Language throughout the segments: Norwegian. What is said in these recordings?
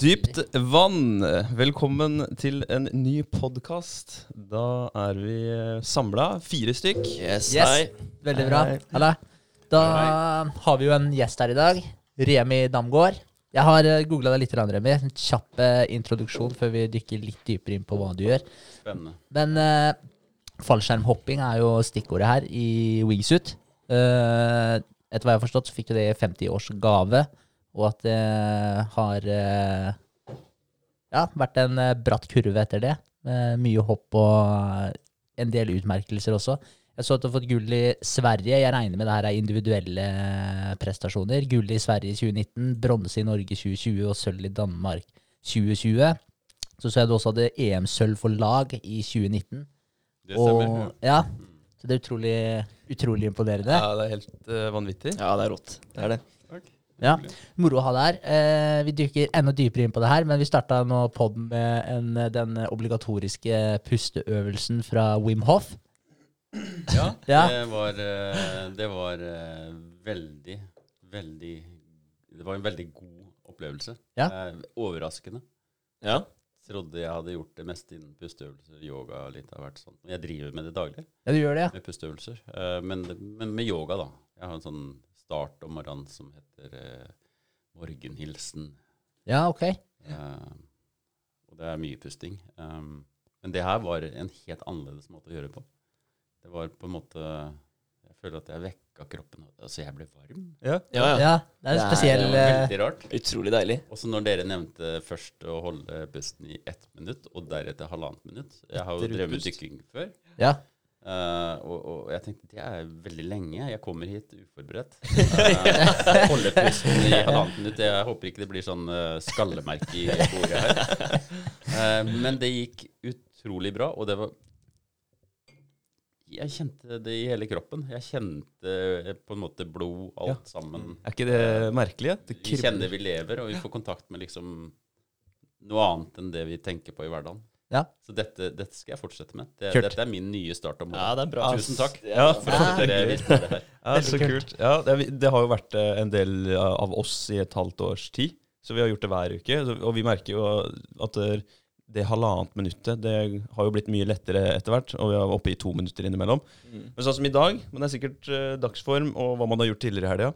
Dypt vann. Velkommen til en ny podkast. Da er vi samla, fire stykk. Yes, Yes. hei. Veldig bra. Hei. Da har vi jo en gjest her i dag. Remi Damgaard. Jeg har googla deg litt, Remi. En kjapp eh, introduksjon før vi dykker litt dypere inn på hva du gjør. Spennende. Men uh, fallskjermhopping er jo stikkordet her i Wingsuit. Uh, etter hva jeg har forstått, så fikk du det i 50-årsgave, og at det har eh, ja, vært en eh, bratt kurve etter det. Mye hopp og en del utmerkelser også. Jeg så at du har fått gull i Sverige. Jeg regner med det her er individuelle prestasjoner. Gull i Sverige i 2019, bronse i Norge 2020 og sølv i Danmark 2020. Så så jeg du også hadde EM-sølv for lag i 2019. Det stemmer. Og, ja, så det er utrolig, utrolig imponerende. Ja, det er helt uh, vanvittig. Ja, det er rått. Det er det. Ja, Moro å ha deg her. Eh, vi dykker enda dypere inn på det her, men vi starta nå podden med en, den obligatoriske pusteøvelsen fra Wim Hof. Ja, Ja. det var, eh, det var eh, veldig, veldig Det var en veldig god opplevelse. Ja. Eh, Overraskende. Ja. Trodde jeg hadde gjort det meste innen pusteøvelser, yoga litt av hvert sånt. Jeg driver med det daglig, Ja, du gjør det, ja? med pusteøvelser. Eh, Men, men med yoga, da. Jeg har en sånn start om morgenen som heter eh, morgenhilsen. Ja, ok. Eh, og det er mye pusting. Um, men det her var en helt annerledes måte å gjøre det på. Det var på en måte Jeg føler at jeg vekka kroppen. Altså, jeg ble varm. Ja. Ja, ja. Ja, det er en Det er spesiell Det eh, veldig rart. Utrolig deilig. Og så når dere nevnte først å holde pusten i ett minutt, og deretter halvannet minutt. Jeg har jo drevet dykking før. Ja. Eh, og, og jeg tenkte det er veldig lenge. Jeg kommer hit uforberedt. Uh, holder pusten i halvannet minutt. Jeg håper ikke det blir sånn uh, skallemerke i bordet her. Uh, men det gikk utrolig bra, og det var Jeg kjente det i hele kroppen. Jeg kjente på en måte blod, alt sammen. Er ikke det merkelig? at Det Vi kjenner vi lever, og vi får kontakt med liksom noe annet enn det vi tenker på i hverdagen. Ja. Så dette, dette skal jeg fortsette med. Det, Kult. dette er min nye start om Ja, er bra. Tusen takk. Ja. For at dere visste det her. Ja, så kult. Ja, det, det har jo vært eh, en del av oss i et halvt års tid, så vi har gjort det hver uke. Og vi merker jo at det, det halvannet minuttet det har jo blitt mye lettere etter hvert, og vi er oppe i to minutter innimellom. Mm. Men sånn som i dag, men det er sikkert eh, dagsform og hva man har gjort tidligere i helga.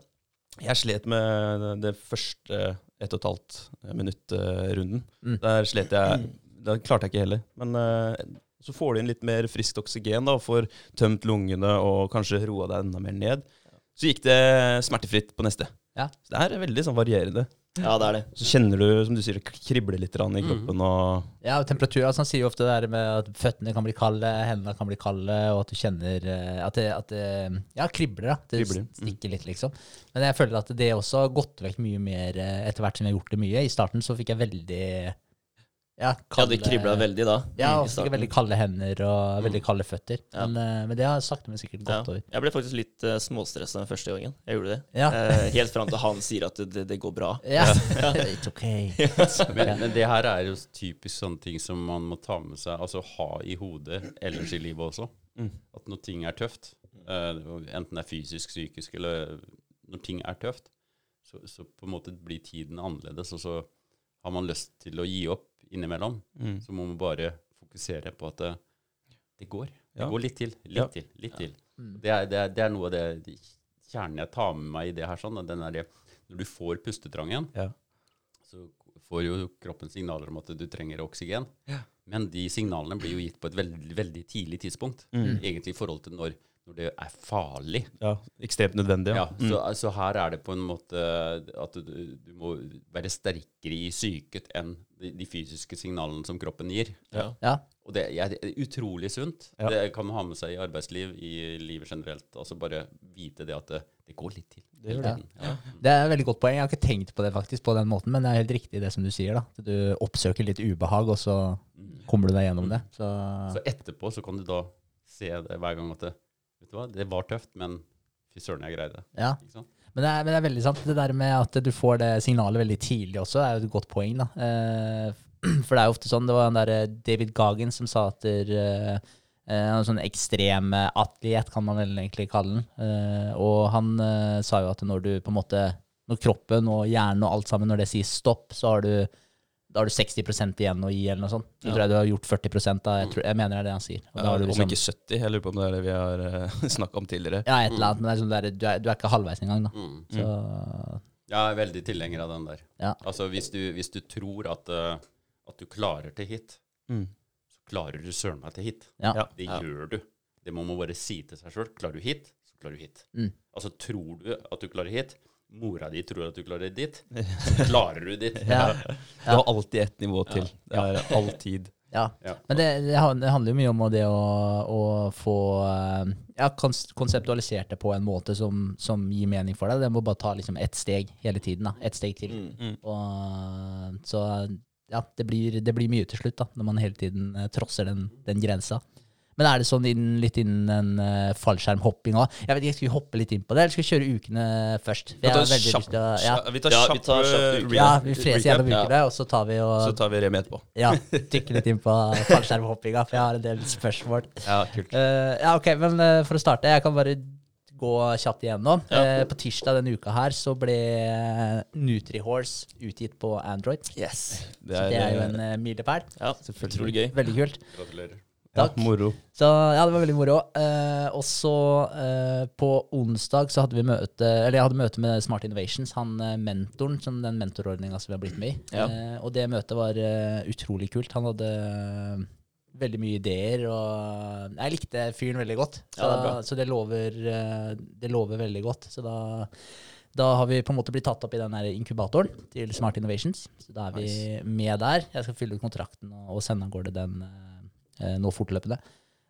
Jeg slet med det første ett og et halvt minutt-runden. Mm. Der slet jeg Da klarte jeg ikke heller. Men uh, så får du inn litt mer friskt oksygen da, og får tømt lungene og kanskje roa deg enda mer ned. Så gikk det smertefritt på neste. Ja. Så det er veldig sånn varierende. Ja, det er det. Så kjenner du, som du sier, det kribler litt i Mm. kroppen. og Ja, og temperatur. Altså, han sier jo ofte det der med at føttene kan bli kalde, hendene kan bli kalde, og at du kjenner eh, at det, at det ja, kribler. da. Det Kribler, mm. stikker litt, liksom. Men jeg føler at det også har gått vekk mye mer eh, etter hvert som jeg har gjort det mye. I starten så fikk jeg veldig ja, Ja, det kribla veldig da. Ja, og i fikk jeg starten. veldig kalde hender og veldig kalde føtter. Ja. Men, eh, men det har sakte, men sikkert Ja. gått over. Jeg ble faktisk litt uh, småstressa den første gangen. Jeg gjorde det. Ja. Eh, helt fram til han sier at det, det, det går bra. Ja, it's okay. Men, men det her er jo typisk sånne ting som man må ta med seg, altså ha i hodet ellers i livet også. Mm. At når ting er tøft, uh, enten det er fysisk, psykisk, eller når ting er tøft, så, så på en måte blir tiden annerledes, og så har man lyst til å gi opp innimellom. Mm. Så må man bare fokusere på at det, det går. Det Ja. går litt til, litt Ja. til, litt til. Mm. Det er, det, er, det er noe av det kjernen jeg tar med meg i det her. sånn, den er det, Når du får pustetrangen, Ja. så får jo kroppen signaler om at du trenger oksygen. Ja. Men de signalene blir jo gitt på et veldig, veldig tidlig tidspunkt. Mm. Egentlig i forhold til når, når det er farlig. ja, ekstremt nødvendig. Ja, Ja. Mm. så, så her er det på en måte at du, du må være sterkere i psyket enn de, de fysiske signalene som kroppen gir. Ja. Ja. Og det er utrolig sunt. Ja. Det kan man ha med seg i arbeidsliv, i livet generelt. Altså bare vite det at det, det går litt til. Det gjør det. Ja. Det er et veldig godt poeng. Jeg har ikke tenkt på det faktisk på den måten, men det er helt riktig det som du sier. da. Du oppsøker litt ubehag, og så Mm. kommer du deg gjennom det. Så, Så etterpå så kan du da se det hver gang at det, vet du hva, det var tøft, men fy søren, jeg greide det. ja. Ikke sant? Men det, er, men det er veldig sant. Det der med at du får det signalet veldig tidlig også, er jo et godt poeng. da. Eh, for det er jo ofte sånn, det var den der David Gagen som sa at der, eh, eh, en sånn ekstrem eh, atlet, kan man vel egentlig kalle den. Eh, og han eh, sa jo at når du på en måte Når kroppen og hjernen og alt sammen, når det sier stopp, så har du da har du 60 igjen å gi, eller noe sånt. Så Ja. tror jeg du har gjort 40 da. Jeg, tror, jeg mener det er det han sier. Og da Ja, har du Om liksom, ikke 70, jeg lurer på om det er det vi har uh, snakka om tidligere. ja, et eller annet, men liksom, er sånn du, er, du er ikke halvveis engang, da. Mm. Så Jeg er veldig tilhenger av den der. Ja. Altså hvis du, hvis du tror at, uh, at du klarer til hit, Mm. så klarer du søren meg til hit. ja. Ja. Det Ja. gjør du. Det må man bare si til seg sjøl. Klarer du hit, så klarer du hit. Mm. Altså tror du at du klarer hit, mora di tror at du klarer ditt, så klarer du ditt. Ja. Du har alltid ett nivå til. Det er alltid. Ja. Ja. Men det, det, handler jo mye om det å, å få eh, ja, konseptualisert det på en måte som, som gir mening for deg. Det må bare ta liksom ett steg hele tiden. da. Ett steg til. Mm. Og, så ja, det blir, det blir mye til slutt, da, når man hele tiden eh, trosser den, den grensa. Men er det sånn inn, litt innen en uh, fallskjermhopping òg? Jeg vet ikke, skal vi hoppe litt inn på det, eller skal vi kjøre ukene først? Vi tar å- ja, Vi tar Ja, vi tar kjapp uke. ja, vi freser gjennom ukene, og så tar vi Så og tar vi Remi etterpå. ja, dykker litt inn på fallskjermhoppinga, for jeg har en del spørsmål. Ja, kult. Uh, ja, ok, men uh, for å starte, jeg kan bare gå kjapt igjennom. Ja. Uh, på tirsdag denne uka her så ble Nutrihorse utgitt på Android. Yes. Det Det er jo en uh, milepæl. Ja, Selvfølgelig. utrolig gøy. Veldig kult. Gratulerer. Ja, Takk. moro. Så ja, det var veldig moro. Eh, og så eh, på onsdag så hadde vi møte Eller jeg hadde møte med Smart Innovations, han eh, mentoren, som den mentorordninga som vi har blitt med i. Ja. Eh, og det møtet var eh, utrolig kult. Han hadde eh, veldig mye ideer, og jeg likte fyren veldig godt. Så, Ja, det så det, lover, det lover veldig godt. Så da da har vi på en måte blitt tatt opp i den inkubatoren til Smart Innovations. Så da er vi med der. Jeg skal fylle ut kontrakten og, sende av gårde den nå fortløpende.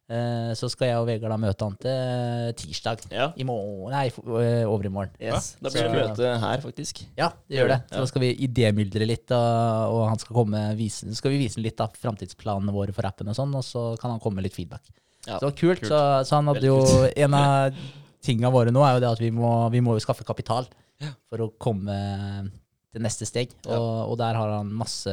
Eh, så skal jeg og Vegard da møte han til tirsdag. Ja. I morgen Nei, eh, over i morgen. Yes. Da blir det Så- møte her, faktisk. Ja, det gjør det. Så Ja. da skal vi idémyldre litt, og, og han skal komme vise, skal vi vise litt av framtidsplanene våre for appen og sånn, og så kan han komme med litt feedback. Ja. Så det var kult. Kult. Så, så han hadde jo En av tinga våre nå er jo det at vi må, vi må jo skaffe kapital for å komme til neste steg. Og, og der har han masse,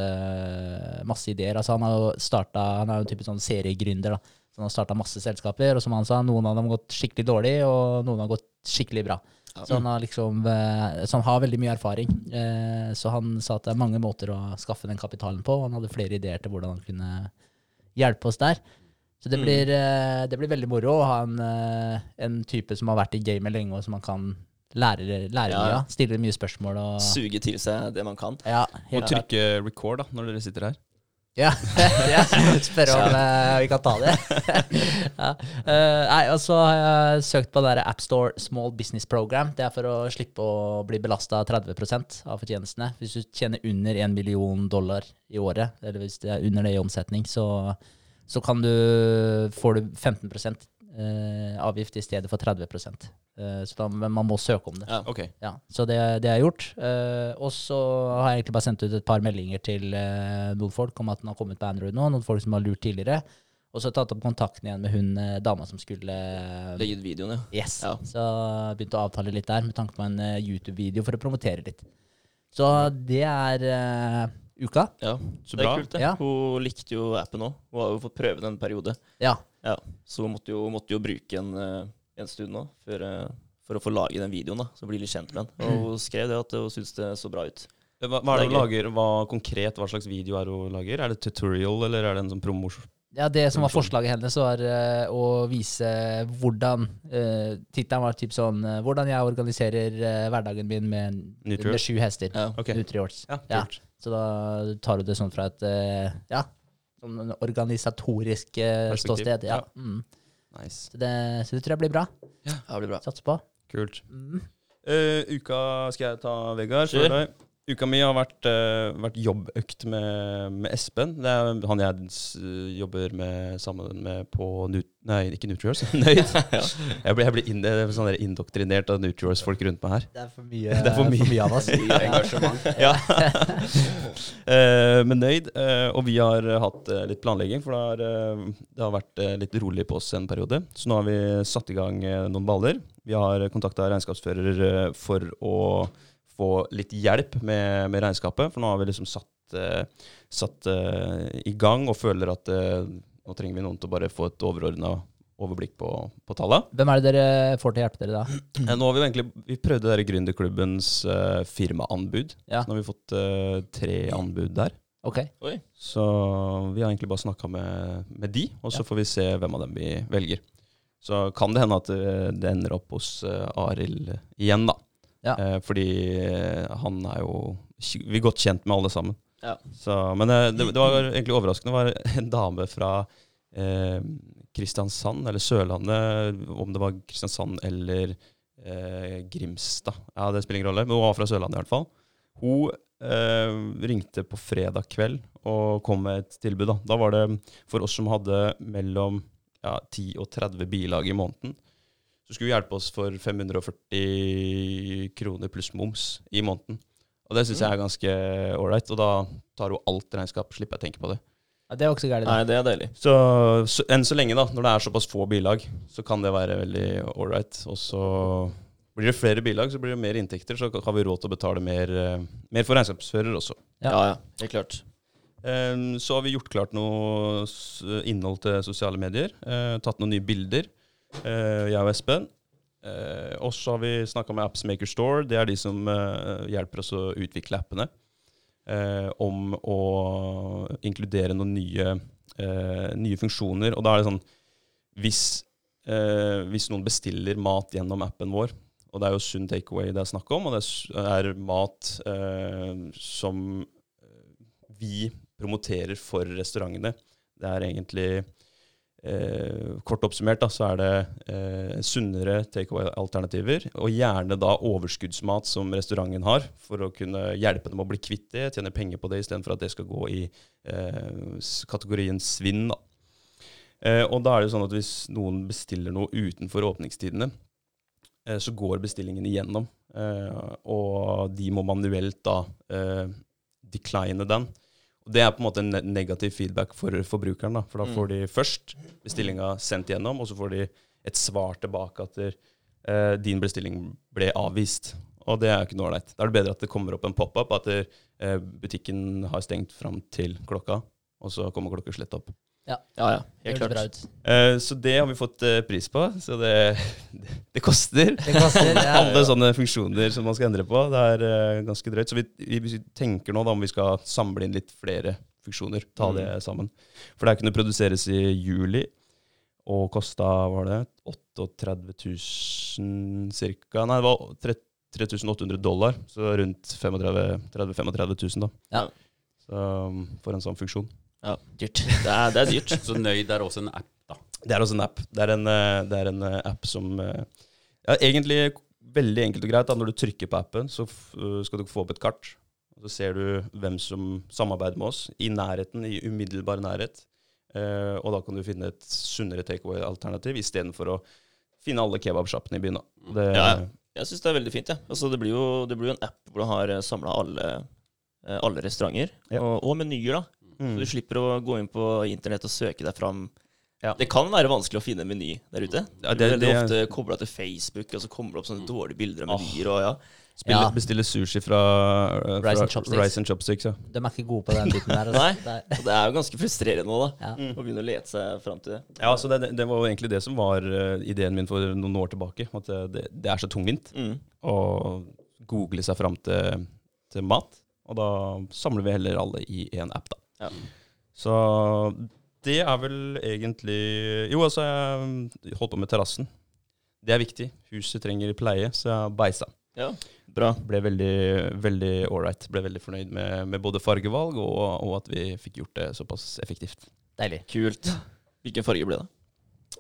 masse ideer. Altså han har jo starta Han er jo en type sånn seriegründer. da. Så han har starta masse selskaper, og som han sa, noen av dem har gått skikkelig dårlig, og noen har gått skikkelig bra. Så han har liksom eh, Så han har veldig mye erfaring. Eh, Så han sa at det er mange måter å skaffe den kapitalen på, og han hadde flere ideer til hvordan han kunne hjelpe oss der. Så det Mm. blir, eh, det blir veldig moro å ha en, en type som har vært i gamet lenge, og som man kan lære, lære Ja. av. Mye spørsmål og Suge til seg det man kan. Ja, og trykke record da, når dere sitter her. ja. ja. Spørre om uh, vi kan ta det. ja. uh, nei, og så har jeg søkt på det der AppStore Small Business Program. Det er for å slippe å bli belasta 30% av fortjenestene. Hvis du tjener under 1 million dollar i året, eller hvis det er under det i omsetning, så, så kan du, får du 15 eh, avgift i stedet for 30 eh, Så da, men man må søke om det. Ja. okay. Ja, så det, det har jeg gjort. Eh, og så har jeg egentlig bare sendt ut et par meldinger til eh, noen folk om at den har kommet på Android nå, noen folk som har lurt tidligere. Og så tatt opp kontakten igjen med hun eh, dama som skulle Legge ut videoen, ja. Yes. Ja. Så begynte å avtale litt der med tanke på en eh, YouTube-video for å promotere litt. Så det er eh, uka. ja. Så Det er kult, det. Ja. Hun likte jo appen òg. Hun har jo fått prøve den en periode. Ja. Ja. Så måtte jo, måtte jo bruke en, eh, en stund nå for, eh, for å få lage den videoen, da, så bli litt kjent med den. Og hun skrev det at hun syntes det så bra ut. Hva, hva er det Det er hun lager? Hva konkret, hva slags video er hun lager? Er det tutorial, eller er det en sånn promosjon? Ja, Det som var forslaget hennes, var uh, å vise hvordan uh, Tittelen var typ sånn uh, Hvordan jeg organiserer uh, hverdagen min med, med sju hester. Ja. okay. Nutrihorse. Ja, Ja. Så da tar du det sånn fra et eh, ja, sånn en organisatorisk eh, Perspektiv, ståsted. Ja. ja. Mm. Nice. Så, det, så det tror jeg blir bra. Ja, det blir bra. Satser på. Kult. Mm. Uh, uka skal jeg ta, Vegard. Kjør. Uka mi har vært, uh, vært jobbøkt med, med Espen. Det er han jeg jobber med sammen med på Nut... Nei, ikke Nutriors. Nøyd. Jeg blir, jeg blir inn, sånn der indoktrinert av Nutriors-folk rundt meg her. Det er for mye, Det er for mye. av oss. Engasjement. Ja. uh, men nøyd. Uh, og vi har hatt litt planlegging, for det har, det har vært litt rolig på oss en periode. Så nå har vi satt i gang noen baller. Vi har kontakta regnskapsfører for å få litt hjelp med, med regnskapet. For nå har vi liksom satt, uh, satt uh, i gang og føler at eh, nå trenger vi noen til å bare få et overordna overblikk på, på tallene. Hvem er det dere får til å hjelpe dere da? Nå har vi jo egentlig Vi prøvde der Gründerklubbens uh, firmaanbud. Ja. Så nå har vi fått tre anbud der. Ok. Oi. Så vi har egentlig bare snakka med, med de, og så Ja. får vi se hvem av dem vi velger. Så kan det hende at det, det ender opp hos uh, Arild igjen, da. Ja. Eh, fordi eh, han er jo Vi er godt kjent med alle sammen. Ja. Så, men eh, det, det var egentlig overraskende. Det var en dame fra eh, Kristiansand, eller Sørlandet, om det var Kristiansand eller eh, Grimstad. Ja, Det spiller ingen rolle, men hun var fra Sørlandet i hvert fall. Hun eh, ringte på fredag kveld og kom med et tilbud. Da, da var det for oss som hadde mellom ja, 10 og 30 bilag i måneden. Så skulle hun hjelpe oss for 540 kroner pluss moms i måneden. Og det syns jeg er ganske ålreit. Og da tar hun alt regnskap, slipper jeg å tenke på det. Ja, det er også så gærent. Nei, det er deilig. Så, så enn så lenge, da, når det er såpass få bilag, så kan det være veldig ålreit. Og så blir det flere bilag, så blir det mer inntekter, så har vi råd til å betale mer, eh, mer for regnskapsfører også. Ja. Ja, ja. Helt klart. Um, Så har vi gjort klart noe innhold til sosiale medier. Uh, Tatt noen nye bilder, jeg og Espen. Eh, Og så har vi snakka med Appsmaker Store. Det er de som eh, hjelper oss å utvikle appene. eh, Om å inkludere noen nye, eh, nye funksjoner. Og da er det sånn hvis, eh, hvis noen bestiller mat gjennom appen vår, og det er jo sunn takeaway det er snakk om, og det er mat eh, som vi promoterer for restaurantene. Det er egentlig eh, Kort oppsummert da, så er det eh, sunnere takeaway-alternativer, og gjerne da overskuddsmat som restauranten har, for å kunne hjelpe dem å bli kvitt det, tjene penger på det, istedenfor at det skal gå i eh, kategorien svinn. da. Eh, og da er det jo sånn at hvis noen bestiller noe utenfor åpningstidene, eh, så går bestillingen igjennom, eh, og de må manuelt da decline den. Det er på en måte en negativ feedback for forbrukeren. da, For da Mm. får de først bestillinga sendt gjennom, og så får de et svar tilbake at eh, din bestilling ble avvist. Og det er ikke noe ålreit. Da er det bedre at det kommer opp en pop-up at eh, butikken har stengt fram til klokka, og så kommer klokkeslett opp. Ja, ja. ja Helt klart. ut. Eh, så det har vi fått uh, pris på. Så det, det, det koster. Koster. Ja. Alle sånne funksjoner som man skal endre på. Det er uh, ganske drøyt. Så vi, vi, tenker nå da om vi skal samle inn litt flere funksjoner. Ta det sammen. For det her kunne produseres i juli, og kosta, var det 38 000 cirka? Nei, det var 3800 dollar. Så rundt 35 000-35 000 da. Ja. Så, um, for en sånn funksjon. Ja, dyrt. Det er, det er dyrt. Så Nøyd er også en app, da. Det er også en app. Det er en, eh, det er en eh, app som eh, ja, Egentlig veldig enkelt og greit. Da. Når du trykker på appen, så skal du få opp et kart. Så ser du hvem som samarbeider med oss, i nærheten, i umiddelbar nærhet. Uh, og da kan du finne et sunnere takeaway-alternativ istedenfor å finne alle kebabsjappene i byen. Det, Ja, Jeg syns det er veldig fint. Ja. Altså, det, blir jo, det blir jo en app hvor du har samla alle, alle restauranter, Ja. og, og menyer. da. Mm. Så du slipper å gå inn på internett og søke deg fram. Ja. Det kan være vanskelig å finne en meny der ute. Ja, Du det- er veldig ofte kobla til Facebook, og så kommer det opp sånne dårlige bilder av menyer. og ja. Spille, Ja. Bestille sushi fra, eh, fra Rice and Chopsticks. Rice and Chopsticks ja. De er ikke gode på den biten der. altså. Nei. Det er- Og det er jo ganske frustrerende nå, da. Ja. Å begynne å lete seg fram til det. Ja, så det, det var jo egentlig det som var eh, ideen min for noen år tilbake. At det, det, det er så tungvint. Mm. å google seg fram til, til mat. Og da samler vi heller alle i én app, da. Ja. Så det er vel egentlig Jo, altså, jeg holdt på med terrassen. Det er viktig. Huset trenger pleie, så jeg beisa. Ja, bra. Ble veldig veldig ålreit. Ble veldig fornøyd med, med både fargevalg og, og at vi fikk gjort det såpass effektivt. Deilig. Kult. Hvilken farge ble det?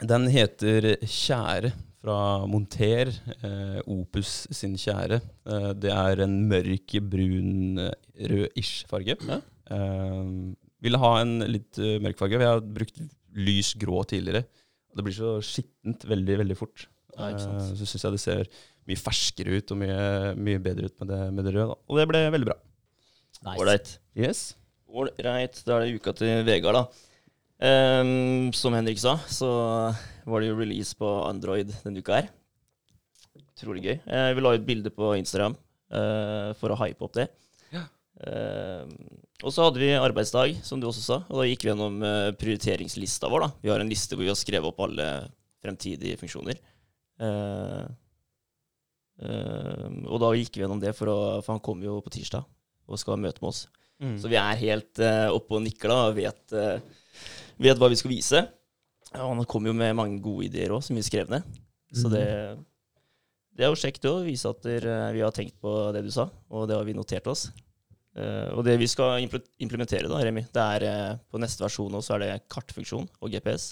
Den heter Kjære fra Monter. Eh, Opus sin Kjære. Eh, det er en mørk brun, eh, rød-ish farge. Ja. Eh, ville ha en litt uh, mørk farge. Vi har brukt lys grå tidligere. Og det blir så skittent veldig, veldig fort. Ja, ikke sant. Eh, så syns jeg det ser mye ferskere ut og mye, mye bedre ut med det, med det røde. Da. Og det ble veldig bra. Nice. Ålreit. Yes. Ålreit. Da er det uka til Vegard, da. Um, som Henrik sa, så var det jo release på Android denne uka her. Utrolig gøy. Uh, vi la ut bilde på Instagram eh, for å hype opp det. Ehm, og så hadde vi arbeidsdag, som du også sa, og da gikk vi gjennom eh, prioriteringslista vår. da. Vi har en liste hvor vi har skrevet opp alle fremtidige funksjoner. Uh, uh, og da gikk vi gjennom det, for, å, for han kommer jo på tirsdag og skal ha møte med oss. Mm. Så vi er helt uh, oppe og nikker da, og vet, eh, vet hva vi skal vise. Ja, og han kom jo med mange gode ideer òg, som vi skrev ned. Så det, det er jo kjekt å vise at dere, vi har tenkt på det du sa, og det har vi notert oss. Eh, og det vi skal implementere, da, Remi, det er uh, på neste versjon også er det kartfunksjon og GPS.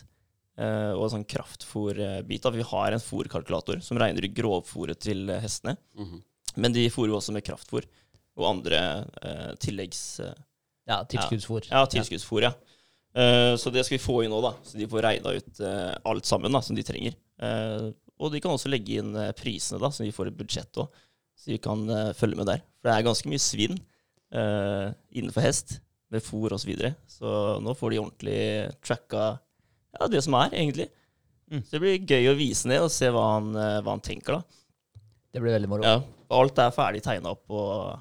Uh, og en sånn kraftfòrbit. Vi har en fôrkalkulator som regner ut grovfòret til hestene. hestene. -hmm. Men de fôrer jo også med kraftfòr og andre eh, tilleggs... eh, Ja, tilskuddsfòr. ja, tilskuddsfòr, ja. Eh, så det skal vi få inn nå, da. Så de får regna ut eh, alt sammen da, som de trenger. Eh, og de kan også legge inn eh, prisene, da, så de får et budsjett òg. Så de kan eh, følge med der. For det er ganske mye svinn eh, innenfor hest, med fôr osv. Så, videre. så nå får de ordentlig tracka ja, det som er, egentlig. Mm. Så det blir gøy å vise ned og se hva han, eh, hva han tenker, da. Det blir veldig moro. Ja, alt er ferdig tegna opp, og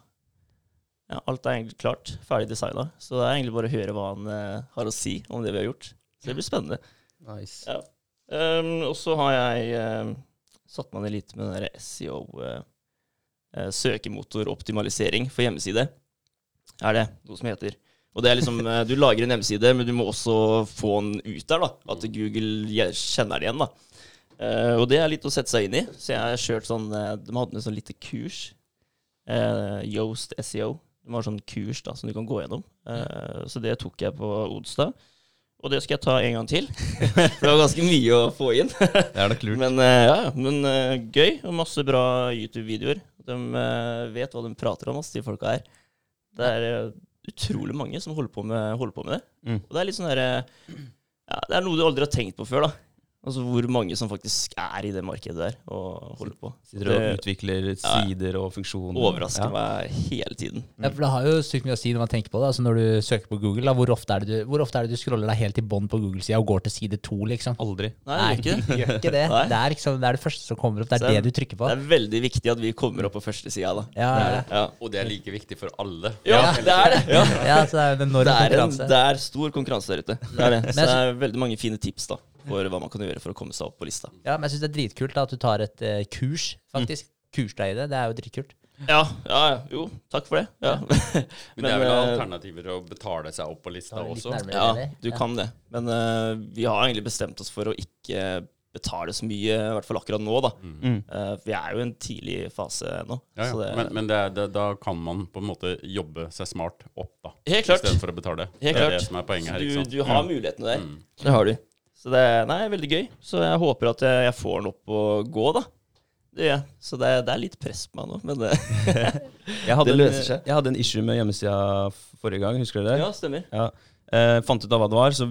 ja, alt er egentlig klart. Ferdig designa. Så det er egentlig bare å høre hva han eh, har å si om det vi har gjort. Så det blir spennende. Nice. Ja. Um, og så har jeg um, satt meg ned litt med den der SEO, eh, uh, for hjemmeside. Er det noe som heter. Og det er liksom, eh, Du lager en hjemmeside, men du må også få den ut der. da, At Google kjenner det igjen. da. Uh, og det er litt å sette seg inn i. Så jeg har kjørt sånn eh, De hadde en sånn lite kurs. Uh, Yoast SEO. De har sånn kurs da, som du kan gå gjennom. Uh, så det tok jeg på Odstad. Og det skal jeg ta en gang til. Det var ganske mye å få inn. Det er nok lurt. Men, ja, men gøy, og masse bra YouTube-videoer. De vet hva de prater om, oss, de folka her. Det er eh, utrolig mange som holder på med, holder på med det. Mm. Og det er litt sånn derre ja, Det er noe du aldri har tenkt på før, da. Altså hvor mange som faktisk er i det markedet der og holder på. Sitter og utvikler sider og funksjoner. overrasker Ja. meg hele tiden. Ja, for Det har jo sykt mye å si når man tenker på det. Altså Når du søker på Google, da, hvor, ofte er det du, hvor ofte er det du scroller deg helt til bånn på Google-sida og går til side to, liksom? Aldri. Nei, gjør ikke det. gjør ikke det. Nei. Det er, liksom, det er det første som kommer opp. Det er Så det du trykker på. Det er veldig viktig at vi kommer opp på første sida, da. Ja, Det er det. Ja. Og det er like viktig for alle. ja, det er det. Ja. ja, så det er en Det er, en, det er stor konkurranse der ute. Det er det. Så det er veldig mange fine tips da for hva man kan gjøre for å komme seg opp på lista. Ja, men jeg syns det er dritkult da, at du tar et eh, kurs, faktisk. Kurs deg i det. Det er jo dritkult. Ja, ja, ja. Jo, takk for det. Ja, Men det er vel eh, alternativer å betale seg opp på lista litt også. nærmere, ja eller? du Ja. kan det. Men eh, vi har egentlig bestemt oss for å ikke betale så mye, i hvert fall akkurat nå, da. Mm. Eh, vi er jo i en tidlig fase nå. Ja, Så det, Men, men det er, det, da kan man på en måte jobbe seg smart opp, da. helt klart. Istedenfor å betale. Helt det er klart. det som er poenget her. du, ikke sant? du har mulighetene der. Mm. Det har du. Så det er veldig gøy. Så jeg håper at jeg, jeg får den opp og gå, da. Det. Så det, det er litt press på meg nå, men det, Det løser seg. jeg hadde en issue med hjemmesida forrige gang, husker du det? ja, stemmer. Ja. Eh, fant ut av hva det var, så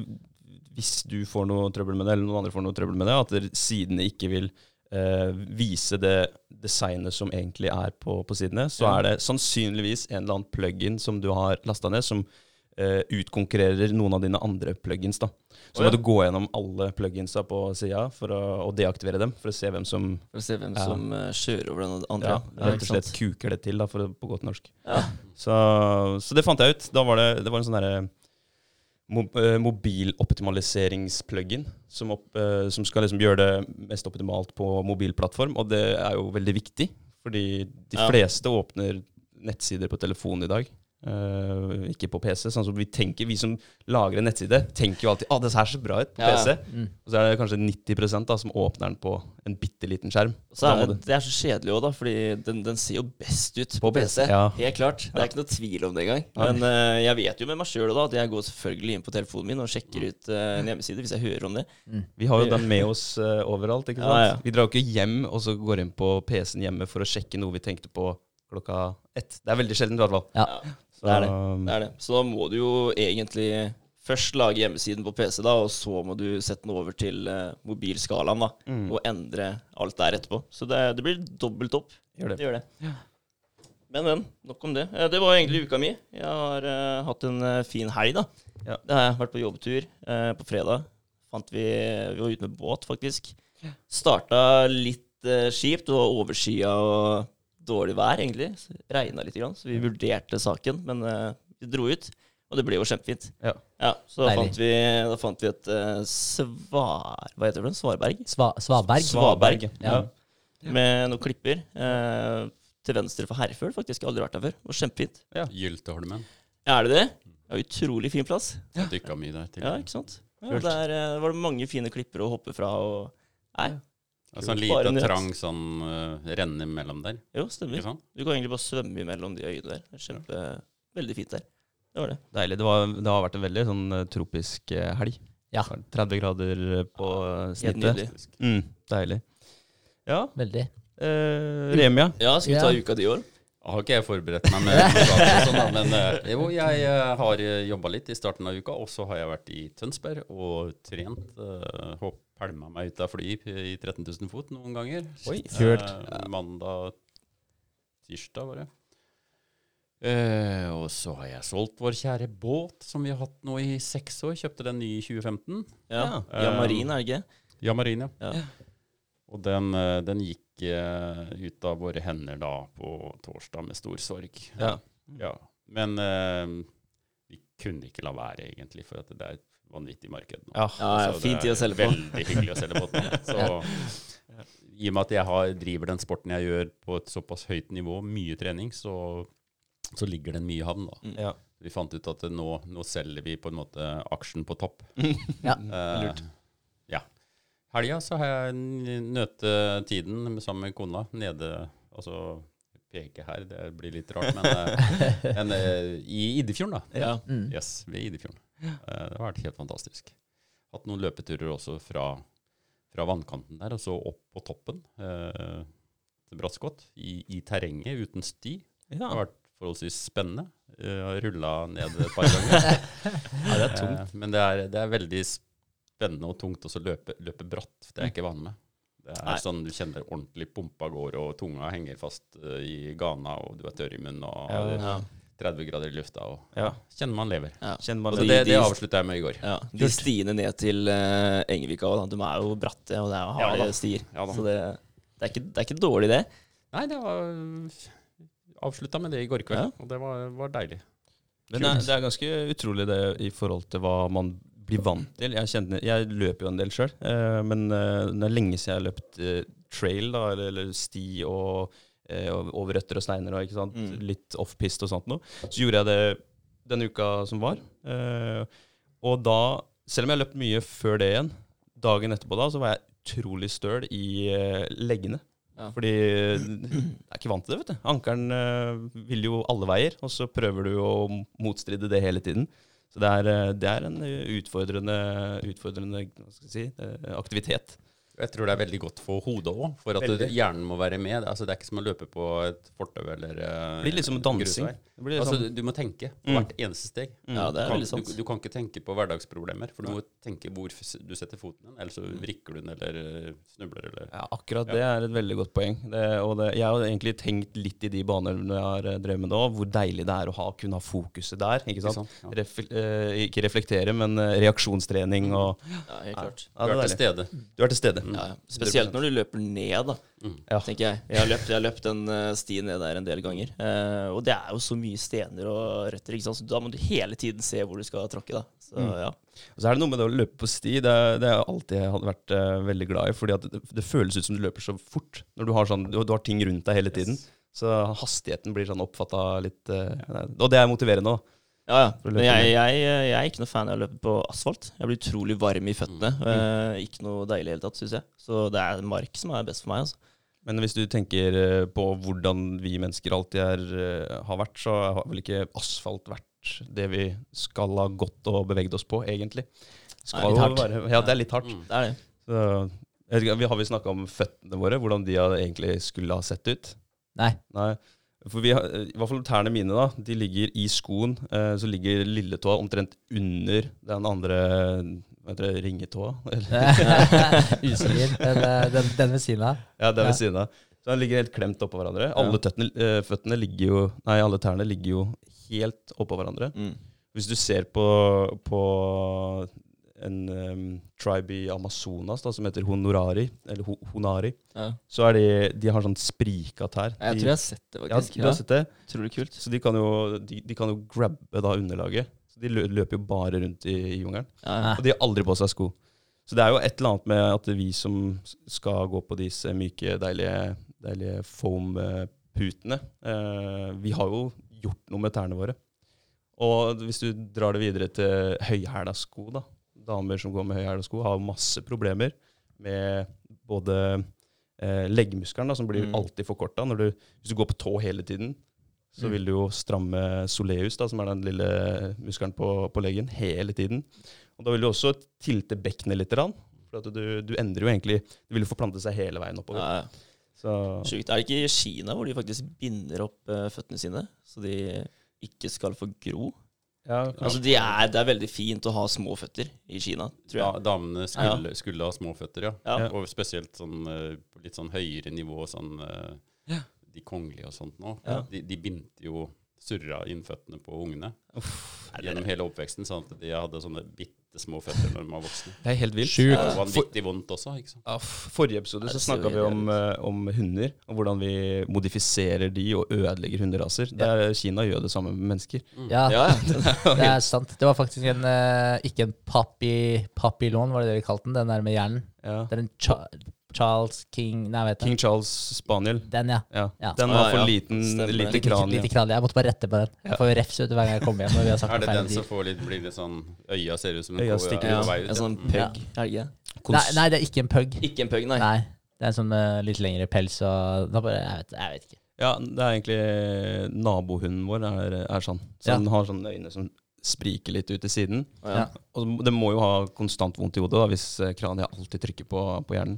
hvis du får noe trøbbel med det, eller noen andre får noe trøbbel med det, at sidene ikke vil eh, vise det designet som egentlig er på, på sidene, så Ja. er det sannsynligvis en eller annen plugin som du har lasta ned, som eh, utkonkurrerer noen av dine andre plugins. da. Så oh, ja. må du gå gjennom alle pluginsa på sida og deaktivere dem, for å se hvem som For å se hvem Ja. som eh, kjører over den andre. ja, rett og slett kuker det til, da, for på godt norsk. Ja. Så, så det fant jeg ut. Da var det, det var en sånn derre eh, mobiloptimaliseringsplugin som, opp, som skal liksom gjøre det mest optimalt på mobilplattform. Og det er jo veldig viktig, fordi de fleste åpner nettsider på telefonen i dag. Eh, ikke på PC. Sånn som vi tenker, vi som lager en nettside, tenker jo alltid at det ser så bra ut på Ja. PC. Mm. Og så er det kanskje 90% da, som åpner den på en bitte liten skjerm. Så er det, det er så kjedelig òg, da, fordi den, den ser jo best ut På på PC. PC, ja. Helt klart. Det er ikke noe tvil om det engang. Men uh, jeg vet jo med meg sjøl at jeg går selvfølgelig inn på telefonen min og sjekker ut uh, en hjemmeside hvis jeg hører om det. Vi har jo den med oss overalt. ikke sant? Ja, ja. Vi drar jo ikke hjem og så går inn på PC-en hjemme for å sjekke noe vi tenkte på klokka ett. Det er veldig sjeldent, i hvert fall. Ja. Ja, Så, det er det. det er det. Så da må du jo egentlig først lage hjemmesiden på PC, da, og så må du sette den over til uh, mobilskalaen da, Mm. og endre alt der etterpå. Så det, det blir dobbelt opp. Gjør det. Det gjør det. Men, men. Nok om det. Eh, Det var egentlig uka mi. Jeg har uh, hatt en uh, fin helg, da. Ja. Det har jeg vært på jobbtur Uh, på fredag. Fant vi, vi var ute med båt, faktisk. Starta litt kjipt. Det var overskya og dårlig vær, egentlig. Regna litt, grann, så vi vurderte saken. Men eh, vi dro ut, og det ble jo kjempefint. Ja. så da fant, vi, da fant vi et uh, svar... Hva heter det? Svarberg? Sva Svaberg. Svaberg. Ja. Med noen klipper. Uh, til venstre for Herføl, faktisk. Aldri vært der før. Det var kjempefint. Gylteholmen. Er det det? Ja, utrolig fin plass. Ja. dykka mye der til. Ja, ikke sant? Ja, der uh, var det mange fine klipper å hoppe fra. og... Nei, Ja, sånn liten trang sånn uh, renne imellom der. jo, stemmer. Sånn? Du kan egentlig bare svømme imellom de øyene der. Det er Kjempe, veldig fint der. Det var det. Deilig. Det, var, det har vært en veldig sånn eh, tropisk eh, helg. Ja. 30 grader på eh, snittet. Mm, deilig. Ja. Veldig. Eh, Remia. Ja, skal vi ta Ja. uka di i år? Har ikke jeg forberedt meg med sånn, men eh, jo, jeg eh, har jobba litt i starten av uka, og så har jeg vært i Tønsberg og trent. Uh, hopp, pælma meg ut av fly i 13 000 fot noen ganger. Oi, kult. Eh, mandag, tirsdag var det. Eh, og så har jeg solgt vår kjære båt, som vi har hatt nå i seks år. Kjøpte den ny i 2015. Ja. eh, ja Marin, er det ikke? Ja, Marin, ja. Ja. Og den, eh, den gikk eh, ut av våre hender da på torsdag med stor sorg. Ja. Ja. Men eh, vi kunne ikke la være, egentlig, for at det er et vanvittig marked nå. Ja. Ja, ja, Så fin tid å selge på. Veldig hyggelig å selge på. Så i og med at jeg har, driver den sporten jeg gjør på et såpass høyt nivå, mye trening, så, så ligger den mye i havn. da. Mm. Ja. Vi fant ut at nå, nå selger vi på en måte aksjen på topp. Ja. Eh, Lurt. Ja. Helga så har jeg n- nøtetiden sammen med kona nede Altså peke her, det blir litt rart, men, eh, men eh, i Iddefjorden, da. Ja. Mm. Yes, ved Iddefjorden. Eh, det har vært helt fantastisk. Hatt noen løpeturer også fra, fra vannkanten der, og så opp på toppen eh, til Brattskott, i, i terrenget uten sti. Det har vært forholdsvis spennende. Jeg har rulla ned et par ganger. ja, det er tungt. Eh, Men det er, det er veldig spennende og tungt også å løpe, løpe bratt. Det er jeg ikke vant med. Det er Nei. sånn du kjenner ordentlig pumpa går, og tunga henger fast uh, i gana, og du er tørr i munnen, og Ja, Ja. 30 grader i lufta, og Ja. kjenner man lever. Ja. Kjenner man lever. Det, de- det avslutta jeg med i går. Ja, De stiene ned til uh, Engevika òg, de er jo bratte, og det er harde stier. Ja. Så det, det, er ikke, det er ikke dårlig, det. Nei, det var Avslutta med det i går kveld, Ja. og det var, var deilig. Men det er, det er ganske utrolig det i forhold til hva man blir vant til. Jeg, kjenner, jeg løper jo en del sjøl, eh, men eh, det er lenge siden jeg har løpt eh, trail, da, eller, eller sti og eh, over røtter og steiner og ikke sant? Mm. litt off-pist og sånt noe. Så gjorde jeg det den uka som var. Eh, og da, selv om jeg har løpt mye før det igjen, dagen etterpå da, så var jeg utrolig støl i eh, leggene. Ja. Fordi jeg er ikke vant til det, vet du. Ankelen eh, vil jo alle veier, og så prøver du å motstride det hele tiden. Så det er, eh, det er en utfordrende, utfordrende si, eh, aktivitet. Jeg tror det er veldig godt for hodet òg, for at Veldig. hjernen må være med. Altså, det er ikke som å løpe på et fortau eller eh, Det blir litt som dansing. blir Altså, sånn, du, må tenke på Mm. hvert eneste steg. Ja, det er du, kan, sant. du, du kan ikke tenke på hverdagsproblemer, for du må tenke hvor du setter foten din, ellers så vrikker du den eller eh, snubler eller ja, akkurat det er et veldig godt poeng. Det, og det, jeg har egentlig tenkt litt i de baner når jeg har eh, drevet med det òg, hvor deilig det er å ha, kunne ha fokuset der. Ikke Ikke sant? sant? Ja. Refle eh, ikke reflektere, men reaksjonstrening og Ja, helt klart. Ja, Du er er til stede. Du er til stede. Mm. Ja. Spesielt når du løper ned, da, Mm. Tenker jeg. Jeg har løpt, jeg har løpt den eh, stien ned der en del ganger. Eh, og det er jo så mye stener og røtter, så da må du hele tiden se hvor du skal tråkke. da. Så Mm. ja. Og så er det noe med det å løpe på sti. Det, det har jeg alltid vært uh, veldig glad i. fordi det, det føles ut som du løper så fort. Når du har, sånn, du, du har ting rundt deg hele tiden. Yes. Så hastigheten blir sånn oppfatta litt uh, Og det er motiverende òg. Ja, ja. Men jeg, jeg, jeg er ikke noe fan av å løpe på asfalt. Jeg blir utrolig varm i føttene. Eh, ikke noe deilig i det hele tatt, syns jeg. Så det er mark som er best for meg. altså. Men hvis du tenker eh, på hvordan vi mennesker alltid er, eh, har vært, så har vel ikke asfalt vært det vi skal ha gått og beveget oss på, egentlig. Skal er litt hardt. være, ja, det er litt hardt. Mm. Det er det. Så, jeg vet ikke, vi har vi snakka om føttene våre, hvordan de egentlig skulle ha sett ut? Nei. Nei. For vi har, I hvert fall tærne mine, da. De ligger i skoen. Eh, så ligger lilletåa omtrent under den andre hva heter det, ringetåa. Usikker. Den, eh, den, den ved siden av. Ja, den er Ja. ved siden av. Så den ligger helt klemt oppå hverandre. Alle tøttene, eh, føttene ligger jo Nei, alle tærne ligger jo helt oppå hverandre. Mm. Hvis du ser på, på en um, tribe i Amazonas da, som heter honorari, eller ho honari, Ja. så er de De har sånn sprika tær. Jeg tror jeg har sett det, ja, faktisk. du har sett det? Utrolig kult. Så de kan jo, de, de kan jo grabbe da underlaget. Så De løper jo bare rundt i, i jungelen. Ja, ja. Og de har aldri på seg sko. Så det er jo et eller annet med at vi som skal gå på disse myke, deilige, deilige foam-putene eh, Vi har jo gjort noe med tærne våre. Og hvis du drar det videre til høyhæla sko, da. Damer som går med høyhæla sko, har masse problemer med både eh, leggmuskelen, da, som blir Mm. alltid forkorta. Hvis du går på tå hele tiden, så Mm. vil du jo stramme soleus, da, som er den lille muskelen på, på leggen, hele tiden. Og da vil du også tilte bekkenet litt. For du, du endrer jo egentlig Det vil jo forplante seg hele veien oppover. Ja, ja. Så Sjukt. Er det ikke i Kina hvor de faktisk binder opp uh, føttene sine, så de ikke skal få gro? Ja, Altså, de er, Det er veldig fint å ha små føtter i Kina, tror jeg. Ja, damene skulle, skulle ha små føtter, ja. Ja. Og spesielt sånn, eh, på litt sånn høyere nivå, sånn eh, Ja. de kongelige og sånt nå. Ja. De, de bindte jo surra inn føttene på ungene Uff, gjennom hele oppveksten, sånn at de hadde sånne bitte små føtter når de er voksne. Det er helt vilt. Sjukt. Det Ja, var for, vanvittig vondt også, ikke sant. ja, forrige episode så snakka vi om, eh, om hunder, og hvordan vi modifiserer de og ødelegger hunderaser. Det er, Kina gjør det samme med mennesker. Ja, Ja, ja. det er sant. Det var faktisk en, eh, ikke en papi, papillon, var det det vi kalte den, den der med hjernen. Ja. Det er en Charles King Nei, vet du. King Charles Spaniel. Den, ja. Ja. Ja. Den var for ja. liten, Stemmer. lite Lite, kran. lite Ja. krall. Jeg måtte bare rette på den. Jeg får jo refs ut hver gang jeg kommer hjem. Når vi har sagt Er det den som får litt, blir litt sånn Øya ser ut som en Øya stikker ja. vei ut, En sånn pug, Ja. er det ikke? Nei, nei, det er ikke en pug. Ikke en pug, nei. Nei. Det er en sånn uh, litt lengre pels og da bare, jeg, vet, jeg vet ikke. Ja, det er egentlig nabohunden vår er, er sånn. Så Ja. Den har sånne øyne som spriker litt ut til siden. Ja. Ja. Og det må jo ha konstant vondt i hodet da, hvis eh, kraniet alltid trykker på, på hjernen.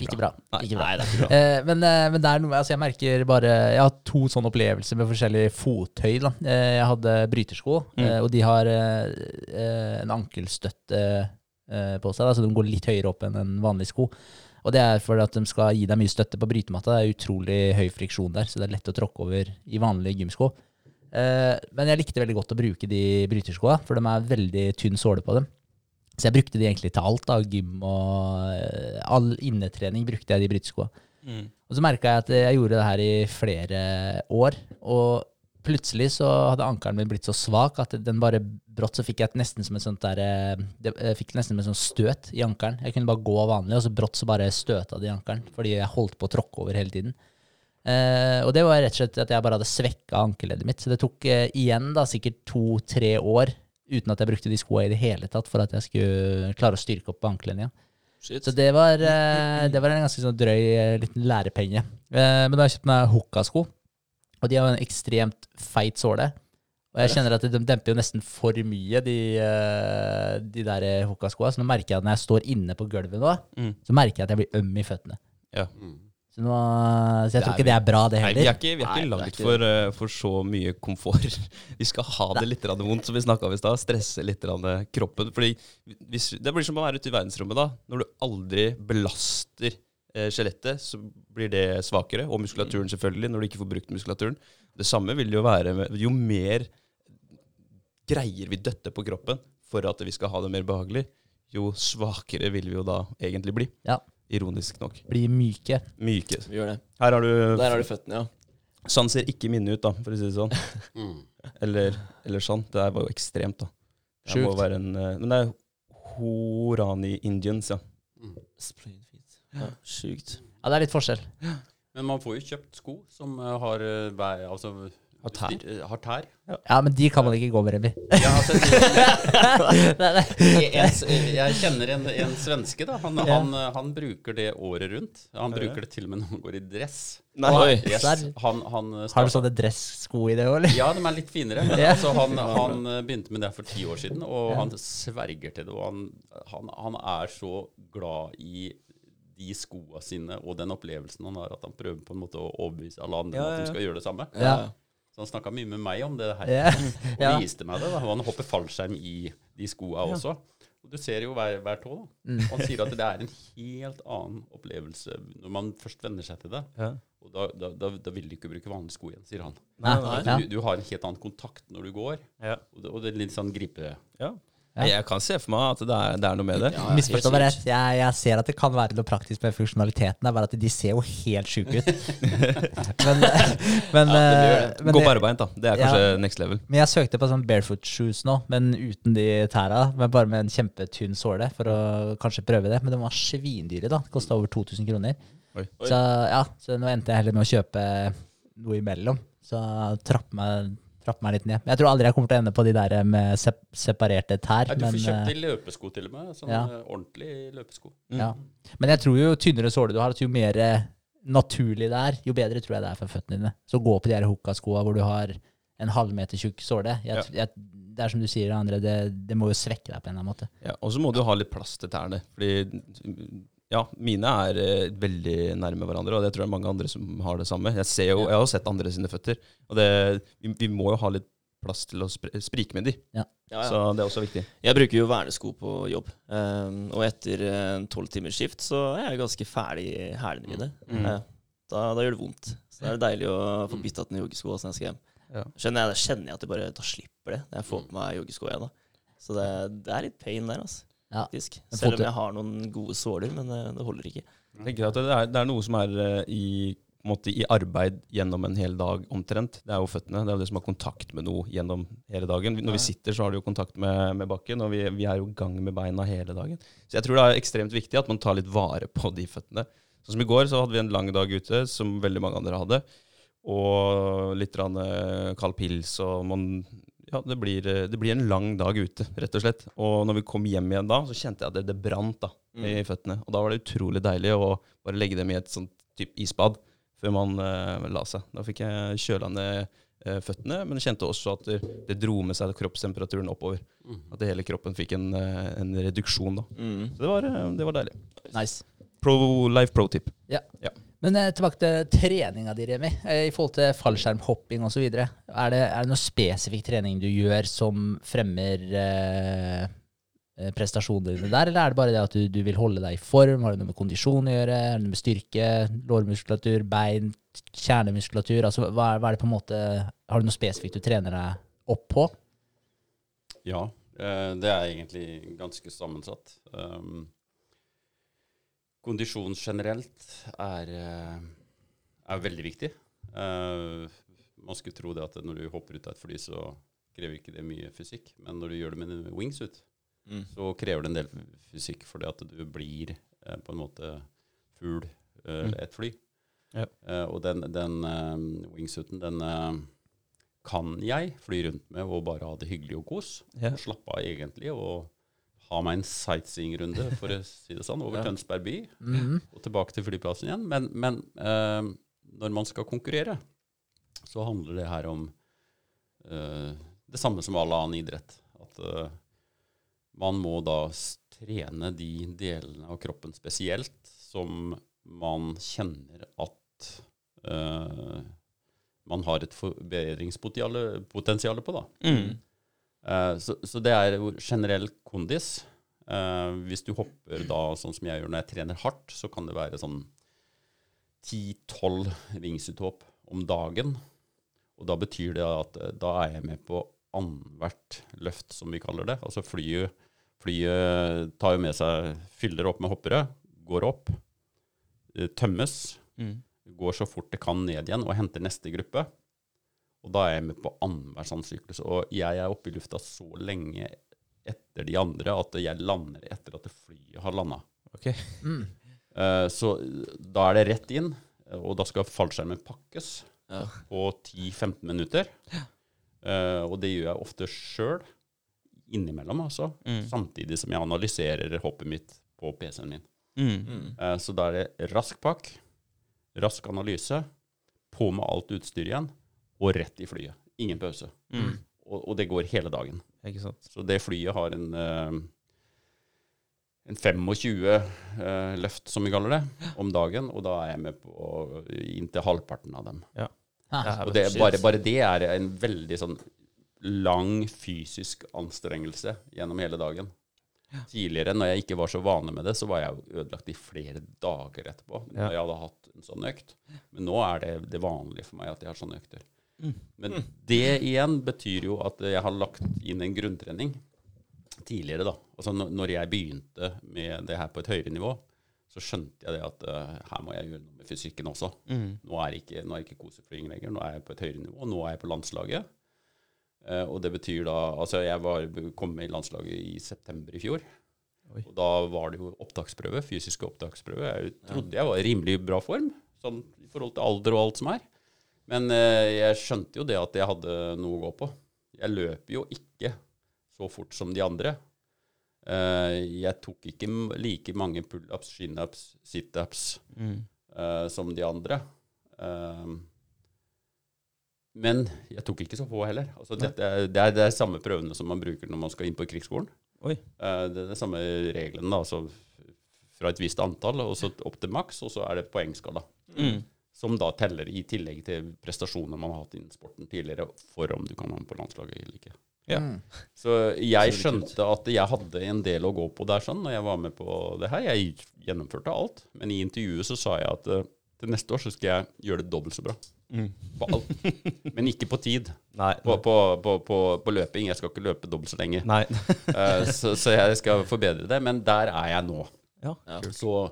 Ikke bra. Nei. Ikke bra. Nei, det er ikke bra. Eh, men, eh, men det er noe, altså jeg merker bare Jeg har to sånne opplevelser med forskjellige fottøy. Da. Eh, jeg hadde brytersko, Mm. eh, og de har en ankelstøtte på seg, da, så de går litt høyere opp enn en vanlig sko. Og det er for at de skal gi deg mye støtte på brytematta. Det er utrolig høy friksjon der, så det er lett å tråkke over i vanlige gymsko. Eh, men jeg likte veldig godt å bruke de bryterskoa, for de er veldig tynn såle på dem. Så jeg brukte de egentlig til alt. da, Gym og eh, all innetrening brukte jeg de bryteskoa. Og så merka jeg at jeg gjorde det her i flere år. Og plutselig så hadde ankelen min blitt så svak at den bare brått så fikk jeg nesten som et sånt der eh, Jeg fikk nesten som et sånt støt i ankelen. Jeg kunne bare gå vanlig, og så brått så bare støta det i ankelen. Fordi jeg holdt på å tråkke over hele tiden. Eh, og det var rett og slett at jeg bare hadde svekka ankeleddet mitt. Så det tok eh, igjen da sikkert to-tre år uten at jeg brukte de skoa i det hele tatt for at jeg skulle klare å styrke opp anklene igjen. Shit. Så det var, eh, det var en ganske sånn drøy eh, liten lærepenge. Eh, Men da har jeg kjøpt meg Hukka-sko, og de har en ekstremt feit såle. Og jeg kjenner at de demper jo nesten for mye, de, de der Hukka-skoa. Så nå merker jeg at når jeg står inne på gulvet nå, Mm. så merker jeg at jeg blir øm i føttene. Ja. Mm. Så, nå, så jeg tror ikke det er bra, det Nei, vi er heller. ikke, vi er Nei, ikke det er laget ikke- for, eh, for så mye komfort. Vi skal ha det litt vondt, som vi snakka om i stad. Stresse litt grann kroppen. Fordi hvis, Det blir som å være ute i verdensrommet. da. Når du aldri belaster eh, skjelettet, så blir det svakere. Og muskulaturen, selvfølgelig, når du ikke får brukt muskulaturen. Det samme vil det jo være med Jo mer greier vi døtter på kroppen for at vi skal ha det mer behagelig, jo svakere vil vi jo da egentlig bli. Ja. Ironisk nok. Blir myke. Myke. Vi gjør det. Her har du Der har du føttene, ja. Sånn ser ikke minne ut, da, for å si det sånn. Mm. Eller, eller sånn. Det der var jo ekstremt, da. Det må være en, eh, men det er Horani Indians, ja. Mm. Feet. Ja, Sjukt. Ja, det er litt forskjell. Men man får jo kjøpt sko som eh, har eh, altså, Har tær. eh, Har tær. Ja, men de kan man ikke gå med, Remi. Ja, altså, Nei, nei. jeg, kjenner en, en svenske, da. Han, Ja. han, han bruker det året rundt. Han bruker det til og med når han går i dress. Oi. Yes. Han, han Har du sånne dressko i det òg, eller? Ja, de er litt finere. Men Ja. altså, han, han eh, begynte med det for ti år siden, og han sverger til det. Og han, han, han er så glad i de skoa sine og den opplevelsen han har, at han prøver på en måte å overbevise alle andre ja, Ja, at de skal gjøre det samme. Ja. Så han snakka mye med meg om det her. Yeah. Og Ja. viste meg det. da. Og Han hopper fallskjerm i de skoa også. Og Du ser jo hver, hver tå. da. Mm. Han sier at det er en helt annen opplevelse når man først venner seg til det. ja. Og da, da, da, da vil du ikke bruke vanlige sko igjen, sier han. Nei, nei. ja. Du, du har en helt annen kontakt når du går. Ja. Og det, og det er litt sånn gripe... ja. Ja. Jeg kan se for meg at det er, det er noe med det. Ja, Misforstå meg rett. Jeg, jeg ser at det kan være noe praktisk med funksjonaliteten. Det er bare at de ser jo helt sjuke ut. men, men, det eh, men, Gå barbeint, da. Det er kanskje next level. men jeg søkte på sånn barefoot shoes nå, men uten de tæra. Men bare med en kjempetynn såle for å kanskje prøve det. Men de var svindyre, da. Kosta over 2000 kroner. Oi. Så ja, så nå endte jeg heller med å kjøpe noe imellom. Så trappe meg trappe meg litt ned. Jeg tror aldri jeg kommer til å ende på de der med sep separerte tær. Nei, du men, får kjøpt eh, deg løpesko til og med. Sånn Ja. ordentlig løpesko. ja. men jeg tror jo tynnere såle du har, jo mer eh, naturlig det er, jo bedre tror jeg det er for føttene dine. Så gå på de her hukka-skoa hvor du har en halvmeter tjukk såle. Jeg, Ja. jeg, det er som du sier, André, det, det må jo svekke deg på en eller annen måte. Ja, og så må du ha litt plass til tærne. Fordi ja, mine er eh, veldig nærme hverandre, og det tror jeg mange andre som har det samme. Jeg, ser jo, jeg har jo sett andre sine føtter, og det, vi, vi må jo ha litt plass til å spre, sprike med de. Ja, ja. Så det er også viktig. Jeg bruker jo vernesko på jobb, um, og etter en tolv timers skift så er jeg ganske ferdig i hælene mine. Mm. Ja, da, da gjør det vondt. Så da er det deilig å få bytta til joggesko når jeg skal hjem. Ja. Kjenner jeg, da kjenner jeg at jeg bare da slipper det når jeg får på meg joggesko igjen. da. Så det, det er litt pain der, altså. Ja. Faktisk. Selv om jeg har noen gode såler, men eh, det holder ikke. Jeg tenker at det er, det er noe som er eh, i, måte, i arbeid gjennom en hel dag omtrent. Det er jo føttene. Det er jo det som har kontakt med noe gjennom hele dagen. Når vi sitter, så har det jo kontakt med, med bakken, og vi, vi er jo i gang med beina hele dagen. Så jeg tror det er ekstremt viktig at man tar litt vare på de føttene. Sånn som i går, så hadde vi en lang dag ute, som veldig mange andre hadde. Og litt eh, kald pils, og man ja, det blir, eh, det blir en lang dag ute, rett og slett. Og når vi kom hjem igjen da, så kjente jeg at det, det brant da, i føttene. Og da var det utrolig deilig å bare legge dem i et sånt type isbad før man uh, la seg. Da fikk jeg kjøla ned uh, føttene, men jeg kjente også at det, det dro med seg kroppstemperaturen oppover. At hele kroppen fikk en, uh, en reduksjon da. Mm. Så det var, det var deilig. Nice. Pro, life pro tip. Ja. Ja. Men eh, tilbake til treninga di, Remi. Eh, I forhold til fallskjermhopping osv. Er, det- er det noe spesifikk trening du gjør som fremmer eh, eh, prestasjonene dine der, eller er det bare det at du, du vil holde deg i form? Har det noe med kondisjon å gjøre? Er det noe med styrke, lårmuskulatur, bein, kjernemuskulatur? Altså, hva, hva er det på en måte Har du noe spesifikt du trener deg opp på? Ja, det er egentlig ganske sammensatt. Um, kondisjon generelt er, eh, er veldig viktig. Uh, man skulle tro det at når du hopper ut av et fly, så krever ikke det mye fysikk. Men når du gjør det med en wingsuit, Mm. så krever det en del fysikk fordi at du blir eh, på en måte fugl eh, Mm. et fly. Ja. Eh, og den, den uh, wingsuiten, den uh, kan jeg fly rundt med og bare ha det hyggelig og kos. Ja. Og slappe av egentlig og ha meg en sightseeing-runde, for å si det sånn, over Ja. Tønsberg by Mhm. og tilbake til flyplassen igjen. Men, men uh, når man skal konkurrere, så handler det her om uh, det samme som all annen idrett. At uh, man må da trene de delene av kroppen spesielt som man kjenner at eh, man har et forbedringspotensial på. da. Mm. Eh, så, så det er generell kondis. Uh, hvis du hopper da sånn som jeg gjør når jeg trener hardt, så kan det være sånn 10-12 vingsuthopp om dagen. Og da betyr det at eh, da er jeg med på annethvert løft, som vi kaller det. Altså flyet, flyet tar jo med seg, fyller opp med hoppere, går opp, tømmes, Mm. går så fort det kan ned igjen og henter neste gruppe. Og da er jeg med på annenhver sånn syklus. Og jeg er oppe i lufta så lenge etter de andre at jeg lander etter at flyet har landa. Okay. Mm. Uh, så da er det rett inn, og da skal fallskjermen pakkes Ja. på 10-15 minutter. Eh, og det gjør jeg ofte sjøl, innimellom altså. Mm. Samtidig som jeg analyserer hoppet mitt på PC-en min. Mm. Mm. Eh, så da er det rask pakk, rask analyse, på med alt utstyr igjen, og rett i flyet. Ingen pause. Mm. Og, og det går hele dagen. Ikke sant. Så det flyet har en, eh, en 25 eh, løft, som vi kaller det, om dagen, og da er jeg med på inntil halvparten av dem. Ah. Ja, Og det, bare, bare det er en veldig sånn lang fysisk anstrengelse gjennom hele dagen. Tidligere, når jeg ikke var så vane med det, så var jeg jo ødelagt i flere dager etterpå. Ja. Når jeg hadde hatt en sånn økt. Men nå er det det vanlige for meg at jeg har sånne økter. Men det igjen betyr jo at jeg har lagt inn en grunntrening tidligere, da. Altså når- jeg begynte med det her på et høyere nivå, så skjønte jeg det at uh, her må jeg gjøre noe med fysikken også. Mm. Nå er jeg ikke, nå er ikke koseflying lenger, nå er jeg på et høyere nivå. Nå er jeg på landslaget. Uh, og det betyr da Altså, jeg var, kom med i landslaget i september i fjor. Oi. Og da var det jo opptaksprøve, fysiske opptaksprøve. Jeg trodde jeg var i rimelig bra form, sånn i forhold til alder og alt som er. Men eh, jeg skjønte jo det at jeg hadde noe å gå på. Jeg løper jo ikke så fort som de andre. Eh, jeg tok ikke like mange pull-ups, chin-ups, sit-ups Mm. eh, som de andre. Men jeg tok ikke så få heller. Altså, det, er- det, er, samme prøvene som man bruker når man skal inn på krigsskolen. Oi. Eh, det er de samme reglene, da. Altså fra et visst antall og så opp til maks, og så er det poengskala. Mm. Som da teller i tillegg til prestasjoner man har hatt innen sporten tidligere, for om du kan være med på landslaget eller ikke. Ja. Mm. Så jeg skjønte at jeg hadde en del å gå på der sånn, når jeg var med på det her. Jeg gjennomførte alt. Men i intervjuet så sa jeg at eh, til neste år så skal jeg gjøre det dobbelt så bra. Mm. På alt. Men ikke på tid. Nei. På, på, på, på, på løping. Jeg skal ikke løpe dobbelt så lenge. Nei. Eh, så, så jeg skal forbedre det. Men der er jeg nå. Ja. Så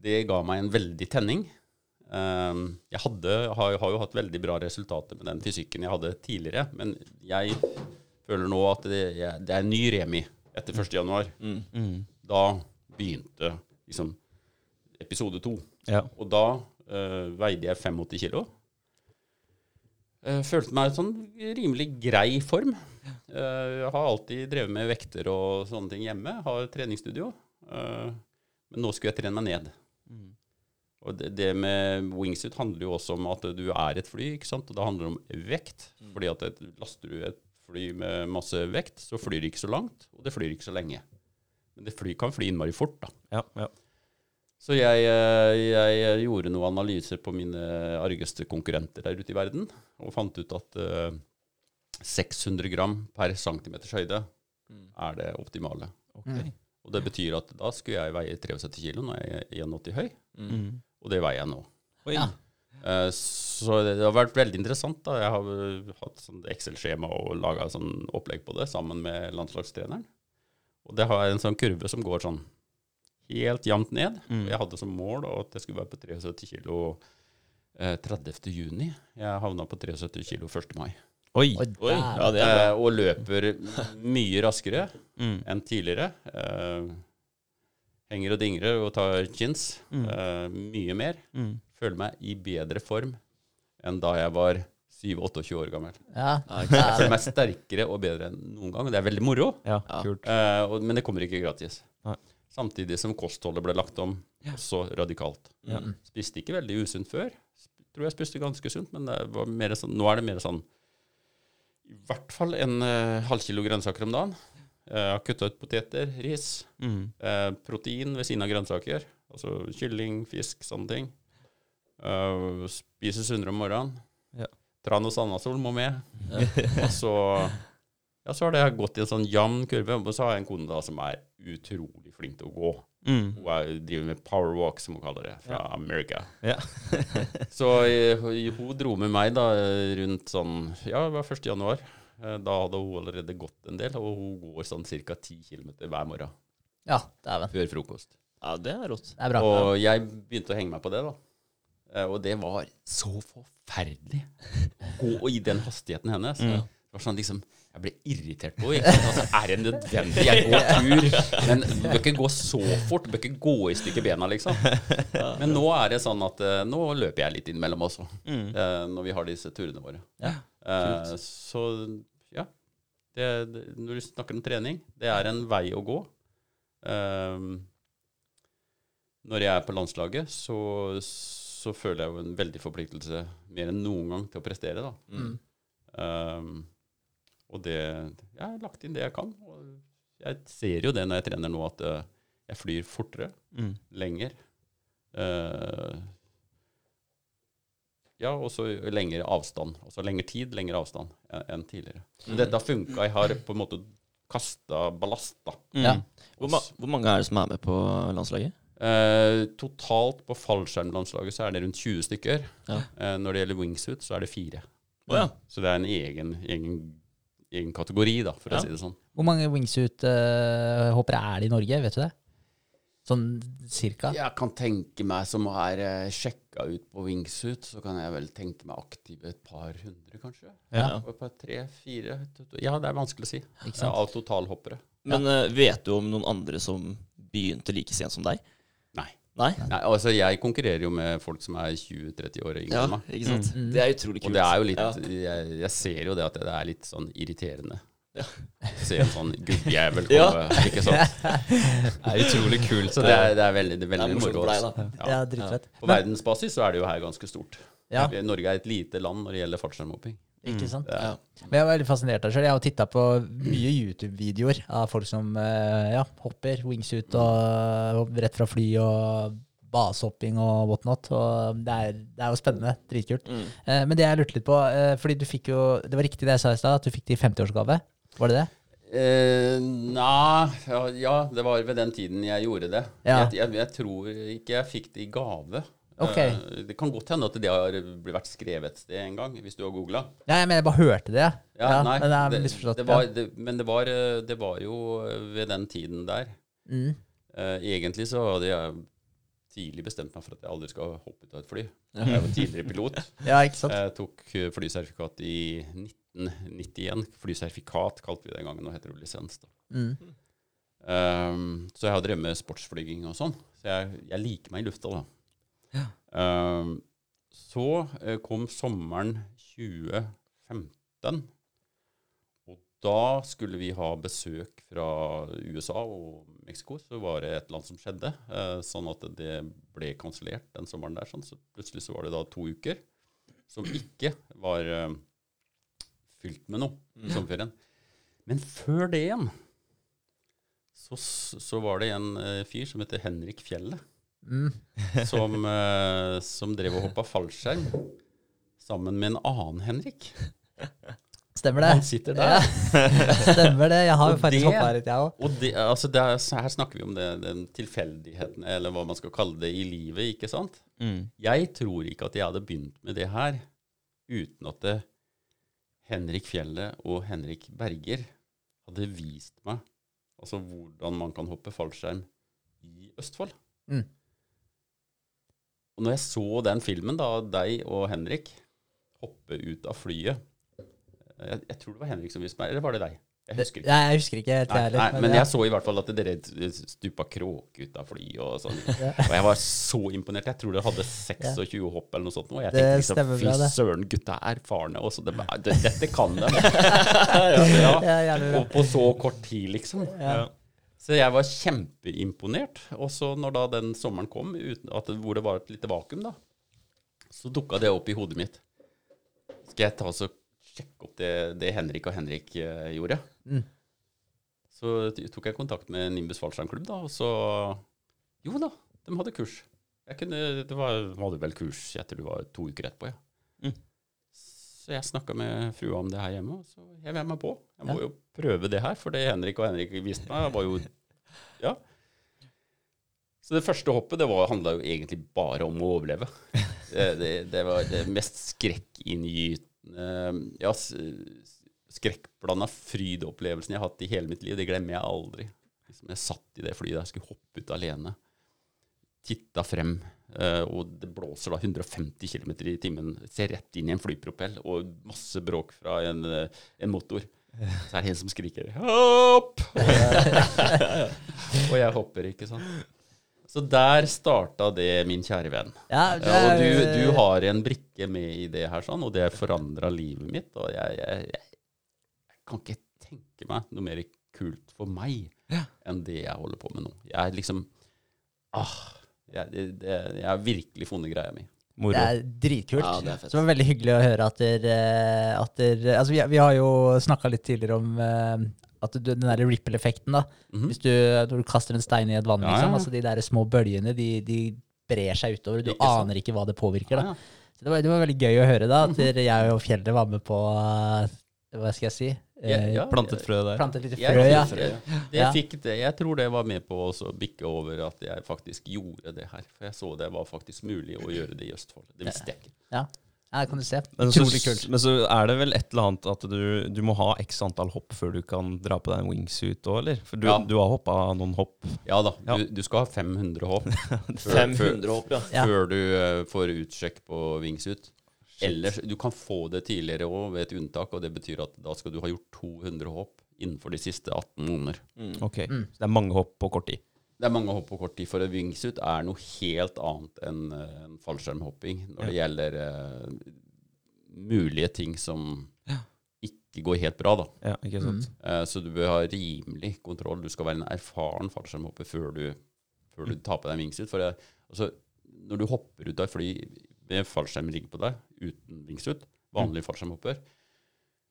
det ga meg en veldig tenning. Um, jeg hadde, har, har jo hatt veldig bra resultater med den fysikken jeg hadde tidligere, men jeg føler nå at det, jeg, det er en ny Remi etter 1. januar. Mm. Mm. Da begynte liksom episode to. Ja. Og da uh, veide jeg 85 kilo. Uh, følte meg i sånn rimelig grei form. Uh, jeg har alltid drevet med vekter og sånne ting hjemme. Har treningsstudio. Uh, men nå skulle jeg trene meg ned. Mm. Og det, det med wingsuit handler jo også om at du er et fly, ikke sant? og det handler om vekt. Fordi at et, laster du et fly med masse vekt, så flyr det ikke så langt, og det flyr ikke så lenge. Men det fly, kan fly innmari fort, da. Ja. ja. Så jeg, eh, jeg gjorde noen analyser på mine argeste konkurrenter der ute i verden, og fant ut at uh, 600 gram per centimeters høyde Mm. er det optimale. Okay. Mm. Og det betyr at da skulle jeg veie 73 kilo når jeg er 81 høy, Mm. Og det veier jeg nå. Oi. Ja. Eh, Så det har vært veldig interessant. da. Jeg har eh, hatt sånn Excel-skjema og laga sånn opplegg på det sammen med landslagstreneren. Og det har en sånn kurve som går sånn helt jevnt ned. Mm. Jeg hadde som mål da, at jeg skulle være på 73 kilo eh, 30. juni. Jeg havna på 73 kilo 1. mai. Oi. Oi, Oi, ja, det er bra. Eh, og løper mye raskere Mm. enn tidligere. Eh, henger og dingrer og tar chins. Mm. Uh, mye mer. Mm. Føler meg i bedre form enn da jeg var 7-28 år gammel. Ja. Jeg føler meg sterkere og bedre enn noen gang. Det er veldig moro, Ja, eh, og, men det kommer ikke gratis. Nei. Samtidig som kostholdet ble lagt om så radikalt. Ja. Mm. Spiste ikke veldig usunt før. Tror jeg spiste ganske sunt, men det var mer sånn, nå er det mer sånn I hvert fall en uh, halv kilo grønnsaker om dagen. Eh, Jeg har kutta ut poteter, ris, Mm. eh, protein ved siden av grønnsaker. Altså kylling, fisk, sånne ting. Uh, spise sunnere om morgenen. Ja. Tran og Sandasol må med. og så, ja, så har det gått i en sånn jevn kurve. Og så har jeg en kone da som er utrolig flink til å gå. Mm. Hun er, driver med powerwalk, som hun kaller det, fra America. Ja. så eh, hun- dro med meg da rundt sånn Ja, det var 1. januar. Eh, Da hadde hun allerede gått en del, og hun går sånn ca. 10 km hver morgen ja dæven. før frokost. Ja, det er rått. Det er bra. Og jeg begynte å henge meg på det, da. Eh, Og det var så forferdelig. Gå i den hastigheten hennes. Mm. Det var sånn liksom Jeg ble irritert på henne. Altså, er det nødvendig? Jeg går tur. Men du bør ikke gå så fort. Du bør ikke gå i stykker bena, liksom. Men nå er det sånn at eh, nå løper jeg litt innimellom også. Mm. eh, Når vi har disse turene våre. Ja, Eh, Så ja. Det, det, når du snakker om trening, det er en vei å gå. Uh, når jeg er på landslaget, så, så føler jeg jo en veldig forpliktelse, mer enn noen gang, til å prestere. da. Mm. Um, og det Jeg har lagt inn det jeg kan. Og jeg ser jo det når jeg trener nå, at uh, jeg flyr fortere, Mm. lenger. Eh, ja, og så lengre avstand. Altså lengre tid, lengre avstand enn enn tidligere. Men dette har funka. Jeg har på en måte kasta ballast, da. Mm. Ja. Hvor, ma hvor mange er det som er med på landslaget? Eh, totalt på fallskjermlandslaget så er det rundt 20 stykker. Ja. Eh, når det gjelder wingsuit, så er det fire. Oh, ja. Så det er en egen, egen, egen kategori, da, for Ja. å si det sånn. Hvor mange wingsuit-hoppere er det i Norge, vet du det? Sånn cirka? Jeg kan tenke meg, som er uh, sjekka ut på wingsuit, så kan jeg vel tenke meg aktive et par hundre, kanskje. Ja. Et par tre, fire Ja, det er vanskelig å si. Ikke Ja, sant? av totalhoppere. Men eh, vet du om noen andre som begynte like sent som deg? Nei. Nei? Nei, altså Jeg konkurrerer jo med folk som er 20-30 år yngre enn meg. ikke sant? Det er utrolig kult. Og det er jo litt Ja. jeg, jeg ser jo det at det er litt sånn irriterende. Se en sånn gubbjævel Ja. ikke sant. Det er utrolig kult. Så det er, det er veldig, det er Det er veldig moro. Ja. På verdensbasis så er det jo her ganske stort. Ja, Norge er et lite land når det gjelder fallskjermhopping. ikke sant? Det er- Ja. Men jeg var veldig fascinert av det sjøl. Jeg har titta på mye YouTube-videoer av folk som eh, ja, hopper wingsuit og rett fra fly og basehopping og whatnot. Og det er, det er jo spennende. Dritkult. Mm. Eh, men det jeg lurte litt på, eh, fordi du fikk jo Det var riktig det jeg sa i stad, at du fikk det i 50-årsgave. Var det det? Eh, Nei ja, ja, det var ved den tiden jeg gjorde det. Ja. Jeg, jeg, jeg tror ikke jeg fikk det i gave. Okay. Eh, det kan godt hende at det har vært skrevet et sted en gang, hvis du har googla. Ja, jeg mener jeg bare hørte det. Ja, nei, men det det, det var, det, men det var, eh, det var jo ved den tiden der. Mm. Eh, egentlig så hadde jeg tidlig bestemt meg for at jeg aldri skal hoppe ut av et fly. Jeg var tidligere pilot. ja, ikke sant? Jeg tok eh, flysertifikat i 1991. Flysertifikat kalte vi det den gangen, nå heter det lisens. Mm. Um, så jeg har drevet med sportsflyging og sånn. Så jeg, jeg liker meg i lufta, da. Ja. Um, så eh, kom sommeren 2015. Og da skulle vi ha besøk fra USA og Mexico. Så var det et eller annet som skjedde, eh, sånn at det ble kansellert den sommeren der. Sånn. Så plutselig så var det da to uker som ikke var eh, fylt med noe i sommerferien. Men før det igjen så, så var det en eh, fyr som heter Henrik Fjellet, Mm. som, eh, som drev og hoppa fallskjerm sammen med en annen Henrik. Stemmer det? Han sitter der. Ja. Stemmer det. Jeg har jo faktisk hoppa litt, jeg òg. Altså er, her snakker vi om det, den tilfeldigheten, eller hva man skal kalle det, i livet, ikke sant? Mm. Jeg tror ikke at jeg hadde begynt med det her uten at det, Henrik Fjellet og Henrik Berger hadde vist meg altså hvordan man kan hoppe fallskjerm i Østfold. Mm. Og når jeg så den filmen, da, deg og Henrik hoppe ut av flyet jeg, jeg tror det var Henrik som viste meg, eller var det deg? Jeg husker ikke. Nei, jeg husker ikke helt, jeg heller. men jeg så i hvert fall at dere stupa kråke ut av flyet og sånn. Og jeg var så imponert. Jeg tror dere hadde 26 hopp eller noe sånt. Og jeg Det tenkte liksom, fy søren, gutta er erfarne. Og så det, det, dette kan de. Ja, ja. Og på så kort tid, liksom. Ja. Så jeg var kjempeimponert. Og så når da den sommeren kom, at, hvor det var et lite vakuum, da, så dukka det opp i hodet mitt. Skal jeg ta og sjekke opp det, det Henrik og Henrik eh, gjorde? Mm. Så tok jeg kontakt med Nimbus fallskjermklubb, da, og så Jo da, de hadde kurs. Kunne, det var, de hadde vel kurs jeg tror det var to uker etterpå. Ja. Mm. Så jeg snakka med frua om det her hjemme, og så hev jeg meg på. Jeg må Ja. jo prøve det her, for det Henrik og Henrik viste meg, var jo Ja. Så det første hoppet det handla jo egentlig bare om å overleve. Det, det, det var det mest skrekkinngytende Ja, skrekkblanda frydopplevelsen jeg har hatt i hele mitt liv. Det glemmer jeg aldri. Liksom jeg satt i det flyet der, skulle hoppe ut alene. Titta frem, eh, og det blåser da 150 km i timen. Ser rett inn i en flypropell, og masse bråk fra en, eh, en motor. Så er det en som skriker 'hopp!' og jeg hopper, ikke sant. Så der starta det, min kjære venn. Ja, Ja, og du, er- du har en brikke med i det her, sånn, og det forandra livet mitt. Og jeg, jeg, jeg, jeg kan ikke tenke meg noe mer kult for meg enn det jeg holder på med nå. Jeg er liksom ah, jeg, det, det, jeg har virkelig funnet greia mi. Moro. Det er dritkult. Ja, det er. Så det var veldig hyggelig å høre at dere at dere- Altså, vi, vi har jo snakka litt tidligere om eh, at du, den der ripple-effekten, da. Mhm. Hvis du, når du kaster en stein i et vann, Ja, liksom. Altså, de der små bølgene, de, de brer seg utover. Du Ikke sant? aner ikke hva det påvirker, da. Ja, ja. Så det var, det var veldig gøy å høre, da. At jeg og Fjellet var med på eh, Hva skal jeg si? Ja, Eh, ja. Plantet frø der. Plantet litt Jeg, frø, ja. det, det Ja. fikk det. jeg tror det var med på å også bikke over at jeg faktisk gjorde det her. For jeg så det var faktisk mulig å gjøre det i Østfold. Det visste jeg ikke. Ja, ja kan du se. Men så, kult. men så er det vel et eller annet at du, du må ha x antall hopp før du kan dra på deg en wingsuit òg, eller? For du, Ja. du har hoppa noen hopp. Ja da, Ja. Du, du skal ha 500 hopp før, 500 hopp, ja. Ja. før du uh, får utsjekk på wingsuit. Ellers, Du kan få det tidligere òg ved et unntak, og det betyr at da skal du ha gjort 200 hopp innenfor de siste 18 måneder. Ok, Mm. Så det er mange hopp på kort tid. Det er mange hopp på kort tid, for en wingsuit er noe helt annet enn eh, en fallskjermhopping når det gjelder uh, mulige ting som Ja. ikke går helt bra. da. Ja, ikke sant. Eh, så du bør ha rimelig kontroll. Du skal være en erfaren fallskjermhopper før du, før du tar på deg en wingsuit. For det, altså, når du hopper ut av et fly med fallskjermrigg på deg, uten vingsut, vanlig fallskjermhopper,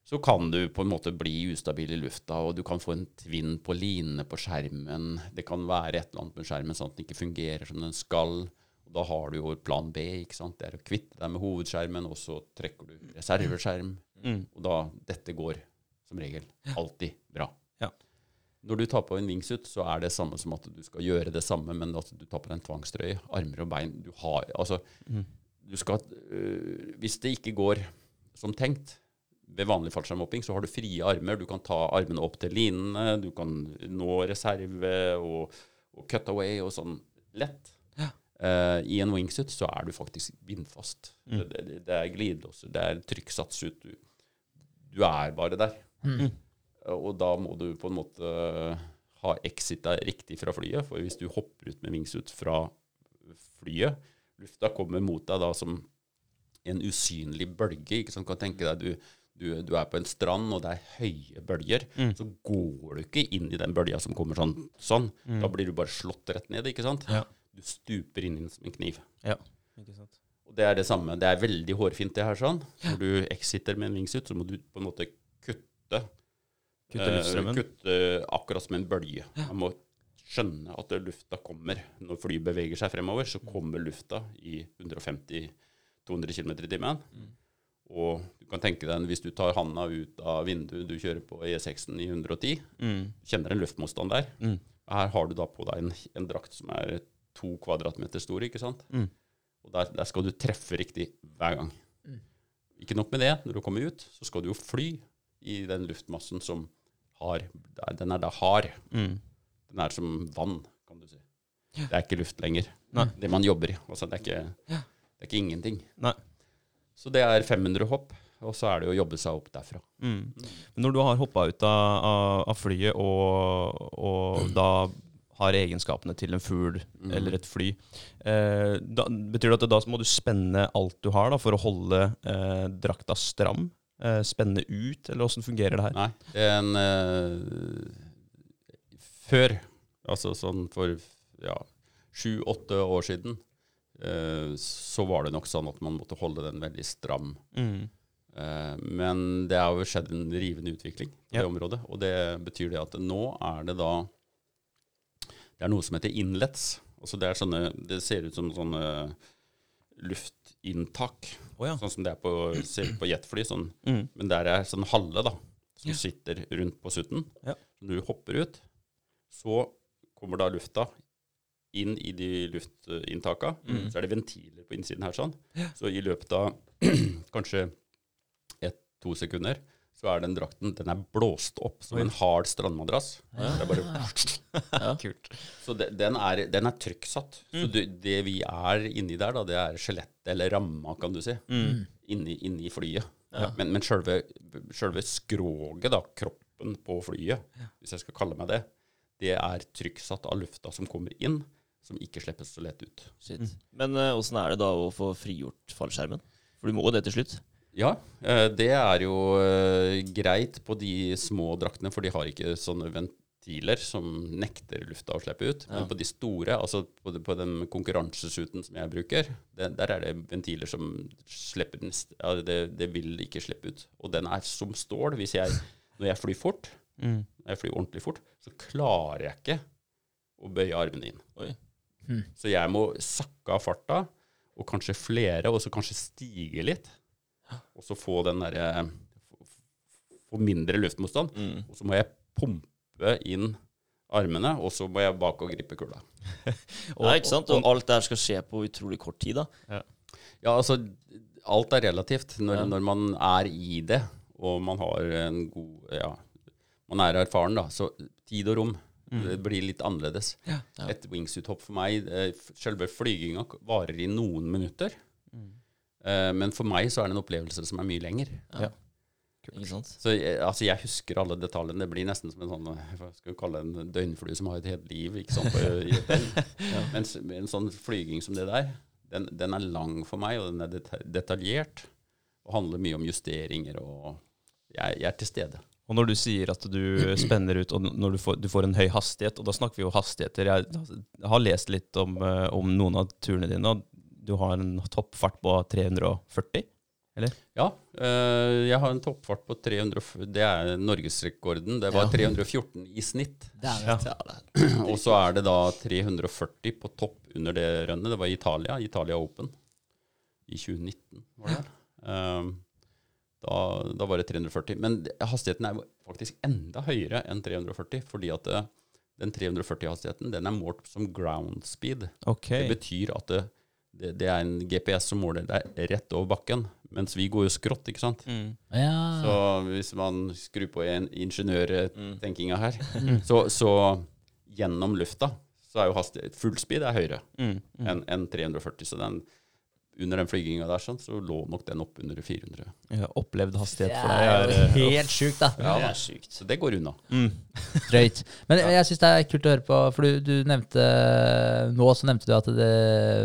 så kan du på en måte bli ustabil i lufta, og du kan få en tvinn på linene på skjermen. Det kan være et eller annet med skjermen sånn at den ikke fungerer som den skal. Og da har du jo plan B. ikke sant? Det er å kvitte deg med hovedskjermen, og så trekker du reserveskjerm. Mm. Og da Dette går som regel alltid bra. Ja. Når du tar på en wingsuit, så er det samme som at du skal gjøre det samme, men at du tar på deg en tvangstrøye. Armer og bein. Du har Altså, du skal øh, Hvis det ikke går som tenkt ved vanlig fallskjermhopping, så har du frie armer. Du kan ta armene opp til linene, du kan nå reserve og, og cut away og sånn lett. Ja. Uh, I en wingsuit så er du faktisk bindfast. Det, det, det er glidelåser, det er trykksats ut. Du, du er bare der. Mm. Og da må du på en måte ha exita riktig fra flyet. For hvis du hopper ut med wingsuit fra flyet, lufta kommer mot deg da som en usynlig bølge. ikke sant? Kan tenke deg du, du, du er på en strand, og det er høye bølger. Så går du ikke inn i den bølga som kommer sånn. sånn. Da blir du bare slått rett ned. ikke sant? Ja. Du stuper inn i den som en kniv. Ja, ikke sant. Og det er det samme. Det er veldig hårfint, det her. sånn. Når du exiter med en wingsuit, så må du på en måte kutte Kutte eh, kutte akkurat som en bølge. Man må skjønne at lufta kommer. Når flyet beveger seg fremover, så kommer lufta i 150-200 km i timen. Og du kan tenke deg hvis du tar handa ut av vinduet, du kjører på E6-en i 110, Mm. kjenner en luftmotstand der. Mm. Her har du da på deg en, en drakt som er to kvadratmeter stor, ikke sant? Mm. Og der, der skal du treffe riktig hver gang. Ikke nok med det, når du kommer ut, så skal du jo fly i den luftmassen som har Den er da hard. Mm. Den er som vann, kan du si. Det er ikke luft lenger. Nei. Det man jobber i. Altså, det, er ikke, Ja. det er ikke ingenting. Nei. Så det er 500 hopp, og så er det å jobbe seg opp derfra. Mm. Men når du har hoppa ut av, av, flyet og, og da har egenskapene til en fugl Mm. eller et fly, eh, da, betyr det at da må du spenne alt du har da, for å holde eh, drakta stram? Eh, spenne ut, eller åssen fungerer det her? Nei, det er en eh, Før, altså sånn for ja, sju-åtte år siden, eh, så var det nok sånn at man måtte holde den veldig stram. Mm. Eh, men det har jo skjedd en rivende utvikling på yep. det området. Og det betyr det at nå er det da Det er noe som heter inlets. Altså det, sånne, det ser ut som sånne luftinntak. oh, ja. Sånn som det er på, på jetfly. Sånn. Mm. Men der er sånn halle da, som Ja. sitter rundt på sutten. Ja. Du hopper ut, så kommer da lufta inn i de luftinntakene. Mm. Så er det ventiler på innsiden her sånn. Så i løpet av kanskje ett-to sekunder, så er den drakten den er blåst opp som en hard strandmadrass. Det er bare, Ja. Kult. så det, den, er, den er trykksatt. Så Mm. det, det vi er inni der, da, det er skjelettet, eller ramma, kan du si, Mm. inni, inni flyet. Ja. Men, men selve, selve skroget, da, kroppen på flyet, hvis jeg skal kalle meg det, det er trykksatt av lufta som kommer inn, som ikke slippes så lett ut. Shit. Men åssen uh, er det da å få frigjort fallskjermen? For du må jo det til slutt. Ja, uh, det er jo uh, greit på de små draktene, for de har ikke sånne ventiler som nekter lufta å slippe ut. Ja. Men på de store, altså på, de- på den konkurransesuten som jeg bruker, det, der er det ventiler som slipper den ja, det, det vil ikke slippe ut. Og den er som stål. Hvis jeg, når jeg flyr fort, Mm. når jeg flyr ordentlig fort, så klarer jeg ikke å bøye armene inn. Oi. Hmm. Så jeg må sakke av farta, og kanskje flere, og så kanskje stige litt. Og så få den derre Få mindre luftmotstand. Mm. Og så må jeg pumpe inn armene, og så må jeg bak og gripe kula. Nei, ikke sant? Og alt det her skal skje på utrolig kort tid, da. Ja, altså Alt er relativt når, Ja. når man er i det, og man har en god Ja, man er erfaren, da. Så tid og rom det blir litt annerledes. Ja. Ja. Et wingsuit-hopp for meg eh, Selve flyginga varer i noen minutter. Eh, men for meg så er det en opplevelse som er mye lenger. Ja. Så jeg, altså, jeg husker alle detaljene. Det blir nesten som en sånn, hva skal vi kalle det, en døgnflue som har et helt liv. ikke sant? På, i et døgn. Mens en sånn flyging som det der, den, den er lang for meg, og den er detaljert. Og handler mye om justeringer, og jeg, jeg er til stede. Og når du sier at du spenner ut, og når du får, du får en høy hastighet, og da snakker vi jo hastigheter Jeg, har lest litt om, eh, om noen av turene dine, og du har en toppfart på 340? eller? Ja, øh, jeg har en toppfart på 300, det er norgesrekorden. Det var Ja. 314 i snitt. Det er Ja. Og så er det da 340 på topp under det rønnet. Det var i Italia, Italia Open i 2019, var det. Um, da, da var det 340. Men hastigheten er faktisk enda høyere enn 340, fordi at det, den 340-hastigheten den er målt som ground speed. Okay. Det betyr at det, det, det er en GPS som måler deg rett over bakken, mens vi går jo skrått, ikke sant? Mm. Ja. Så hvis man skrur på en ingeniørtenkinga her, Mm. så, så gjennom lufta så er jo hastighet Full speed er høyere Mm. Mm. enn en 340. Så den, under den flyginga der sånn, så lå nok den opp under 400. Ja, opplevd hastighet for deg er er jo helt sjukt, da. Ja, det er sjukt. Så det går unna. mm. Drøyt. Men jeg syns det er kult å høre på, for du, du nevnte Nå så nevnte du at det,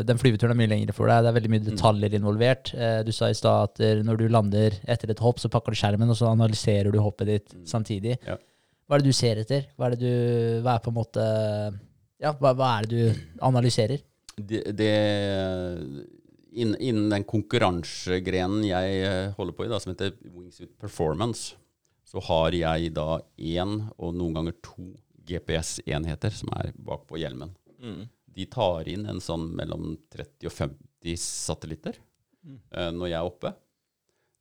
den flyveturen er mye lengre for deg. Det er veldig mye detaljer involvert. Eh, Du sa i stad at når du lander etter et hopp, så pakker du skjermen, og så analyserer du hoppet ditt samtidig. Ja. Hva er det du ser etter? Hva er det du Hva er på en måte Ja, hva, hva er det du analyserer? Det, det innen, innen den konkurransegrenen jeg eh, holder på i, da, som heter Wingsuit Performance, så har jeg da én og noen ganger to GPS-enheter som er bak på hjelmen. Mm. De tar inn en sånn mellom 30 og 50 satellitter eh, når jeg er oppe.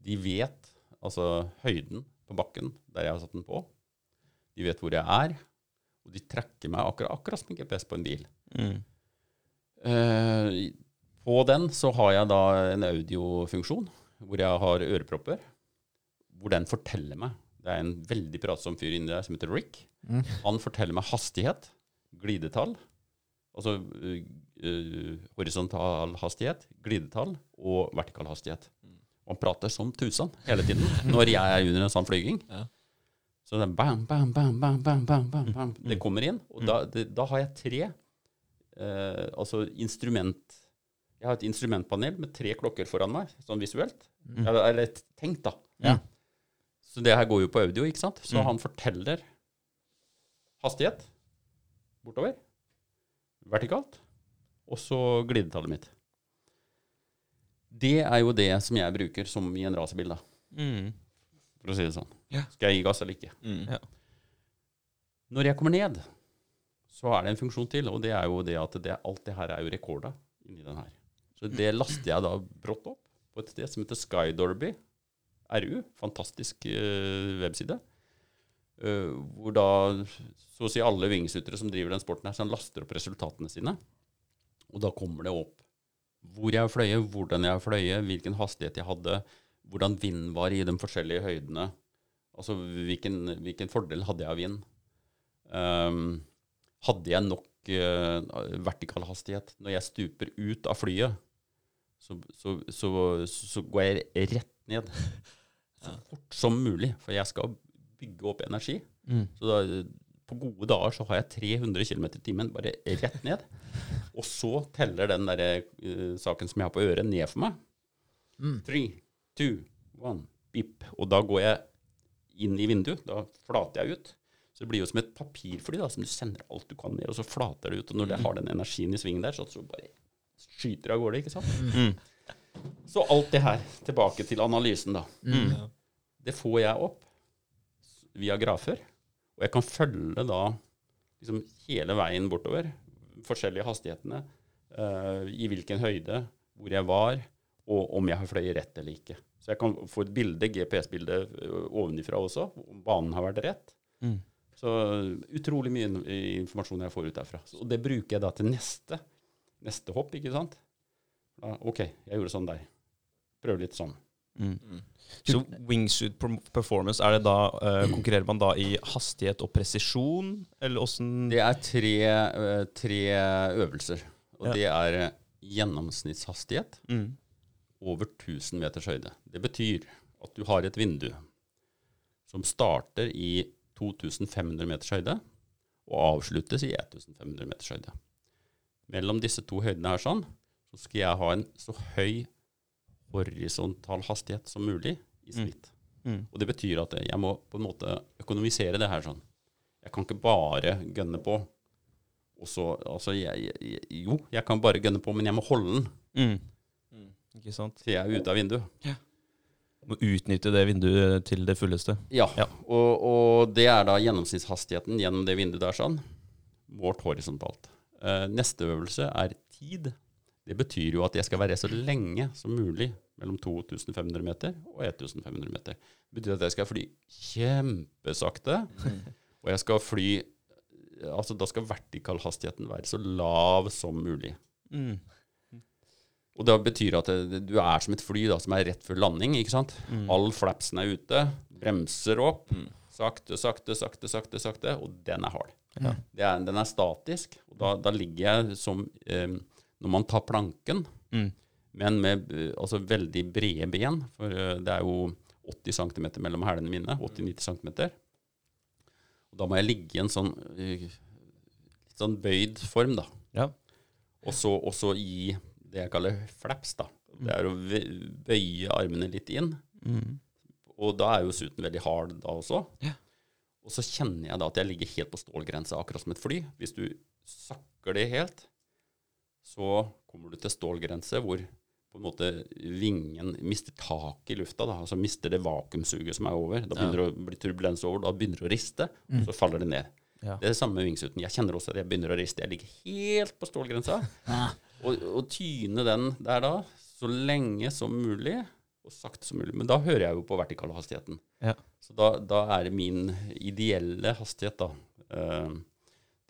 De vet altså høyden på bakken der jeg har satt den på. De vet hvor jeg er, og de trekker meg akkurat, akkurat som en GPS på en bil. Mm. Eh, på den så har jeg da en audiofunksjon hvor jeg har ørepropper. Hvor den forteller meg Det er en veldig pratsom fyr inni der som heter Rick. Mm. Han forteller meg hastighet, glidetall, altså uh, uh, horisontal hastighet, glidetall og vertikal hastighet. Og han prater som tusen hele tiden når jeg er under en sånn flyging. Ja. Så det er bam, bam, bam, bam, bam, bam, bam, bam. Det kommer inn, og da, det, da har jeg tre uh, altså instrument Jeg har et instrumentpanel med tre klokker foran meg, sånn visuelt. Eller, eller tenkt, da. Ja. Så det her går jo på audio, ikke sant? Så Mm. han forteller hastighet bortover, vertikalt, og så glidetallet mitt. Det er jo det som jeg bruker som i en racerbil, da, Mm. for å si det sånn. Ja. Skal jeg gi gass eller ikke? Mm. Ja. Når jeg kommer ned, så er det en funksjon til, og det er jo det at det, alt det her er jo rekorda inni den her. Så det laster jeg da brått opp på et sted som heter Skydorby RU. Fantastisk uh, webside. Uh, hvor da så å si alle wingsutere som driver den sporten her, så han laster opp resultatene sine. Og da kommer det opp hvor jeg fløy, hvordan jeg fløy, hvilken hastighet jeg hadde, hvordan vinden var i de forskjellige høydene. Altså hvilken, hvilken fordel hadde jeg av vind? Um, hadde jeg nok uh, vertikal hastighet når jeg stuper ut av flyet, så, så, så, så går jeg rett ned så fort som mulig, for jeg skal bygge opp energi. Mm. Så da, på gode dager så har jeg 300 km i timen bare rett ned. Og så teller den der, uh, saken som jeg har på øret, ned for meg. Mm. Three, two, one, bip. Og da går jeg inn i vinduet. Da flater jeg ut. Så det blir jo som et papirfly da, som du sender alt du kan ned, og så flater det ut. Og når det har den energien i svingen der, så, så bare skyter av gårde, ikke sant? Mm. Så alt det her, tilbake til analysen, da. Mm. Det får jeg opp via grafer. Og jeg kan følge da liksom hele veien bortover. Forskjellige hastighetene. uh, I hvilken høyde, hvor jeg var, og om jeg har fløyet rett eller ikke. Så jeg kan få et bilde, GPS-bilde ovenifra også, om banen har vært rett. Mm. Så utrolig mye informasjon jeg får ut derfra. Og det bruker jeg da til neste, neste hopp, ikke sant? Da, OK, jeg gjorde sånn der. Prøv litt sånn. Mm. Mm. Så wingsuit performance, er det da uh, konkurrerer man da i hastighet og presisjon, eller åssen Det er tre, uh, tre øvelser. Og Ja. det er gjennomsnittshastighet mm. over 1000 meters høyde. Det betyr at du har et vindu som starter i 2500 meters høyde og avsluttes i 1500 meters høyde. Mellom disse to høydene her sånn, så skal jeg ha en så høy horisontal hastighet som mulig i Mm. snitt. Mm. Og det betyr at jeg må på en måte økonomisere det her sånn. Jeg kan ikke bare gønne på. Og så, altså jeg, jeg, jo, jeg kan bare gønne på, men jeg må holde den Mm. Mm. Ikke sant? til jeg er ute av vinduet. Må utnytte det vinduet til det fulleste. Ja, Ja. Og, og det er da gjennomsnittshastigheten gjennom det vinduet der sånn, målt horisontalt. Eh, neste øvelse er tid. Det betyr jo at jeg skal være så lenge som mulig mellom 2500 meter og 1500 meter. Det betyr at jeg skal fly kjempesakte, og jeg skal fly Altså da skal vertikalhastigheten være så lav som mulig. Mm. Og det betyr at det, du er som et fly da, som er rett før landing. ikke sant? Mm. All flapsen er ute, bremser opp. Mm. Sakte, sakte, sakte, sakte, sakte, og den er hard. Ja. Det er, den er statisk, og da, da ligger jeg som eh, Når man tar planken, Mm. men med altså veldig brede ben, for det er jo 80 cm mellom hælene mine, 80-90 cm. Og da må jeg ligge i en sånn litt sånn bøyd form, da. Ja. Og så og så gi det jeg kaller flaps, da. Det er å bøye armene litt inn. Mm. Og da er jo suiten veldig hard da også. Ja. Og så kjenner jeg da at jeg ligger helt på stålgrensa, akkurat som et fly. Hvis du sakker det helt, så kommer du til stålgrense hvor på en måte vingen mister tak i lufta. da, altså Mister det vakuumsuget som er over. Da begynner det å bli turbulens over, da begynner det å riste, og så faller det ned. Ja. Det er det samme med vingsuten. Jeg kjenner også at jeg begynner å riste. Jeg ligger helt på stålgrensa. Ah. Og, og tyne den der da, så lenge som mulig, og sakte som mulig. Men da hører jeg jo på vertikalhastigheten. Ja. Så da, da er min ideelle hastighet, da. uh,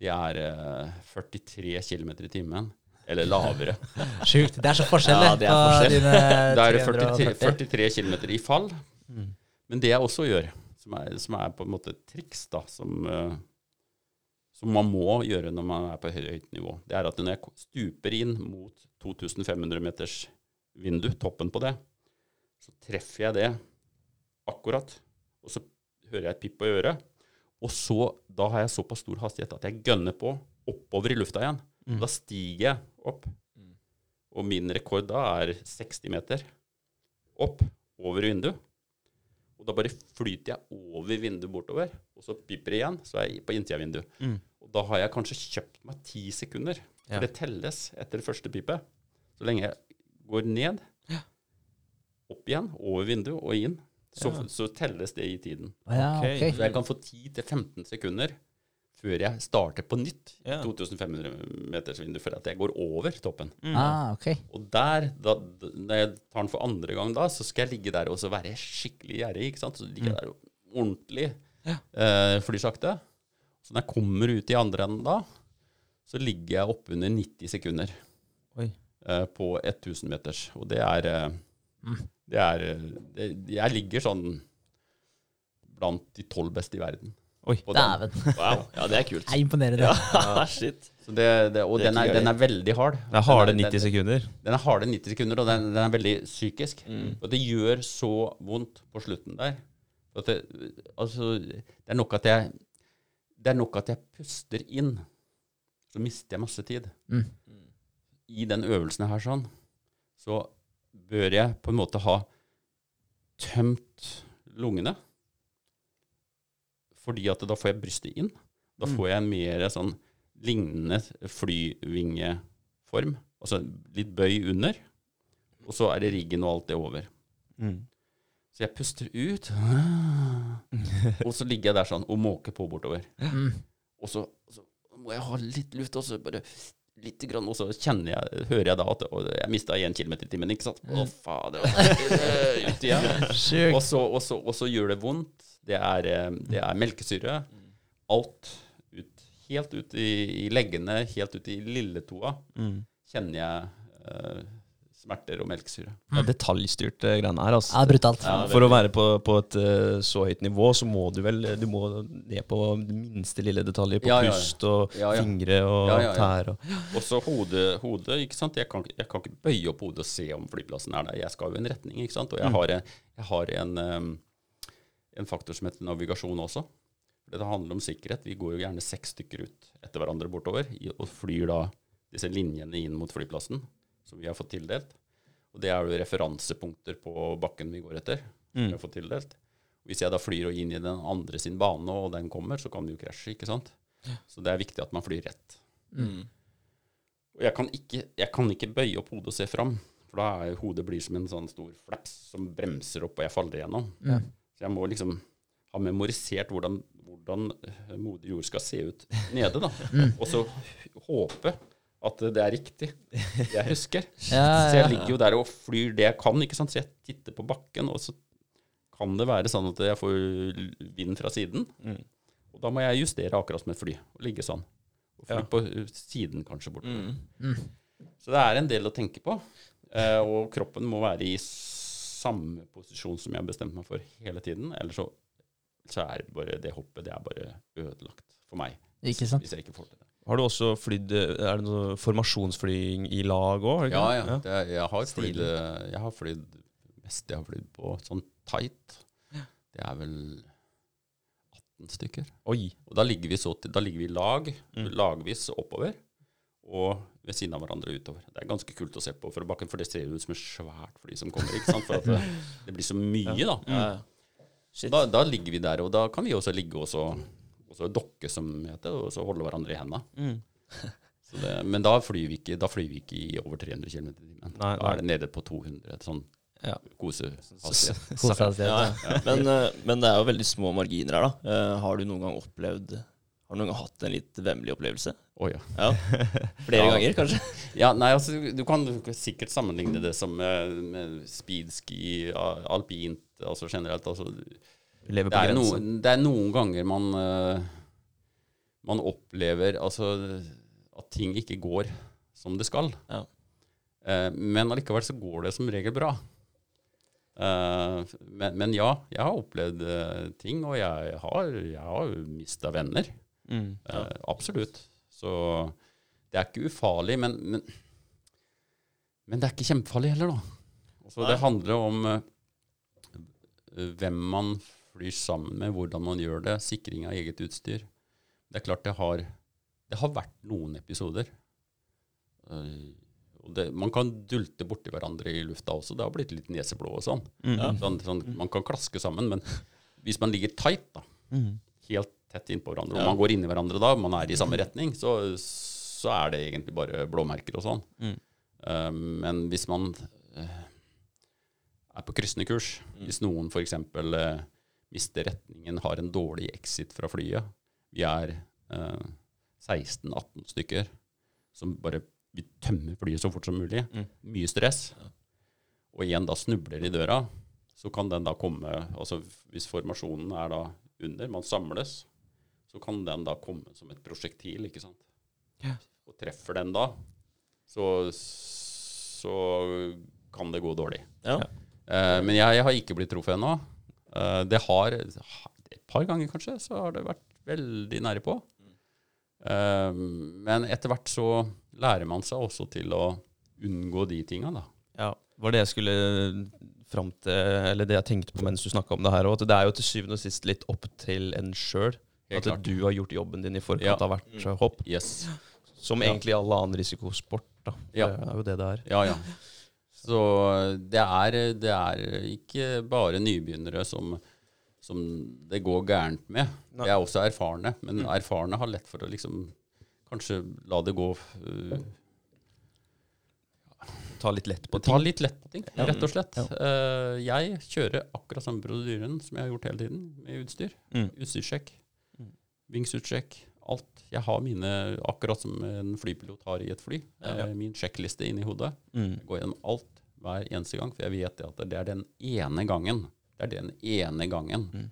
det er uh, 43 km i timen. Eller lavere. Sjukt. Det er så forskjell, Ja, det er forskjell. dine Da er det 43, 340. 43 km i fall. Mm. Men det jeg også gjør, som er, som er på en måte triks, da, som, uh, som man må gjøre når man er på høyt nivå, det er at når jeg stuper inn mot 2500 meters vindu, toppen på det, så treffer jeg det akkurat, og så hører jeg et pip på øret, og så, da har jeg såpass stor hastighet at jeg gønner på oppover i lufta igjen. Mm. Da stiger jeg opp, Mm. og min rekord da er 60 meter opp over vinduet. Og da bare flyter jeg over vinduet bortover, og så piper det igjen, så er jeg på innsida av vinduet. Mm. Og da har jeg kanskje kjøpt meg ti sekunder, for Ja. det telles etter det første pipet. Så lenge jeg går ned, opp igjen, over vinduet og inn, så, Ja. så telles det i tiden. Å Ja, Ok. ok. Så jeg kan få 10-15 sekunder før jeg starter på nytt i Ja. 2500 meters vindu, for at jeg går over toppen. Mm. Ah, okay. Og der, da, når jeg tar den for andre gang da, så skal jeg ligge der og så være skikkelig gjerrig, ikke sant? Så ligger jeg der ordentlig Ja. eh, flyr sakte. Så når jeg kommer ut i andre enden da, så ligger jeg oppunder 90 sekunder Oi. eh, på 1000 meters. Og det er, eh, Mm. Det er det, Jeg ligger sånn blant de tolv beste i verden. Oi. Dæven. Wow. Ja, det er kult. Jeg imponerer det. Ja, shit. Så det, det, og Det er den er, den er veldig hard. Den er harde er- 90 sekunder. Den er harde 90 sekunder, og den, den er veldig psykisk. Mm. Og det gjør så vondt på slutten der. At det, altså, det er nok at jeg Det er nok at jeg puster inn, så mister jeg masse tid. Mm. I den øvelsen her sånn, så bør jeg på en måte ha tømt lungene. Fordi at da får jeg brystet inn. Da Mm. får jeg en mer sånn lignende flyvingeform. Altså litt bøy under. Og så er det riggen og alt det over. Mm. Så jeg puster ut, og så ligger jeg der sånn og måker på bortover. Mm. Og så, så må jeg ha litt luft, og så bare lite grann, og så kjenner jeg, hører jeg da at jeg mista én kilometer i timen, ikke sant? Å, fader. øh, Ut igjen. Og så, og, så, og så gjør det vondt. Det er, eh, det er melkesyre. Alt ut, helt ut i, i leggene, helt ut i lilletoa, Mm. kjenner jeg eh, smerter og melkesyre. Det er detaljstyrt eh, greiene her, Altså. Ja, brutalt. Ja, For å være på, på et uh, så høyt nivå, så må du vel Du må ned på minste lille detaljer. På Ja, ja, ja. pust og Ja, ja. fingre og Ja, ja, ja. tær. Og, Også hodet, hodet, ikke sant. Jeg kan, jeg kan ikke bøye opp hodet og se om flyplassen er der. Jeg skal jo i en retning, ikke sant. Og jeg Mm. har en, jeg har en, um, en faktor som heter navigasjon også. Det handler om sikkerhet. Vi går jo gjerne seks stykker ut etter hverandre bortover og flyr da disse linjene inn mot flyplassen som vi har fått tildelt. Og det er jo referansepunkter på bakken vi går etter. som vi har fått tildelt. Hvis jeg da flyr og inn i den andre sin bane, og den kommer, så kan det jo krasje. ikke sant? Så det er viktig at man flyr rett. Mm. Og jeg kan ikke, jeg kan ikke bøye opp hodet og se fram, for da er hodet blir som en sånn stor flaps som bremser opp, og jeg faller igjennom. Så jeg må liksom ha memorisert hvordan, hvordan moder jord skal se ut nede, da. Og så håpe at det er riktig, jeg husker. Ja, Så jeg ligger jo der og flyr det jeg kan, ikke sant. Så jeg titter på bakken, og så kan det være sånn at jeg får vind fra siden. Og da må jeg justere akkurat som et fly, og ligge sånn. Og fly Ja. på uh, siden kanskje bortover. Mm. Så det er en del å tenke på. Eh, og kroppen må være i samme posisjon som jeg har bestemt meg for hele tiden. Ellers så, så er det bare det hoppet det er bare ødelagt for meg. Ikke sant? Hvis jeg ikke får til det. Har du også flydd eh, Er det noe formasjonsflying i lag òg? Ja, ja. Det jeg, har flydd, eh, jeg har flydd mest jeg har flydd på sånn tight. Det er vel 18 stykker. Oi. Og da ligger vi, så da ligger vi lag, Mm. lagvis oppover, og ved siden av hverandre utover. Det er ganske kult å se på fra bakken, for det ser ut som et svært fly som kommer. ikke sant? For at det, det blir så mye, da. Ja, ja. Shit. Da, da ligger vi der, og da kan vi også ligge og så, og så dokke, som det heter, og så holde hverandre i hendene. Mm. Så det, men da flyr, vi ikke, da flyr vi ikke i over 300 km i timen. Da nei. er det nede på 200, et sånn Ja. kosehastighet. Kose deg. Ja, men, eh, men det er jo veldig små marginer her, da. Eh, har du noen gang opplevd Har du noen gang hatt en litt vemmelig opplevelse? Oh, ja. Ja. Flere Ja. ganger, kanskje? Ja, nei, altså, du kan sikkert sammenligne det som med, med speedski, alpint, altså generelt. Altså, Lever det, på grensa. noen, det er noen ganger man, eh, man opplever altså, at ting ikke går som det skal. Ja. Eh, men allikevel så går det som regel bra. Eh, men, men ja, jeg har opplevd ting, og jeg har, jeg har mista venner. Mm. Eh, absolutt. Så det er ikke ufarlig, men, men, men det er ikke kjempefarlig heller, da. Så det handler om hvem man flyr sammen med, hvordan man gjør det, sikring av eget utstyr. Det er klart det har, det har vært noen episoder. Eh, og det, man kan dulte borti hverandre i lufta også. Det har blitt litt neseblå og sånn. Mm. Ja. sånn, sånn man kan klaske sammen, men hvis man ligger tight, da, Mm. helt tett innpå hverandre, og man går inn i hverandre da, man er i samme retning, så, så er det egentlig bare blåmerker og sånn. Mm. Eh, men hvis man uh, er på kryssende kurs, hvis noen f.eks. Uh, mister retningen, har en dårlig exit fra flyet Vi er eh, 16-18 stykker som bare vi tømmer flyet så fort som mulig. Mm. Mye stress. Og igjen da snubler i døra, så kan den da komme altså Hvis formasjonen er da under, man samles, så kan den da komme som et prosjektil, ikke sant. Ja. Og treffer den da, så, så kan det gå dårlig. Ja. Eh, men jeg, jeg har ikke blitt truffet ennå. Eh, det har et par ganger kanskje, så har det vært veldig nære på. Uh, men etter hvert så lærer man seg også til å unngå de tinga, da. Ja, var det jeg skulle fram til, eller det jeg tenkte på mens du snakka om det her òg. At det er jo til syvende og sist litt opp til en sjøl. At klart. du har gjort jobben din i forkant Ja. av hvert hopp. Yes. Som egentlig alle annen risikosport. da. Ja. Det er jo det det er. Ja, ja. Så det er, det er ikke bare nybegynnere som, som det går gærent med. Nei. Det er også erfarne, men erfarne har lett for å liksom kanskje la det gå uh, Ta litt lett på Ta ting. litt lett på ting, rett og slett. Eh, jeg kjører akkurat samme prosedyren som jeg har gjort hele tiden med utstyr. Mm. Utstyrssjekk, Mm. vingsutsjekk, alt. Jeg har mine, akkurat som en flypilot har i et fly, Ja. eh, min sjekkliste inni hodet. Mm. Jeg går gjennom alt hver eneste gang, for jeg vet at det er den ene gangen. Det er den ene gangen. Mm.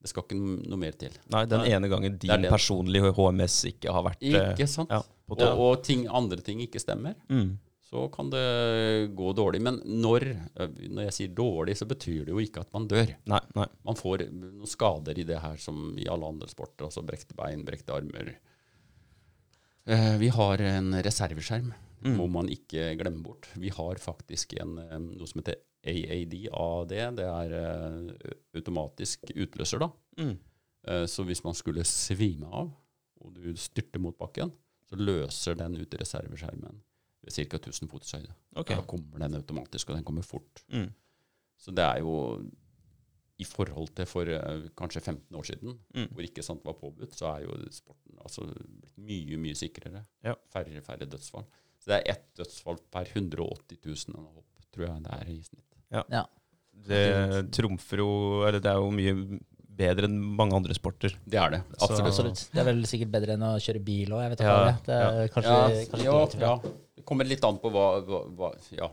Det skal ikke noe mer til. Nei, den ene gangen din personlige HMS ikke har vært eh, Ikke sant? ja, Og, og ting, andre ting ikke stemmer. Mm. så kan det gå dårlig. Men når, eh, når jeg sier dårlig, så betyr det jo ikke at man dør. Nei, nei. Man får noen skader i det her som i alle andre sporter, altså brekte bein, brekte armer. Eh, vi har en reserveskjerm Mm. må man ikke glemme bort. Vi har faktisk en, noe som heter AAD. AD, det er eh, automatisk utløser, da. Mm. Eh, Så hvis man skulle svime av, og du styrter mot bakken, så løser den ut reserveskjermen ved ca. 1000 fots høyde. Okay. Da kommer den automatisk, og den kommer fort. Mm. Så det er jo i forhold til for eh, kanskje 15 år siden, Mm. hvor ikke sant var påbudt, så er jo sporten altså blitt mye, mye sikrere. Ja. Færre, færre dødsfall. Så det er ett dødsfall per 180 000 hopp, tror jeg det er i snitt. Det trumfer jo Eller det er jo mye bedre enn mange andre sporter. Det er det. Så- Absolutt. Absolutt. Det er vel sikkert bedre enn å kjøre bil òg, jeg vet ikke. Ja, det er. Det kanskje, Ja, kanskje ja, det, ja. Det kommer litt an på hva, hva, hva, ja,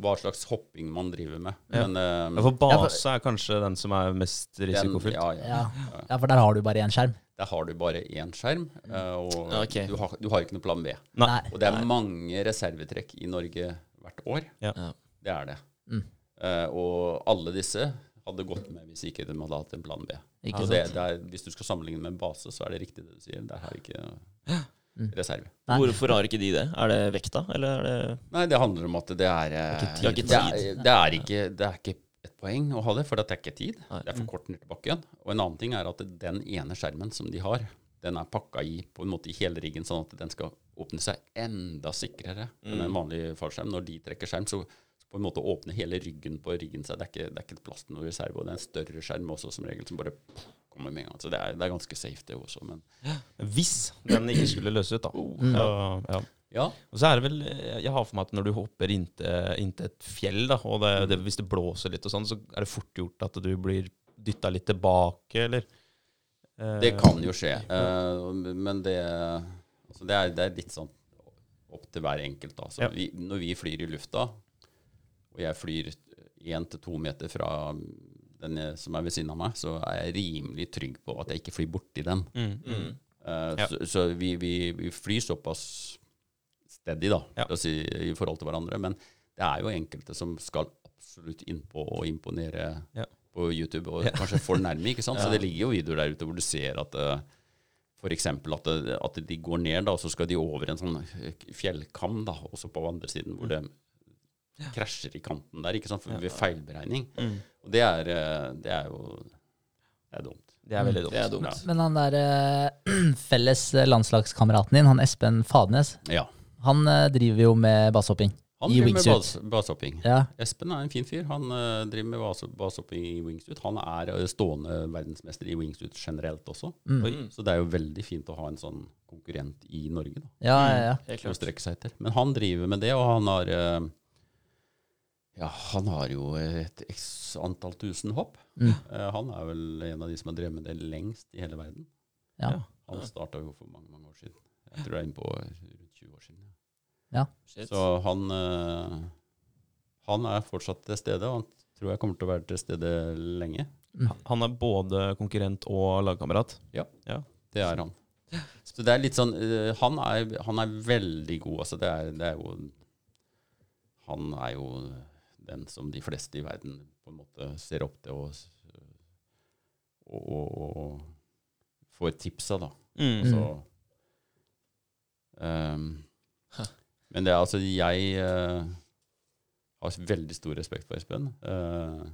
hva slags hopping man driver med. Ja. Men uh, for base er kanskje den som er mest risikofylt. ja, ja. Ja. ja, for der har du bare én skjerm. Der har du bare én skjerm, eh, og okay. du, har, du har ikke noe plan B. Nei. Nei. Og det er mange reservetrekk i Norge hvert år. Ja. Ja. Det er det. Mm. Uh, og alle disse hadde gått med hvis ikke de hadde hatt en plan B. Det, sant? det er, hvis du skal sammenligne med en base, så er det riktig det du sier. Der har ikke. Reserve. Nei. Hvorfor har ikke de det? Er det vekta, eller er det Nei, det handler om at det er eh, Ikke tid. det, er, det, er ikke, det er ikke et poeng å ha det, for det er ikke tid. Nei. Det er for kort ned til bakken. Og en annen ting er at den ene skjermen som de har, den er pakka i på en måte i hele riggen, sånn at den skal åpne seg enda sikrere enn en vanlig fallskjerm. Når de trekker skjerm, så på en måte åpne hele ryggen på ryggen seg. Det er ikke, det er ikke plass til noe reserve. Og det er en større skjerm også, som regel, som bare kommer med en gang. Så det er, det er ganske safe, det også. Men Hvis den ikke skulle løse ut, da. Så, ja. ja, Og så er det vel Jeg har for meg at når du hopper inntil, inntil et fjell, da, og det, det, hvis det blåser litt og sånn, så er det fort gjort at du blir dytta litt tilbake, eller? Eh, det kan jo skje. Eh, men det, altså det, er, det er litt sånn opp til hver enkelt. Da. Så Ja. vi, når vi flyr i lufta, og jeg flyr én til to meter fra den som er ved siden av meg, så er jeg rimelig trygg på at jeg ikke flyr borti den. Mm, mm. Uh, Ja. Så, så vi, vi, vi flyr såpass steady da, Ja. si, i forhold til hverandre. Men det er jo enkelte som skal absolutt innpå og imponere Ja. på YouTube, og Ja. kanskje for nærme. ikke sant? Så det ligger jo videoer der ute hvor du ser at uh, f.eks. At, det- at de går ned, da, og så skal de over en sånn fjellkam, da, også på andre siden, hvor det krasjer i kanten der, ikke sant? For, ved feilberegning. Mm. Og det er, eh, det er jo det er dumt. Det er veldig dumt. Er dumt. Ja. Men han der eh, felles landslagskameraten din, han Espen Fadnes, Ja. han eh, driver jo med basehopping. Han I driver med wingsuit. bas, basehopping. Ja. Espen er en fin fyr. Han uh, driver med bas basehopping i wingsuit. Han er stående verdensmester i wingsuit generelt også. Mm. Så det er jo veldig fint å ha en sånn konkurrent i Norge da, Ja, ja, ja. Etter. Men han driver med det, og han har eh, ja, han har jo et x antall tusen hopp. Mm. Uh, han er vel en av de som har drevet med det lengst i hele verden. ja. Han starta jo for mange mange år siden. Jeg tror det er innpå rundt 20 år siden. Ja. Så han, uh, han er fortsatt til stede, og han tror jeg kommer til å være til stede lenge. Han er både konkurrent og lagkamerat. Det er han. Så det er litt sånn uh, Han er, han er veldig god. Altså det er, det er jo Han er jo den som de fleste i verden på en måte ser opp til og, og, og, og får tips av, da. Mm. Altså, um, Men det er altså Jeg uh, har veldig stor respekt for Espen. Uh,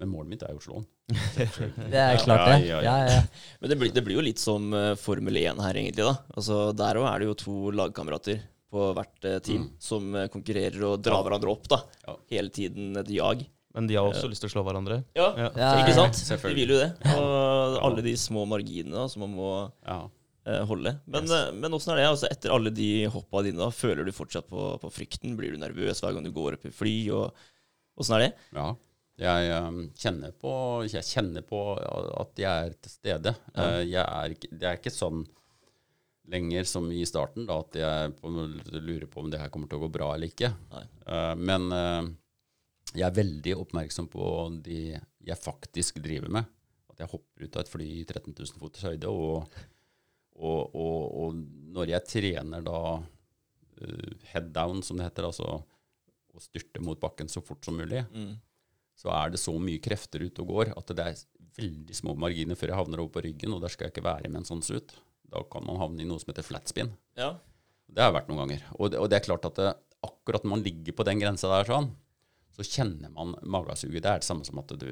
men målet mitt er jo å slå han. Det er klart, det. Ja, Ja, ja, ja. Men det blir, det blir jo litt som eh, Formel 1 her, egentlig. da. Altså, Der òg er det jo to lagkamerater på hvert eh, team Mm. som eh, konkurrerer og drar hverandre opp. da. Ja. Hele tiden et jag. Men de har også lyst til å slå hverandre. Ja, Ja. Ja, ikke sant? De vil jo det. Og alle de små marginene da, som man må Ja. eh, holde. Men, Yes. eh, men åssen er det? altså Etter alle de hoppa dine, da, føler du fortsatt på, på frykten? Blir du nervøs hver gang du går opp i fly? og Åssen er det? Ja. Jeg um, kjenner, på, jeg kjenner på at jeg er til stede. Ja. Eh, jeg er, det er ikke sånn lenger som i starten, da, at jeg på lurer på om det her kommer til å gå bra eller ikke. Eh, men eh, jeg er veldig oppmerksom på de jeg faktisk driver med. At jeg hopper ut av et fly i 13 000 fots høyde. Og, og, og, og når jeg trener da eh, head down, som det heter, altså å styrte mot bakken så fort som mulig, Mm. så er det så mye krefter ute og går at det er veldig små marginer før jeg havner over på ryggen, og der skal jeg ikke være med en sånn suit. Da kan man havne i noe som heter flatspin. Ja. Det har vært noen ganger. Og det, og det er klart at det, akkurat når man ligger på den grensa der sånn, så kjenner man magesuget. Det er det samme som at du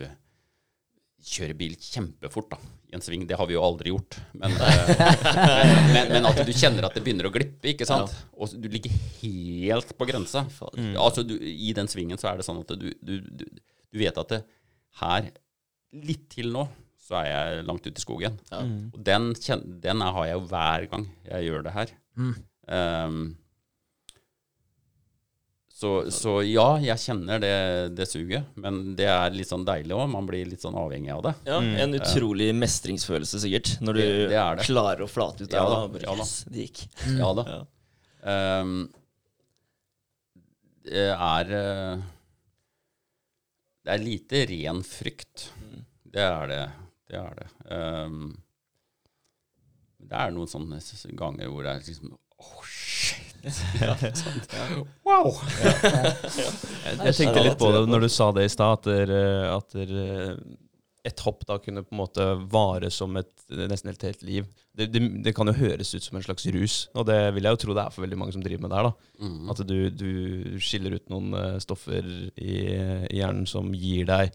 kjører bil kjempefort da, i en sving. Det har vi jo aldri gjort. Men, eh, men, men, at du kjenner at det begynner å glippe, ikke sant? Og du ligger helt på grensa. Altså, du, I den svingen så er det sånn at du, du, du, du vet at det, her, litt til nå, så er jeg langt ute i skogen. Ja. Og den, den har jeg jo hver gang jeg gjør det her. Mm. Um, så, så ja, jeg kjenner det, det suget, men det er litt sånn deilig òg. Man blir litt sånn avhengig av det. Ja, En utrolig mestringsfølelse, sikkert, når du Det- det det. klarer å flate ut Ja da. Bare, ja da. yes, det gikk. Ja da. Ja. Um, det er eh, Det er lite ren frykt. Det er det. Det er det. Um, det er noen sånne ganger hvor det er liksom Oh, shit! Sånn. Wow! Jeg, jeg tenkte litt på det når du sa det i stad, at, at et hopp da kunne på en måte vare som et nesten helt helt liv. Det, det, det kan jo høres ut som en slags rus, og det vil jeg jo tro det er for veldig mange som driver med det her. da. Mm. At du, du skiller ut noen eh, stoffer i, i hjernen som gir deg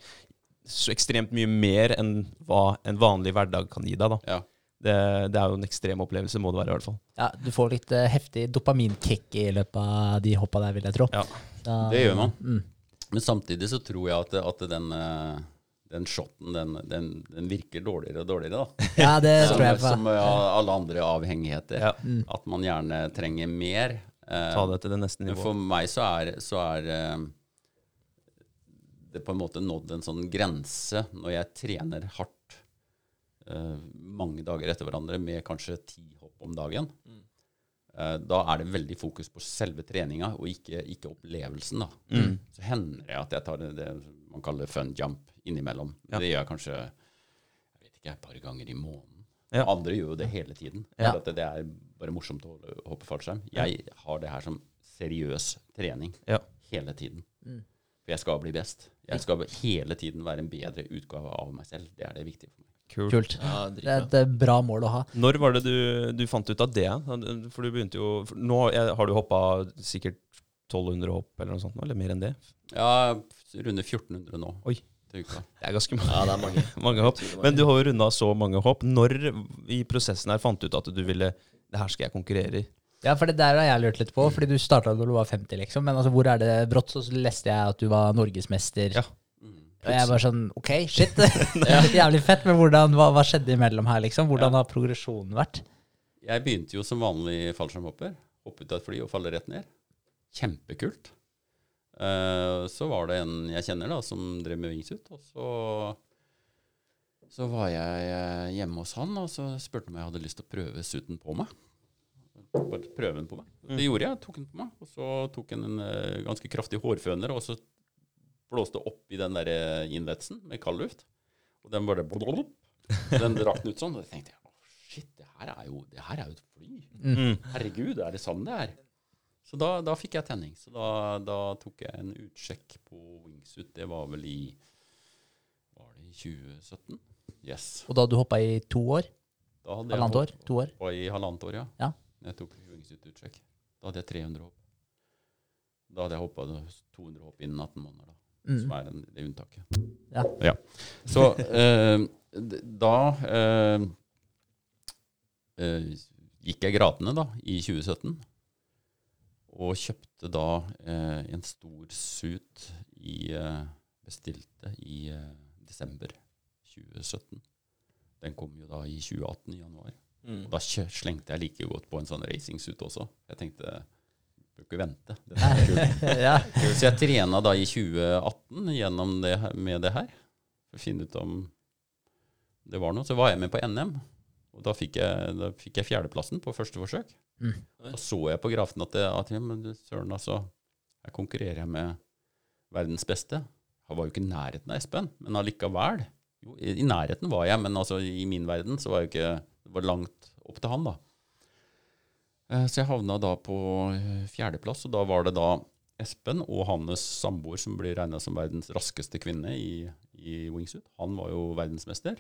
så ekstremt mye mer enn hva en vanlig hverdag kan gi deg. da. Ja. Det, det er jo en ekstrem opplevelse, må det være i hvert fall. Ja, du får litt uh, heftig dopaminkick i løpet av de hoppa der, vil jeg tro. Ja. da, Det gjør man. Mm. Men samtidig så tror jeg at, at den, eh, den shoten, den, den, den virker dårligere og dårligere, da. Ja, det Som, tror jeg på. som ja, alle andre avhengigheter. Ja. At man gjerne trenger mer. Eh, Ta det til det neste nivået. for meg så er, så er det på en måte nådd en sånn grense når jeg trener hardt uh, mange dager etter hverandre med kanskje ti hopp om dagen. Eh, da er det veldig fokus på selve treninga og ikke, ikke opplevelsen. da. Mm. Så hender det at jeg tar det, det man kaller fun jump innimellom. Ja. Det gjør jeg kanskje jeg vet ikke, et par ganger i måneden. Ja. Andre gjør jo det hele tiden. Ja. For at det, det er bare morsomt å hoppe fallskjerm. Jeg har det her som seriøs trening Ja. hele tiden. Mm. For jeg skal bli best. Jeg skal hele tiden være en bedre utgave av meg selv. Det er det viktige for meg. Kult. Kult. Ja, Det er et eh, bra mål å ha. Når var det du, du fant ut av det? For du begynte jo for Nå har du hoppa sikkert 1200 hopp eller noe sånt, eller mer enn det? Ja, runde 1400 nå. Oi. Det er ganske mange, Ja, det er mange. mange hopp. Men du har jo runda så mange hopp. Når i prosessen her fant du ut at du ville Det her skal jeg konkurrere i? Ja, for det der har jeg lurt litt på, fordi du starta da du var 50, liksom. Men altså, hvor er det brått? Så leste jeg at du var norgesmester. Ja. Og jeg bare sånn OK, shit. Jævlig fett. Men hvordan, hva, hva skjedde imellom her, liksom? Hvordan har progresjonen vært? Jeg begynte jo som vanlig fallskjermhopper. Hoppe ut av et fly og falle rett ned. Kjempekult. Eh, så var det en jeg kjenner da, som drev med wingsuit. Og så, så var jeg eh, hjemme hos han, og så spurte han om jeg hadde lyst til å prøve suiten på meg. Bare prøve den på meg. Det gjorde jeg. Tok den på meg. Og så tok jeg en eh, ganske kraftig hårføner, og så blåste opp i den der innvetsen med kald luft. Og den bare Den rakk ut sånn. Og da tenkte jeg å shit, det her er jo, det her er jo et fly. Mm. Herregud, er det sånn det er? Så da, da fikk jeg tenning. Så da, da tok jeg en utsjekk på wingsuit. Det var vel i Var det i 2017? Yes. Og da hadde du hoppa i to år? Da hadde jeg Halvannet år? To år? hoppa i halvannet år, ja. Ja. Jeg tok wingsuit-utsjekk. Da hadde jeg 300 hopp. Da hadde jeg hoppa 200 hopp innen 18 måneder, da. Mm. Som er en, det unntaket. Ja. Så eh, da eh, eh, gikk jeg gradene da, i 2017. Og kjøpte da eh, en stor suit i eh, Bestilte i eh, desember 2017. Den kom jo da i 2018 i januar. Mm. Og da slengte jeg like godt på en sånn racingsuit også. Jeg tenkte bør ikke vente. Dette er kult. ja. Så jeg trena da i 2018 gjennom det, med det her. For å finne ut om det var noe. Så var jeg med på NM. Og da fikk jeg, da fikk jeg fjerdeplassen på første forsøk. Mm. Da så jeg på grafen at, det, at ja, men søren, altså, her konkurrerer jeg med verdens beste. Han var jo ikke i nærheten av Espen, men allikevel. Jo, i, I nærheten var jeg, men altså, i min verden så var jeg jo ikke Det var langt opp til han, da. Eh, Så jeg havna da på eh, fjerdeplass, og da var det da Espen og hans samboer som blir regna som verdens raskeste kvinne i, i wingsuit. Han var jo verdensmester.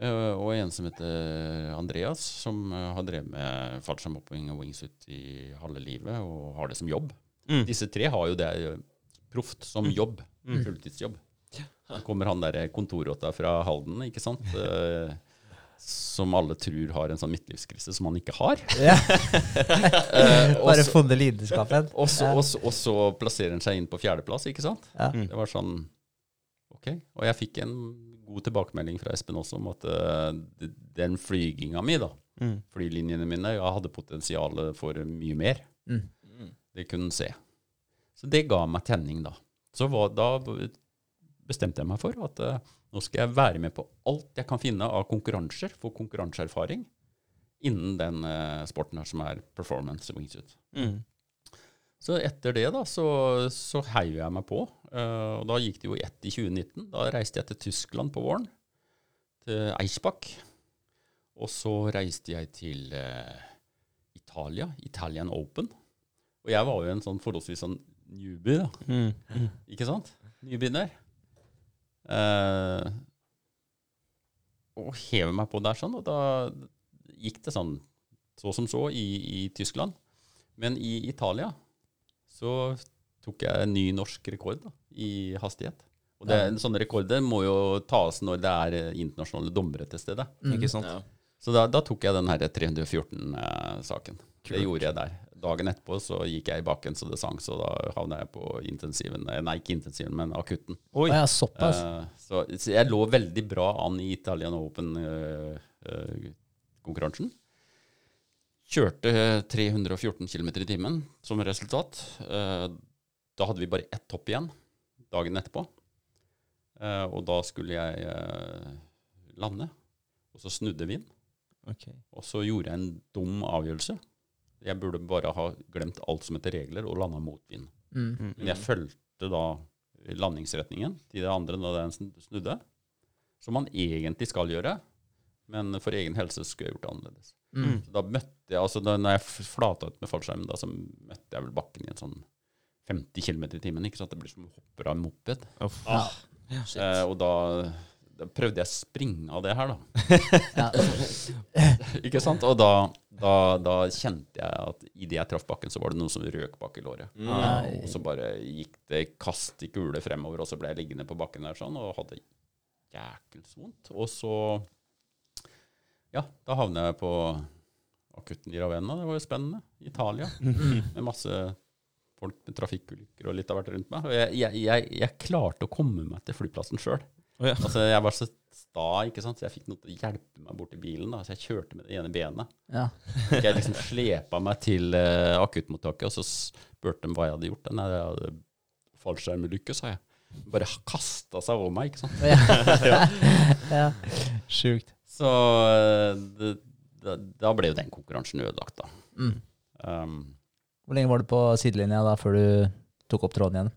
Eh, og en som heter Andreas, som har drevet med fallskjermhopping og wingsuit i halve livet og har det som jobb. Mm. Disse tre har jo det proft som jobb. Mm. Fulltidsjobb. Så kommer han der kontorrotta fra Halden, ikke sant? Som alle tror har en sånn midtlivskrise som han ikke har. Ja. Eh, Bare funnet lidenskapen. og så, og, så, og så plasserer han seg inn på fjerdeplass, ikke sant? Ja. Mm. Det var sånn Ok. Og jeg fikk en god tilbakemelding fra Espen også om at uh, den flyginga mi, da, Mm. flylinjene mine, jeg hadde potensial for mye mer. Mm. Mm. Det kunne han se. Så det ga meg tenning, da. Så var, da bestemte jeg meg for at eh, nå skal jeg være med på alt jeg kan finne av konkurranser, få konkurranseerfaring innen den uh, sporten her som er performance wingsuit. Mm. Så etter det da, så, så heiv jeg meg på. Uh, og da gikk det jo ett i 2019. Da reiste jeg til Tyskland på våren, til Eichbach. Og så reiste jeg til uh, Italia, Italian Open. Og jeg var jo en sånn forholdsvis sånn newbie, da. Mm. Ikke sant? Nybegynner. Eh, og heve meg på der sånn, og da gikk det sånn så som så i, i Tyskland. Men i Italia så tok jeg en ny norsk rekord da, i hastighet. Og det, sånne rekorder må jo tas når det er internasjonale dommere til stede. Ikke sant? Ja. Så da, da tok jeg den her 314-saken. det gjorde jeg der. Dagen etterpå så gikk jeg i bakken så det sang, så da havna jeg på intensiven. eh, Nei, ikke intensiven, men akutten. Oi. Ja, såpass. Uh, så, så jeg lå veldig bra an i Italian Open-konkurransen. Kjørte 314 km i timen som resultat. Eh, da hadde vi bare ett hopp igjen dagen etterpå. Eh, og da skulle jeg eh, lande, og så snudde vinden. Okay. Og så gjorde jeg en dum avgjørelse. Jeg burde bare ha glemt alt som heter regler, og landa mot vind. Mm. Mm. Men jeg fulgte da landingsretningen til det andre da den sn- snudde. Som man egentlig skal gjøre, men for egen helse skulle jeg gjort det annerledes. Mm. Så da møtte jeg, altså da når jeg flata ut med fallskjermen, da så møtte jeg vel bakken i en sånn 50 km i timen. ikke sant? Det blir som å hoppe av en moped. Oh. Ah, Eh, og da, da prøvde jeg å springe av det her, da. Ikke sant? Og da, da, da kjente jeg at idet jeg traff bakken, så var det noe som røk bak i låret. Mm. Ja. Og så bare gikk det kast i kule fremover, og så ble jeg liggende på bakken der sånn, og hadde jækels vondt. Og så Ja, da havna jeg på akutten i Ravenna. Det var jo spennende. Italia. Med masse folk med trafikkulykker og litt av hvert rundt meg. Og jeg, jeg, jeg, jeg klarte å komme meg til flyplassen sjøl. Å ja. Altså, jeg var så sta, ikke sant? så jeg fikk noe til å hjelpe meg bort til bilen. Da. Så jeg kjørte med det ene benet. Ja. Jeg liksom slepa meg til uh, akuttmottaket, og så spurte de hva jeg hadde gjort. Nei, jeg hadde fallskjermulykke, sa jeg. Bare kasta seg over meg, ikke sant. ja. Sjukt. Så eh, det, da, da ble jo den konkurransen ødelagt, da. Mm. Um, Hvor lenge var du på sidelinja da før du tok opp tråden igjen?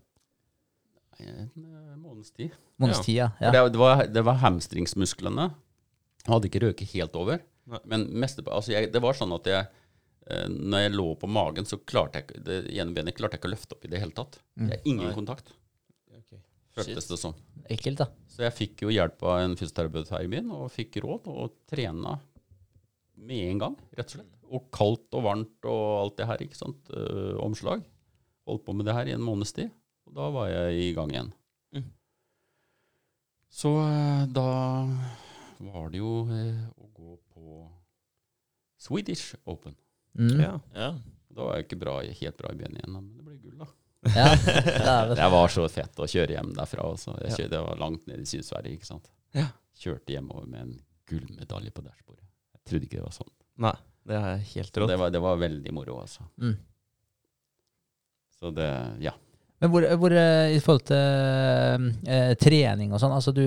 Måneds tid. Måneds tid, ja. Ja. Det, det, var, det var hamstringsmusklene. Jeg hadde ikke røket helt over. Nei. Men meste, altså jeg, det var sånn at jeg eh, når jeg lå på magen, så klarte jeg det ene benet klarte jeg ikke å løfte opp i det hele tatt. Mm. Jeg, ingen Nei. kontakt, Okay. føltes det som. Ekkelt, da. Så jeg fikk jo hjelp av en fysioterapeut her i byen, og fikk råd og trena med en gang, rett og slett. Og kaldt og varmt og alt det her, ikke sant. Øh, omslag. Holdt på med det her i en måneds tid, og da var jeg i gang igjen. Så eh, da var det jo eh, å gå på Swedish Open. Mm. Ja. Ja. Da var jeg ikke bra, helt bra i benen igjen, men det ble gull, da. Ja, dæven. Det var så fett å kjøre hjem derfra. Også. Jeg kjørte, det var langt ned i Syd-Sverige, ikke sant. Ja. Kjørte hjemover med en gullmedalje på dashbordet. Jeg trodde ikke det var sånn. Nei, det er helt rått. det var, det var veldig moro, altså. Mm. Så det, ja. Men hvor, hvor eh, i forhold til eh, trening og sånn, altså du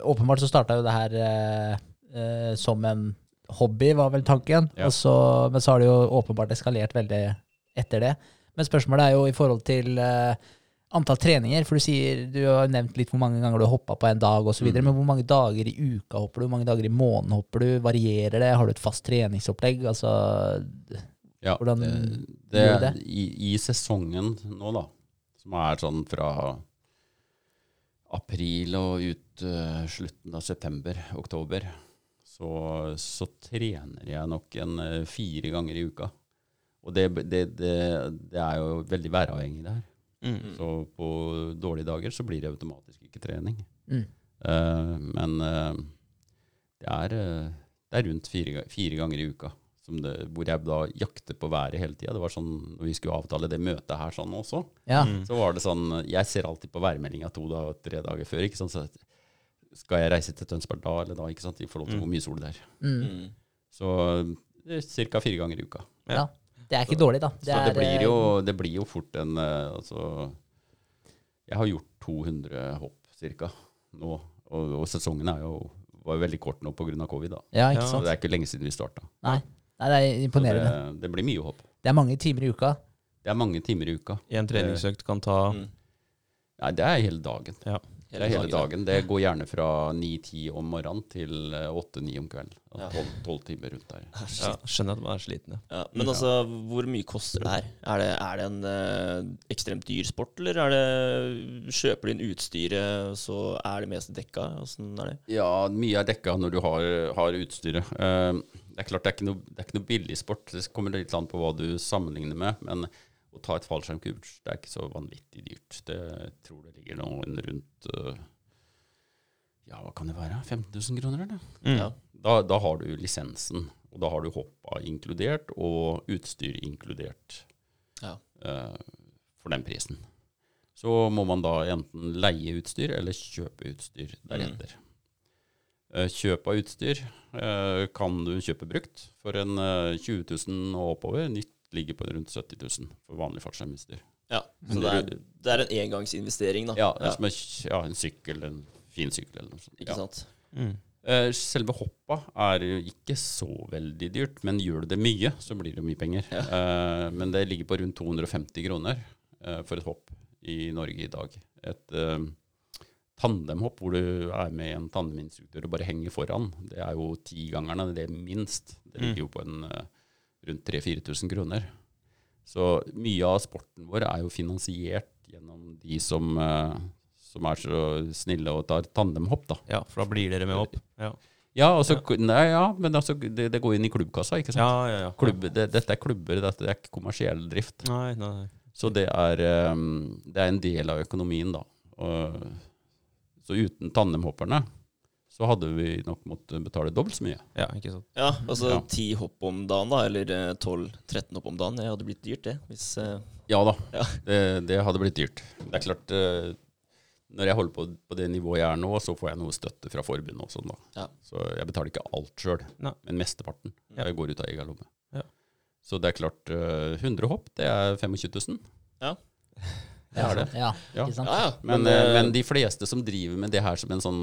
Åpenbart så starta jo det her eh, eh, som en hobby, var vel tanken. Ja. Så, men så har det jo åpenbart eskalert veldig etter det. Men spørsmålet er jo i forhold til eh, antall treninger, for du sier du har nevnt litt hvor mange ganger du har hoppa på en dag osv. Mm. Men hvor mange dager i uka hopper du? Hvor mange dager i måneden hopper du? Varierer det? Har du et fast treningsopplegg? Altså ja Hvordan det, gjør du det? I, I sesongen nå, da, som er sånn fra april og ut uh, slutten av september, oktober, så, så trener jeg nok en uh, fire ganger i uka. Og det, det, det, det er jo veldig væravhengig, det her. Mm. Så på dårlige dager så blir det automatisk ikke trening. Mm. Uh, men det, er, det er rundt fire, fire ganger i uka det, hvor jeg da jakter på været hele tida. Det var sånn når vi skulle avtale det møtet her sånn også, Ja. Mm. så var det sånn Jeg ser alltid på værmeldinga to da, tre dager før. ikke sant? Så skal jeg reise til Tønsberg da eller da, ikke sant? i forhold til Mm. hvor mye sol det er. Mm. Mm. Så det er ca. fire ganger i uka. ja. Det er ikke dårlig, da. så det er, blir, eh, jo, det blir jo fort en eh, Altså Jeg har gjort 200 hopp ca. nå, og, og sesongen er jo, var jo veldig kort nå pga. covid. da. Ja, ikke sant? Så det er ikke lenge siden vi starta. Nei. Nei, det er imponerende. det, det blir mye hopp. Det er mange timer i uka. Det er mange timer i uka. En treningsøkt kan ta Mm. Nei, det er hele dagen. Ja. Det er hele dagen. Det går gjerne fra 9-10 om morgenen til eh, 8-9 om kvelden. Ja. 12, timer rundt der. Ah, ja. Skjønner at man er sliten. Ja. Ja, men altså, hvor mye koster det her? Er det, er det en eh, ekstremt dyr sport, eller er det Kjøper du inn utstyret, så er det mest dekka? Åssen er det? Ja, mye er dekka når du har, har utstyret. Eh, det er klart det er, ikke noe, det er ikke noe billig sport. Det kommer litt an på hva du sammenligner med. Men å ta et fallskjermkurs, det er ikke så vanvittig dyrt. Det jeg tror det ligger noen rundt eh, Ja, hva kan det være? 15 000 kroner, eller? Mm. Ja. Da, da har du lisensen, og da har du hoppa inkludert, og utstyr inkludert Ja. Uh, for den prisen. Så må man da enten leie utstyr eller kjøpe utstyr deretter. Eh, Kjøp av utstyr eh, kan du kjøpe brukt for en eh, 20 000 og oppover. Nytt ligger på rundt 70 000 for vanlig fallskjermutstyr. ja. Så det er, det er en engangsinvestering, da. Ja, det er som en, ja, en sykkel, en fin sykkel eller noe sånt. Ikke Ja. sant? Mm. Eh, Selve hoppa er jo ikke så veldig dyrt, men gjør du det mye, så blir det mye penger. Eh, Men det ligger på rundt 250 kroner eh, for et hopp i Norge i dag. Et eh, tandemhopp hvor du er med en tandeminstruktør og bare henger foran, det er jo tigangerne, det er minst. Det ligger jo på en eh, rundt 3000-4000 kroner. Så mye av sporten vår er jo finansiert gjennom de som, eh, som er så snille og tar tandemhopp, da. ja, for da blir dere med opp. Ja, Ja, altså, nei, ja men altså, det, det går inn i klubbkassa, ikke sant? ja, ja. ja. Klubb, det, dette er klubber, dette er ikke kommersiell drift. Nei, nei. Så det er, ehm, det er en del av økonomien, da. Og, så uten tandemhopperne så hadde vi nok måttet betale dobbelt så mye. Ja, ikke sant. Ja, altså Ja. ti hopp om dagen, da, eller eh, 12-13 hopp om dagen. Det hadde blitt dyrt, det. Hvis, uh... Ja da, Ja. Det, det hadde blitt dyrt. Det er klart, uh, når jeg holder på på det nivået jeg er nå, så får jeg noe støtte fra forbundet og sånn, da. Ja. Så jeg betaler ikke alt sjøl, men mesteparten. Ja. Jeg går ut av egen lomme. Ja. Så det er klart, uh, 100 hopp, det er 25 000. ja. Det har det. Ja, Ja. ikke sant. ja, ja. Men, eh, eh, men de fleste som driver med det her som en sånn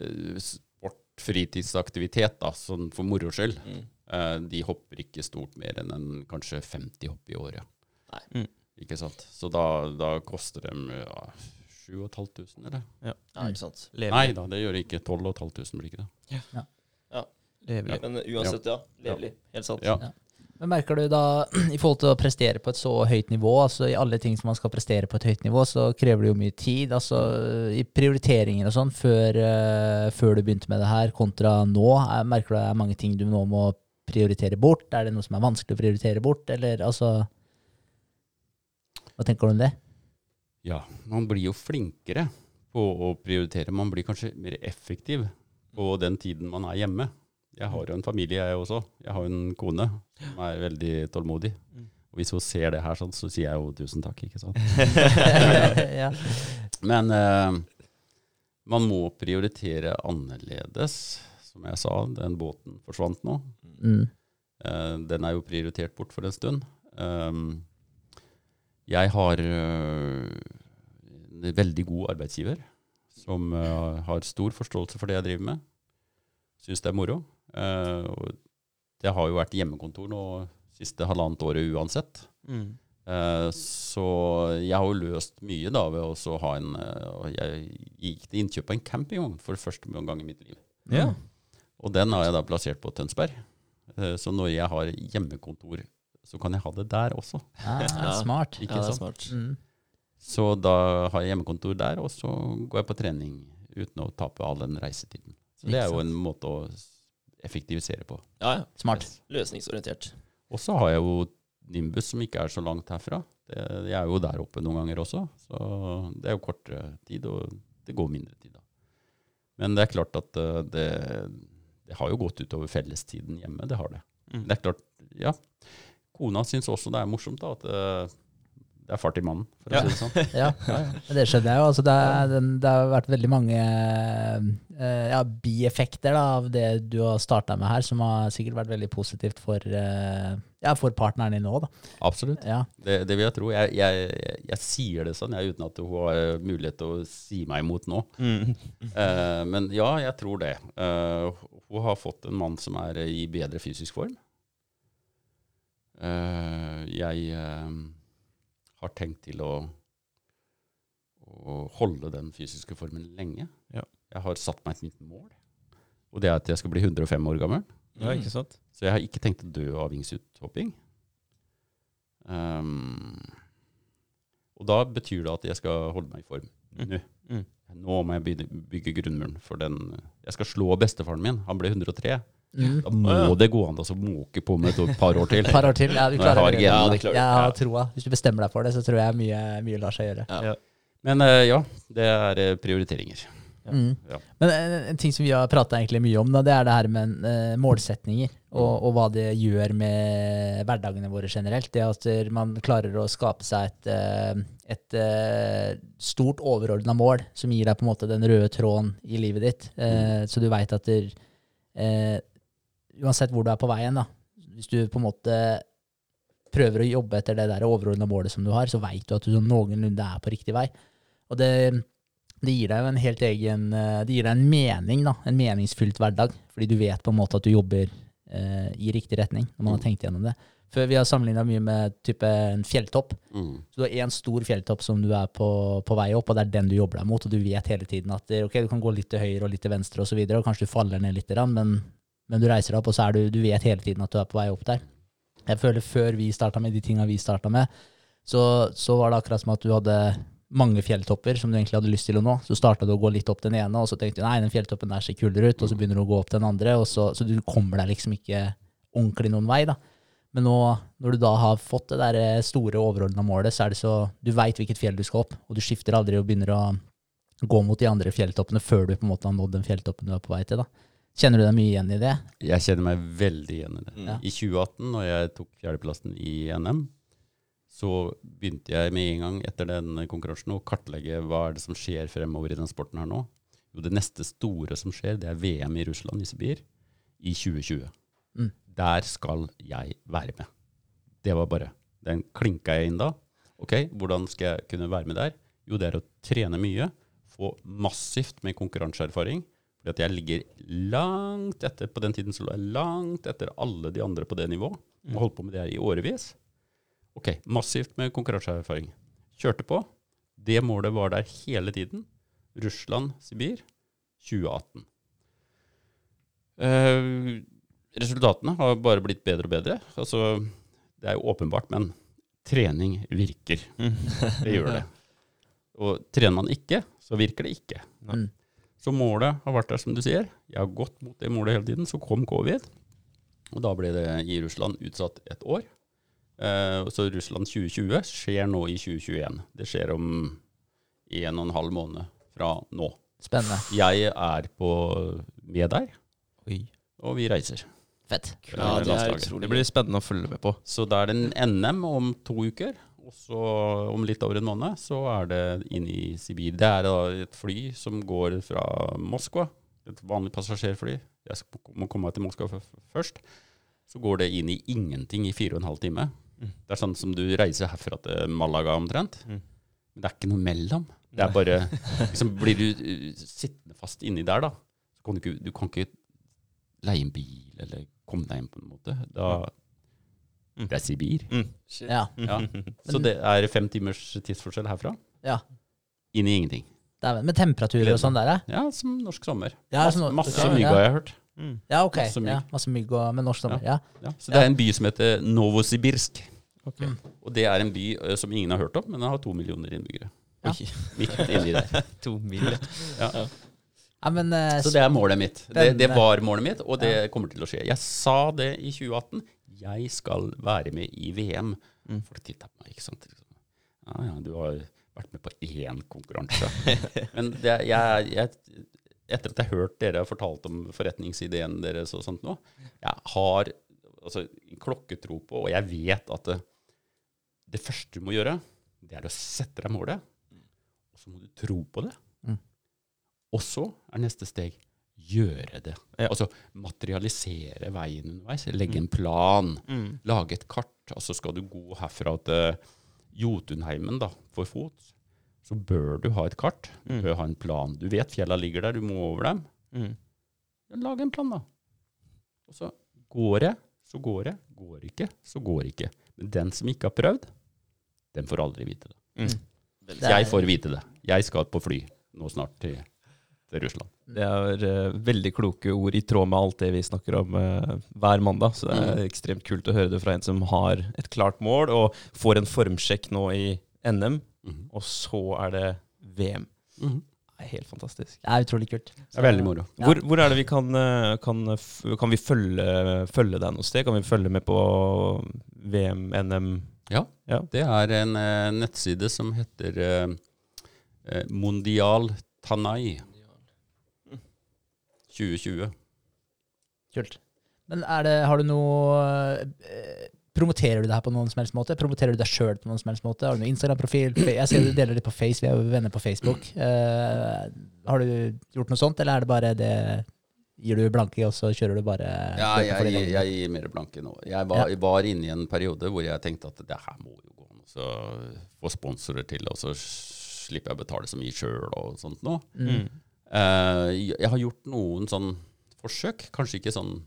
eh, sport, fritidsaktivitet, da, sånn for moro skyld, mm. eh, de hopper ikke stort mer enn en, kanskje 50 hopp i året. Nei. Mm. Ikke sant? Så da, da koster dem ja, 7500, eller? Ja, ikke sant. Nei da, det gjør det ikke. 12 500 blir ikke det. Levelig. Men uansett, ja. Levelig. Helt sant. Ja. Men merker du da, i forhold til å prestere på et så høyt nivå, altså i alle ting som man skal prestere på et høyt nivå, så krever det jo mye tid. Altså i prioriteringer og sånn, før, eh, før du begynte med det her, kontra nå, er, merker du det er mange ting du nå må prioritere bort? Er det noe som er vanskelig å prioritere bort, eller altså Hva tenker du om det? Ja, man blir jo flinkere på å prioritere. Man blir kanskje mer effektiv på den tiden man er hjemme. Jeg har jo en familie, jeg også. Jeg har jo en kone som er veldig tålmodig. Mm. Og hvis hun ser det her, sånn, så sier jeg jo tusen takk, ikke sant. ja. Men eh, man må prioritere annerledes. Som jeg sa, den båten forsvant nå. Mm. Eh, den er jo prioritert bort for en stund. Um, jeg har øh, en veldig god arbeidsgiver som uh, har stor forståelse for det jeg driver med. Syns det er moro. Eh, og det har jo vært hjemmekontor nå siste halvannet året uansett. Mm. Eh, så jeg har jo løst mye da ved å ha en eh, Jeg gikk til innkjøp av en campingvogn for første gang i mitt liv. Ja. Og den har jeg da plassert på Tønsberg. Eh, Så når jeg har hjemmekontor, så kan jeg ha det der også. Ah, Ja. smart. Ikke Ja, det er smart. Mm. Så da har jeg hjemmekontor der, og så går jeg på trening uten å tape all den reisetiden. Så det er jo en måte å effektivisere på. Ja, ja. Smart. Løsningsorientert. Og så har jeg jo Nimbus, som ikke er så langt herfra. Det, jeg er jo der oppe noen ganger også, så det er jo kortere tid, og det går mindre tid da. Men det er klart at eh, det, det har jo gått utover fellestiden hjemme, det har det. Mm. Det er klart, ja. Kona syns også det er morsomt da, at eh, det er fart i mannen, for å Ja. si det sånn. Ja, ja, det skjønner jeg jo. Altså, det, er, det har vært veldig mange eh, ja, bieffekter da, av det du har starta med her, som har sikkert vært veldig positivt for, eh, ja, for partneren din òg. Absolutt. Ja. Det, det vil jeg tro. Jeg, jeg, jeg, jeg sier det sånn, jeg, uten at hun har mulighet til å si meg imot nå. Mm. uh, men ja, jeg tror det. Uh, hun har fått en mann som er i bedre fysisk form. Uh, jeg har tenkt til å, å holde den fysiske formen lenge. Ja. Jeg har satt meg et nytt mål, og det er at jeg skal bli 105 år gammel. Ja, ikke sant? Så jeg har ikke tenkt å dø av vingsuthopping. Um, og da betyr det at jeg skal holde meg i form Mm. nå. Mm. Nå må jeg bygge, bygge grunnmuren for den. Jeg skal slå bestefaren min. Han ble 103. Mm. Da må ja. det gå an å måke på med et par år til. Par år til. Ja, du klarer har det. Ja, det klarer. Jeg har Ja. troa. Hvis du bestemmer deg for det, så tror jeg mye, mye lar seg gjøre. Men eh, ja, det er eh, prioriteringer. Mm. Ja. Men en, en ting som vi har prata mye om, da, det er det her med eh, målsetninger, og, og hva det gjør med hverdagene våre generelt. Det at eh, man klarer å skape seg et, eh, et eh, stort overordna mål som gir deg på en måte den røde tråden i livet ditt, eh, så du veit at der, eh, uansett hvor du er på veien, da, hvis du på en måte prøver å jobbe etter det der overordna målet som du har, så veit du at du sånn noenlunde er på riktig vei. Og det, det gir deg jo en helt egen eh, Det gir deg en mening, da. En meningsfylt hverdag. Fordi du vet på en måte at du jobber eh, i riktig retning når man har tenkt gjennom det. Før vi har sammenligna mye med type en fjelltopp. Mm. Så du har én stor fjelltopp som du er på, på vei opp, og det er den du jobber deg mot. Og du vet hele tiden at det, ok, du kan gå litt til høyre og litt til venstre osv., og, så videre, og kanskje du faller ned litt, men, men du reiser deg opp, og så er du, du vet hele tiden at du er på vei opp der. Jeg føler før vi starta med de tinga vi starta med, så, så var det akkurat som at du hadde mange fjelltopper som du egentlig hadde lyst til å nå. Så starta du å gå litt opp den ene, og så tenkte du nei, den fjelltoppen der ser kulere ut, og så begynner du å gå opp den andre, så, så du kommer deg liksom ikke ordentlig noen vei, da. Men nå, når du da har fått det der eh, store overordna målet, så er det så Du veit hvilket fjell du skal opp, og du skifter aldri og begynner å gå mot de andre fjelltoppene før du på en måte har nådd den fjelltoppen du er på vei til. da. Kjenner du deg mye igjen i det? Jeg kjenner meg veldig igjen i det. Mm. Ja. I 2018, når jeg tok fjerdeplassen i NM, så begynte jeg med en gang etter den konkurransen å kartlegge hva er det som skjer fremover i den sporten her nå. Jo, det neste store som skjer, det er VM i Russland, i Sibir, i 2020. Mm. Der skal jeg være med. Det var bare. Den klinka jeg inn da. Ok, hvordan skal jeg kunne være med der? Jo, det er å trene mye, få massivt med konkurranseerfaring. Fordi at jeg ligger langt etter, på den tiden så lå jeg langt etter alle de andre på det nivået. Og holdt på med det her i årevis. Ok, massivt med konkurranseerfaring. Kjørte på. Det målet var der hele tiden. Russland, Sibir, 2018. Eh, resultatene har bare blitt bedre og bedre. Altså, det er jo åpenbart, men trening virker. Mm. Det gjør det. Og trener man ikke, så virker det ikke. Mm. Så målet har vært der, som du sier. Jeg har gått mot det målet hele tiden. Så kom covid, og da ble det i Russland utsatt et år. Eh, så Russland 2020 skjer nå i 2021. Det skjer om en og en halv måned fra nå. Spennende. Jeg er på, med der, Oi. og vi reiser. Fett. Ja, det er Det blir spennende å følge med på. Så da er det en NM om to uker, og så om litt over en måned så er det inn i Sibir. Det er da et fly som går fra Moskva, et vanlig passasjerfly. Jeg må komme meg til Moskva først. Så går det inn i ingenting i fire og en halv time. Mm. Det er sånn som du reiser herfra til Malaga omtrent. Mm. Men det er ikke noe mellom. Det er bare liksom, Blir du uh, sittende fast inni der, da, så kan du ikke, du kan ikke leie en bil eller komme deg inn på en måte. Da Mm. Det er Sibir. Shit. Ja. Ja. Så det er fem timers tidsforskjell herfra. ja. Inn i ingenting. Dæven. Med temperaturer og sånn der, ja? Ja, som norsk sommer. Ja, Masse, norsk, masse ok, mygg ja. har jeg hørt. Mm. Ja, ok. Masse mygg. Ja, masse mygg og, med norsk sommer. Ja. Ja. Så det er en by som heter Novosibirsk. Ok. Og det er en by eh, som ingen har hørt om, men den har to millioner innbyggere. Ja. Oi, Midt inni der. to mil. Ja. Ja, men eh, Så det er målet mitt. Det, det var målet mitt, og det kommer til å skje. Jeg sa det i 2018. Jeg skal være med i VM. Mm. Folk titta på meg, ikke sant. Liksom. Ja, ja, du har vært med på én konkurranse. Men det, jeg, jeg, etter at jeg har hørt dere har fortalt om forretningsideen deres og sånt nå, jeg har altså, klokketro på, og jeg vet at det, det første du må gjøre, det er å sette deg målet, og så må du tro på det. Mm. Og så er neste steg gjøre det. Ja. Altså materialisere veien underveis. Legge en plan. Mm. Lage et kart. Altså skal du gå herfra til Jotunheimen da, for fot, så bør du ha et kart. Du Mm. bør ha en plan. Du vet fjella ligger der, du må over dem. Mm. Ja, Lag en plan, da. Og så går det, så går det. Går ikke, så går ikke. Men den som ikke har prøvd, den får aldri vite det. Mm. Jeg får vite det. Jeg skal på fly nå snart til, til Russland. Det er uh, veldig kloke ord i tråd med alt det vi snakker om uh, hver mandag. Så det er ekstremt kult å høre det fra en som har et klart mål, og får en formsjekk nå i NM, Mm. og så er det VM. Mm. Det er helt fantastisk. Det er utrolig kult. Det er veldig moro. Ja. Hvor, hvor er det vi kan, eh, kan, kan vi følge, følge deg noe sted? Kan vi følge med på VM, NM? Ja, Ja. det er en uh, nettside som heter Mondial Tanai 2020. Kult. Men er det, har du noe eh, Promoterer du det her på noen som helst måte? Promoterer du deg sjøl på noen som helst måte? Har du noen Instagram-profil? Jeg ser du deler litt på Face, vi er jo venner på Facebook. Uh, har du gjort noe sånt, eller er det bare det Gir du blanke, og så kjører du bare Ja, jeg, jeg, jeg gir mer blanke nå. Jeg var, ja. var inne i en periode hvor jeg tenkte at det her må jo gå an. å få sponsorer til, og så slipper jeg å betale så mye sjøl og sånt nå. Mm. Eh, jeg har gjort noen sånn forsøk, kanskje ikke sånn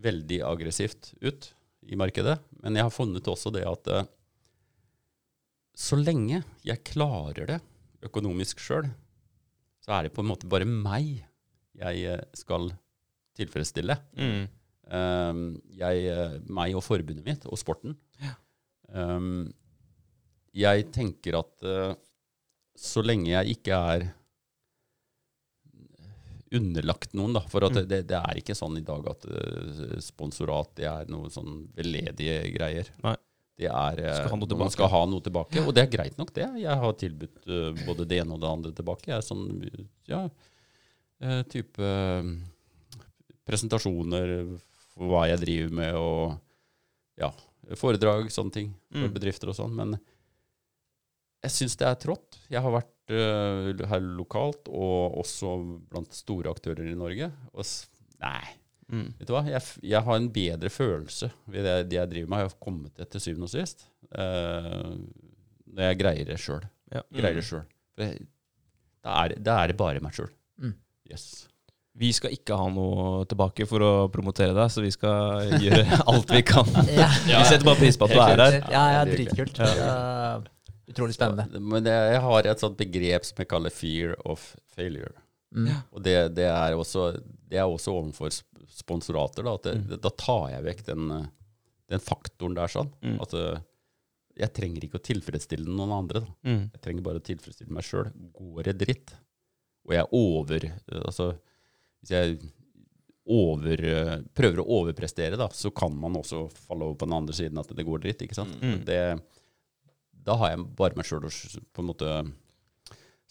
veldig aggressivt ut i markedet, men jeg har funnet også det at eh, så lenge jeg klarer det økonomisk sjøl, så er det på en måte bare meg jeg eh, skal tilfredsstille. Mm. Um, jeg, meg og forbundet mitt, og sporten. Um, jeg tenker at så lenge jeg ikke er underlagt noen, da, for at Mm. det, det er ikke sånn i dag at eh, sponsorat det er noe sånn veldedige greier. Nei. Det er eh, Skal. Man skal ha noe tilbake, og det er greit nok, det. Jeg har tilbudt eh, både det ene og det andre tilbake. Jeg er sånn, ja, type presentasjoner for hva jeg driver med, og ja, foredrag, sånne ting for Mm. bedrifter og sånn. Men jeg syns det er trått. Jeg har vært her lokalt, og også blant store aktører i Norge. Og s nei, Mm. vet du hva? Jeg, f- jeg har en bedre følelse ved det, det jeg driver med. Jeg har kommet til til syvende og sist. eh, når jeg greier det sjøl. Ja. Greier det sjøl. Da er, da er det bare meg sjøl. Mm. Yes. Vi skal ikke ha noe tilbake for å promotere deg, så vi skal gjøre alt vi kan. Ja, Vi setter bare pris på at du er her. ja, ja det er dritkult. Ja. Utrolig spennende. Men det, jeg har et sånt begrep som jeg kaller 'fear of failure'. Mm. Og det, det, er også, det er også overfor sponsorater. Da, at det, Mm. da tar jeg vekk den, den faktoren der. sånn. Mm. At eh, jeg trenger ikke å tilfredsstille noen andre. Da. Mm. Jeg trenger bare å tilfredsstille meg sjøl. Går det dritt, og jeg over eh, Altså, hvis jeg over, eh, prøver å overprestere, da, så kan man også falle over på den andre siden at det går dritt. ikke sant? Mm. Det, da har jeg bare meg sjøl å på en måte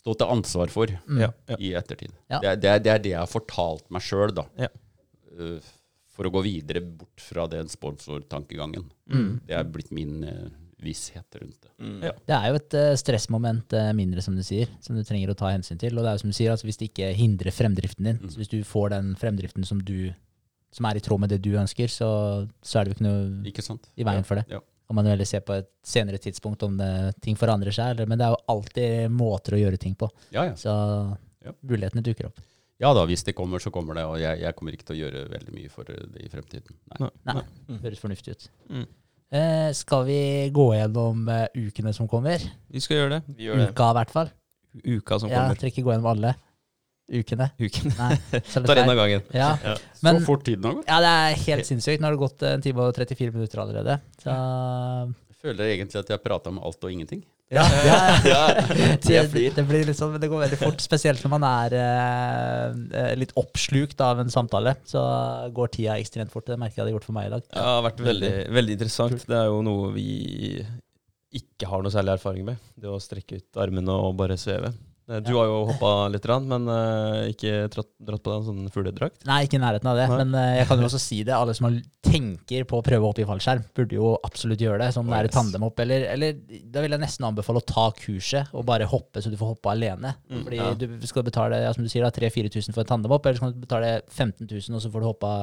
stå til ansvar for Mm. Ja, ja. i ettertid. Ja. Det, det, det er det jeg har fortalt meg sjøl, da. Ja. Uh, for å gå videre bort fra den sponsortankegangen. Mm. Det er blitt min uh, visshet rundt det. Mm. Ja. Det er jo et eh, stressmoment mindre, som du sier, som du trenger å ta hensyn til. Og det er jo som du sier, altså hvis det ikke hindrer fremdriften din, Mm. så hvis du får den fremdriften som du som er i tråd med det du ønsker, så, så er det jo ikke noe Ikke sant? i veien Ja. for det. Ja. Kan man jo heller se på et senere tidspunkt om det, ting forandrer seg, eller, men det er jo alltid måter å gjøre ting på. Ja, ja. Så Ja. mulighetene dukker opp. ja da, hvis det kommer, så kommer det. Og jeg, jeg kommer ikke til å gjøre veldig mye for det i fremtiden. Nei. Nei. Nei, Mm. høres fornuftig ut. Mm. Eh, skal vi gå gjennom uh, ukene som kommer? Vi skal gjøre det. Vi gjør det. Uka i hvert fall. Uka som kommer. jeg trenger ikke gå gjennom alle ukene. Ukene. Nei, Tar en av gangen. Ja. Ja. Men, så fort tiden har gått. ja, det er helt sinnssykt. Nå har det gått en time og 34 minutter allerede. Så føler egentlig at jeg har prata om alt og ingenting. Ja, ja, Ja, det, det blir litt sånn, men det går veldig fort. Spesielt når man er eh, eh, litt oppslukt av en samtale. Så går tida ekstremt fort. Det merker jeg det har gjort for meg i dag. Ja, det har vært veldig, veldig interessant. Det er jo noe vi ikke har noe særlig erfaring med. Det å strekke ut armene og bare sveve. Eh, Du har jo hoppa litt, grann, men eh, ikke dratt, på deg en sånn fugledrakt. Nei, ikke i nærheten av det. Nei. Men eh, jeg kan jo også si det. Alle som tenker på å prøve å hoppe i fallskjerm, burde jo absolutt gjøre det. Som Oh, det er yes. tandemhopp. Eller, eller da vil jeg nesten anbefale å ta kurset og bare hoppe, så du får hoppe alene. Mm, Fordi ja. du skal betale ja, som du sier, da, 3000-4000 for en tandemhopp, eller så kan du betale 15 000, og så får du hoppa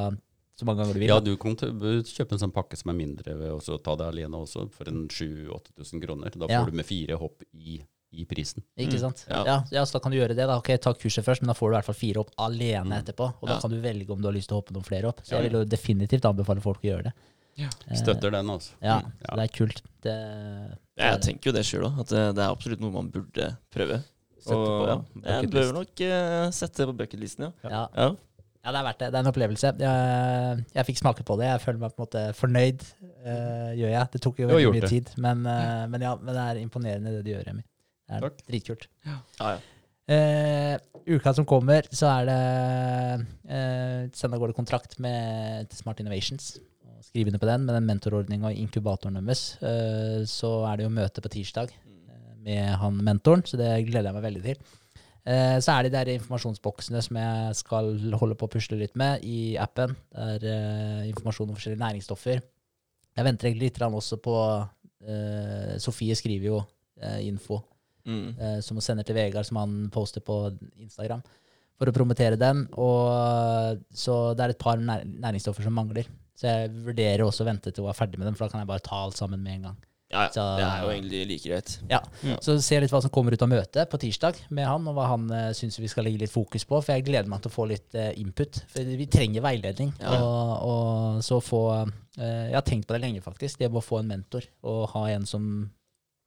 så mange ganger du vil. Ja, du kan kjøpe en sånn pakke som er mindre og så ta det alene også, for en 7000-8000 kroner. Da får Ja. du med fire hopp i, i prisen. Ikke Mm, sant? ja. Ja. Ja, så da kan du gjøre det. da. Ok, Ta kurset først, men da får du i hvert fall fire opp alene Mm. etterpå. Og da Ja. kan du velge om du har lyst til å hoppe noen flere opp. Så jeg vil jo definitivt anbefale folk å gjøre det. Eh, Støtter den, altså. Ja, Mm, så det er kult. Det, det jeg tenker jo det sjøl òg, at det, det er absolutt noe man burde prøve. Sette Og på ja, jeg bør nok uh, sette det på bucketlisten, ja. ja. ja. Ja, det er verdt det. Det er en opplevelse. Jeg, jeg fikk smake på det. Jeg føler meg på en måte fornøyd, uh, gjør jeg. Det tok jo veldig mye det. tid, men, uh, men ja, men det er imponerende det du gjør, Remi. Det er Takk. dritkult. ja, ja. Uh, uka som kommer, så er det uh, Søndag går det kontrakt med til Smart Innovations. Og Skriv under på den med den mentorordninga og inkubatoren deres. Uh, så er det jo møte på tirsdag med han mentoren, så det gleder jeg meg veldig til. Eh, så er det de der informasjonsboksene som jeg skal holde på å pusle litt med i appen. Det er informasjon om forskjellige næringsstoffer. Jeg venter egentlig litt også på eh, Sofie skriver jo info Mm. eh, som hun sender til Vegard, som han poster på Instagram, for å promotere den. Og, så det er et par nær næringsstoffer som mangler. Så jeg vurderer også å vente til hun er ferdig med dem, for da kan jeg bare ta alt sammen med en gang. ja. Så- Det er jo egentlig like greit. Ja, Ja. Så se litt hva som kommer ut av møtet på tirsdag med han, og hva han uh, syns vi skal legge litt fokus på. For jeg gleder meg til å få litt uh, input. For vi trenger veiledning. Ja. Og, og så få uh, Jeg har tenkt på det lenge, faktisk. Det å få en mentor og ha en som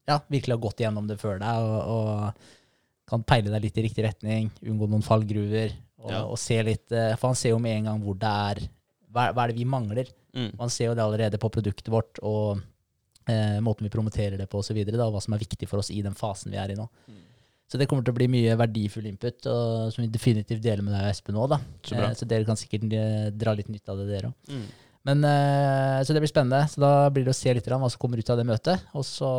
ja, virkelig har gått gjennom det før deg, og, og kan peile deg litt i riktig retning, unngå noen fallgruver, og, Ja. og se litt eh, For han ser jo med en gang hvor det er Hva, hva er det vi mangler? Mm. Man ser jo det allerede på produktet vårt og eh, måten vi promoterer det på osv., hva som er viktig for oss i den fasen vi er i nå. Mm. Så det kommer til å bli mye verdifull input, og, som vi definitivt deler med deg og Espen òg. Så. Eh, så dere kan sikkert eh, dra litt nytte av det, dere òg. Mm. Men, eh, så det blir spennende. Så da blir det å se litt hva som kommer ut av det møtet, og så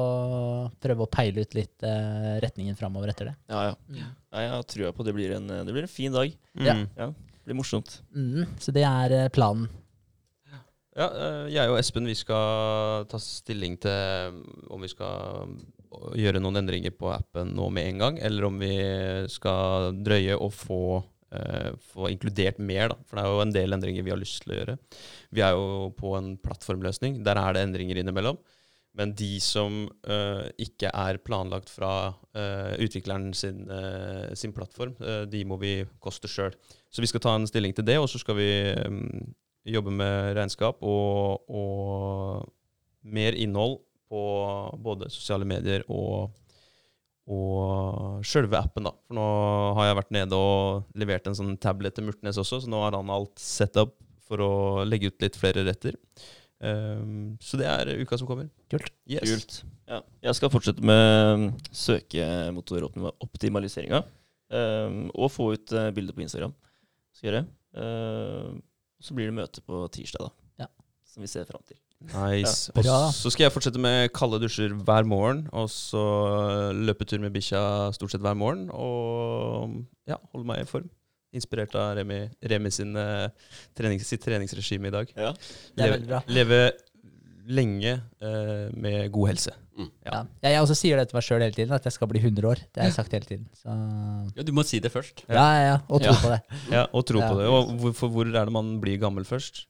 prøve å peile ut litt eh, retningen framover etter det. Ja, ja. Nei, jeg har trua på det blir en, det blir en fin dag. Ja. Mm. Ja, det blir morsomt. Mm, så det er eh, planen. Ja, jeg og Espen vi skal ta stilling til om vi skal gjøre noen endringer på appen nå med en gang, eller om vi skal drøye og få, få inkludert mer. Da. For det er jo en del endringer vi har lyst til å gjøre. Vi er jo på en plattformløsning. Der er det endringer innimellom. Men de som uh, ikke er planlagt fra uh, utvikleren sin, uh, sin plattform, eh, de må vi koste sjøl. Så vi skal ta en stilling til det, og så skal vi um, jobbe med regnskap og, og mer innhold på både sosiale medier og, og sjølve appen. da. For nå har jeg vært nede og levert en sånn tablet til Murtnes også, så nå har han alt set up for å legge ut litt flere retter. Um, så det er uka som kommer. Kult. Yes. Kult. Ja. Jeg skal fortsette med søkemotoroptimaliseringa. Um, og få ut uh, bilder på Instagram. Skal gjøre. Uh, så blir det møte på tirsdag, da. Ja. Som vi ser fram til. Nice. Ja. Og så skal jeg fortsette med kalde dusjer hver morgen, og så løpetur med bikkja stort sett hver morgen. Og ja, holde meg i form. Inspirert av Remi, Remi sin, eh, trenings, sitt treningsregime i dag. Ja. Det er veldig bra. leve lenge eh, med god helse. Ja. Ja. Jeg, jeg også sier det til meg sjøl hele tiden, at jeg skal bli 100 år. Det har jeg sagt hele tiden. Så Ja, du må si det først. ja, ja, ja. Og tro Ja. på det. Ja, Og tro Ja. på det. Og hvor, for hvor er det man blir gammel først?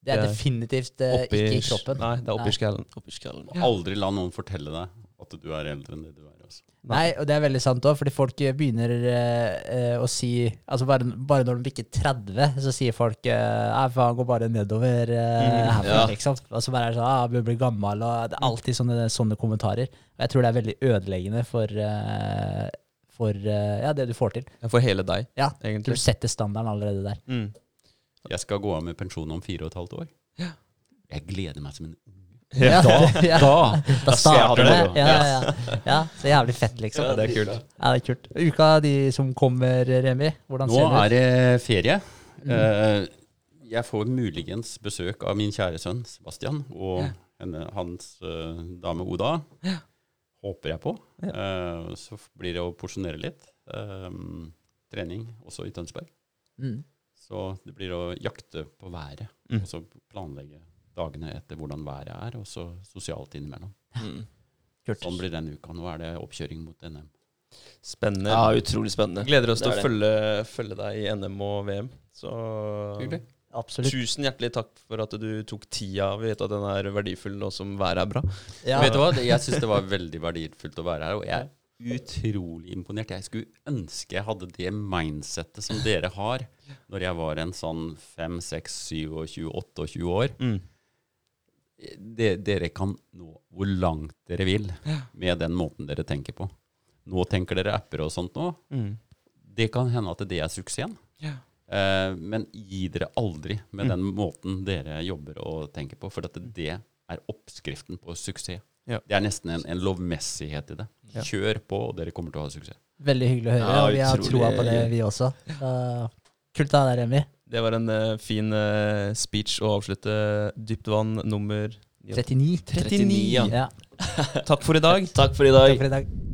Det er definitivt eh, Oppi, ikke i kroppen. Nei, det er oppi Nei. skallen. Oppi skallen. Aldri la noen fortelle deg at du er eldre enn det du er. Altså. Nei, og det er veldig sant òg, fordi folk eh, begynner eh, eh, å si Altså bare, bare når de bikker 30, så sier folk eh, faen, går bare nedover eh, Mm, herfra, ja. liksom. Og så bare er det sånn ah, bør bli gammel, og det er alltid sånne, sånne kommentarer. Og jeg tror det er veldig ødeleggende for, eh, for eh, ja, det du får til. For hele deg, Ja, Du setter standarden allerede der. Mm. Jeg skal gå av med pensjon om fire og et halvt år. Ja. Jeg gleder meg som en unge. Ja, ja. Da, Da da starter det det. Ja, ja, ja. Så jævlig fett, liksom. Ja, det er kult. Ja, det er kult. Uka de som kommer, Remi, hvordan Nå ser det ut? Nå er det ferie. Mm. Eh, jeg får muligens besøk av min kjære sønn Sebastian og Ja. henne, hans eh, dame Oda. Håper jeg på. Eh, så blir det å porsjonere litt. Trening også i Tønsberg. Mm. Så det blir å jakte på været. Mm. Og så planlegge dagene etter hvordan været er, og så sosialt innimellom. Mm. Sånn blir den uka. Nå er det oppkjøring mot NM. Spennende. Ja, utrolig spennende. Gleder oss til å følge, følge deg i NM og VM. Så Hyggelig. Absolutt. tusen hjertelig takk for at du tok tida. Vi vet at den er verdifull nå som været er bra. Ja. Vet du hva? Jeg syns det var veldig verdifullt å være her, og jeg utrolig imponert. Jeg skulle ønske jeg hadde det mindsettet som dere har når jeg var en sånn 5, 6, 27, 28 år. Mm. De, dere kan nå hvor langt dere vil med den måten dere tenker på. Nå tenker dere apper og sånt nå. Mm. Det kan hende at det er suksessen. Ja. Eh, men gi dere aldri med Mm. den måten dere jobber og tenker på, for at det er oppskriften på suksess. Ja. Det er nesten en, en lovmessighet i det. Ja. Kjør på, og dere kommer til å ha suksess. Veldig hyggelig å høre, Ja, og vi har troa på det, vi også. Uh, kult av deg, Remi. Det var en uh, fin uh, speech å avslutte Dypt vann nummer 39. 39, ja. Ja. Takk for i dag. Takk for i dag. Takk for i dag.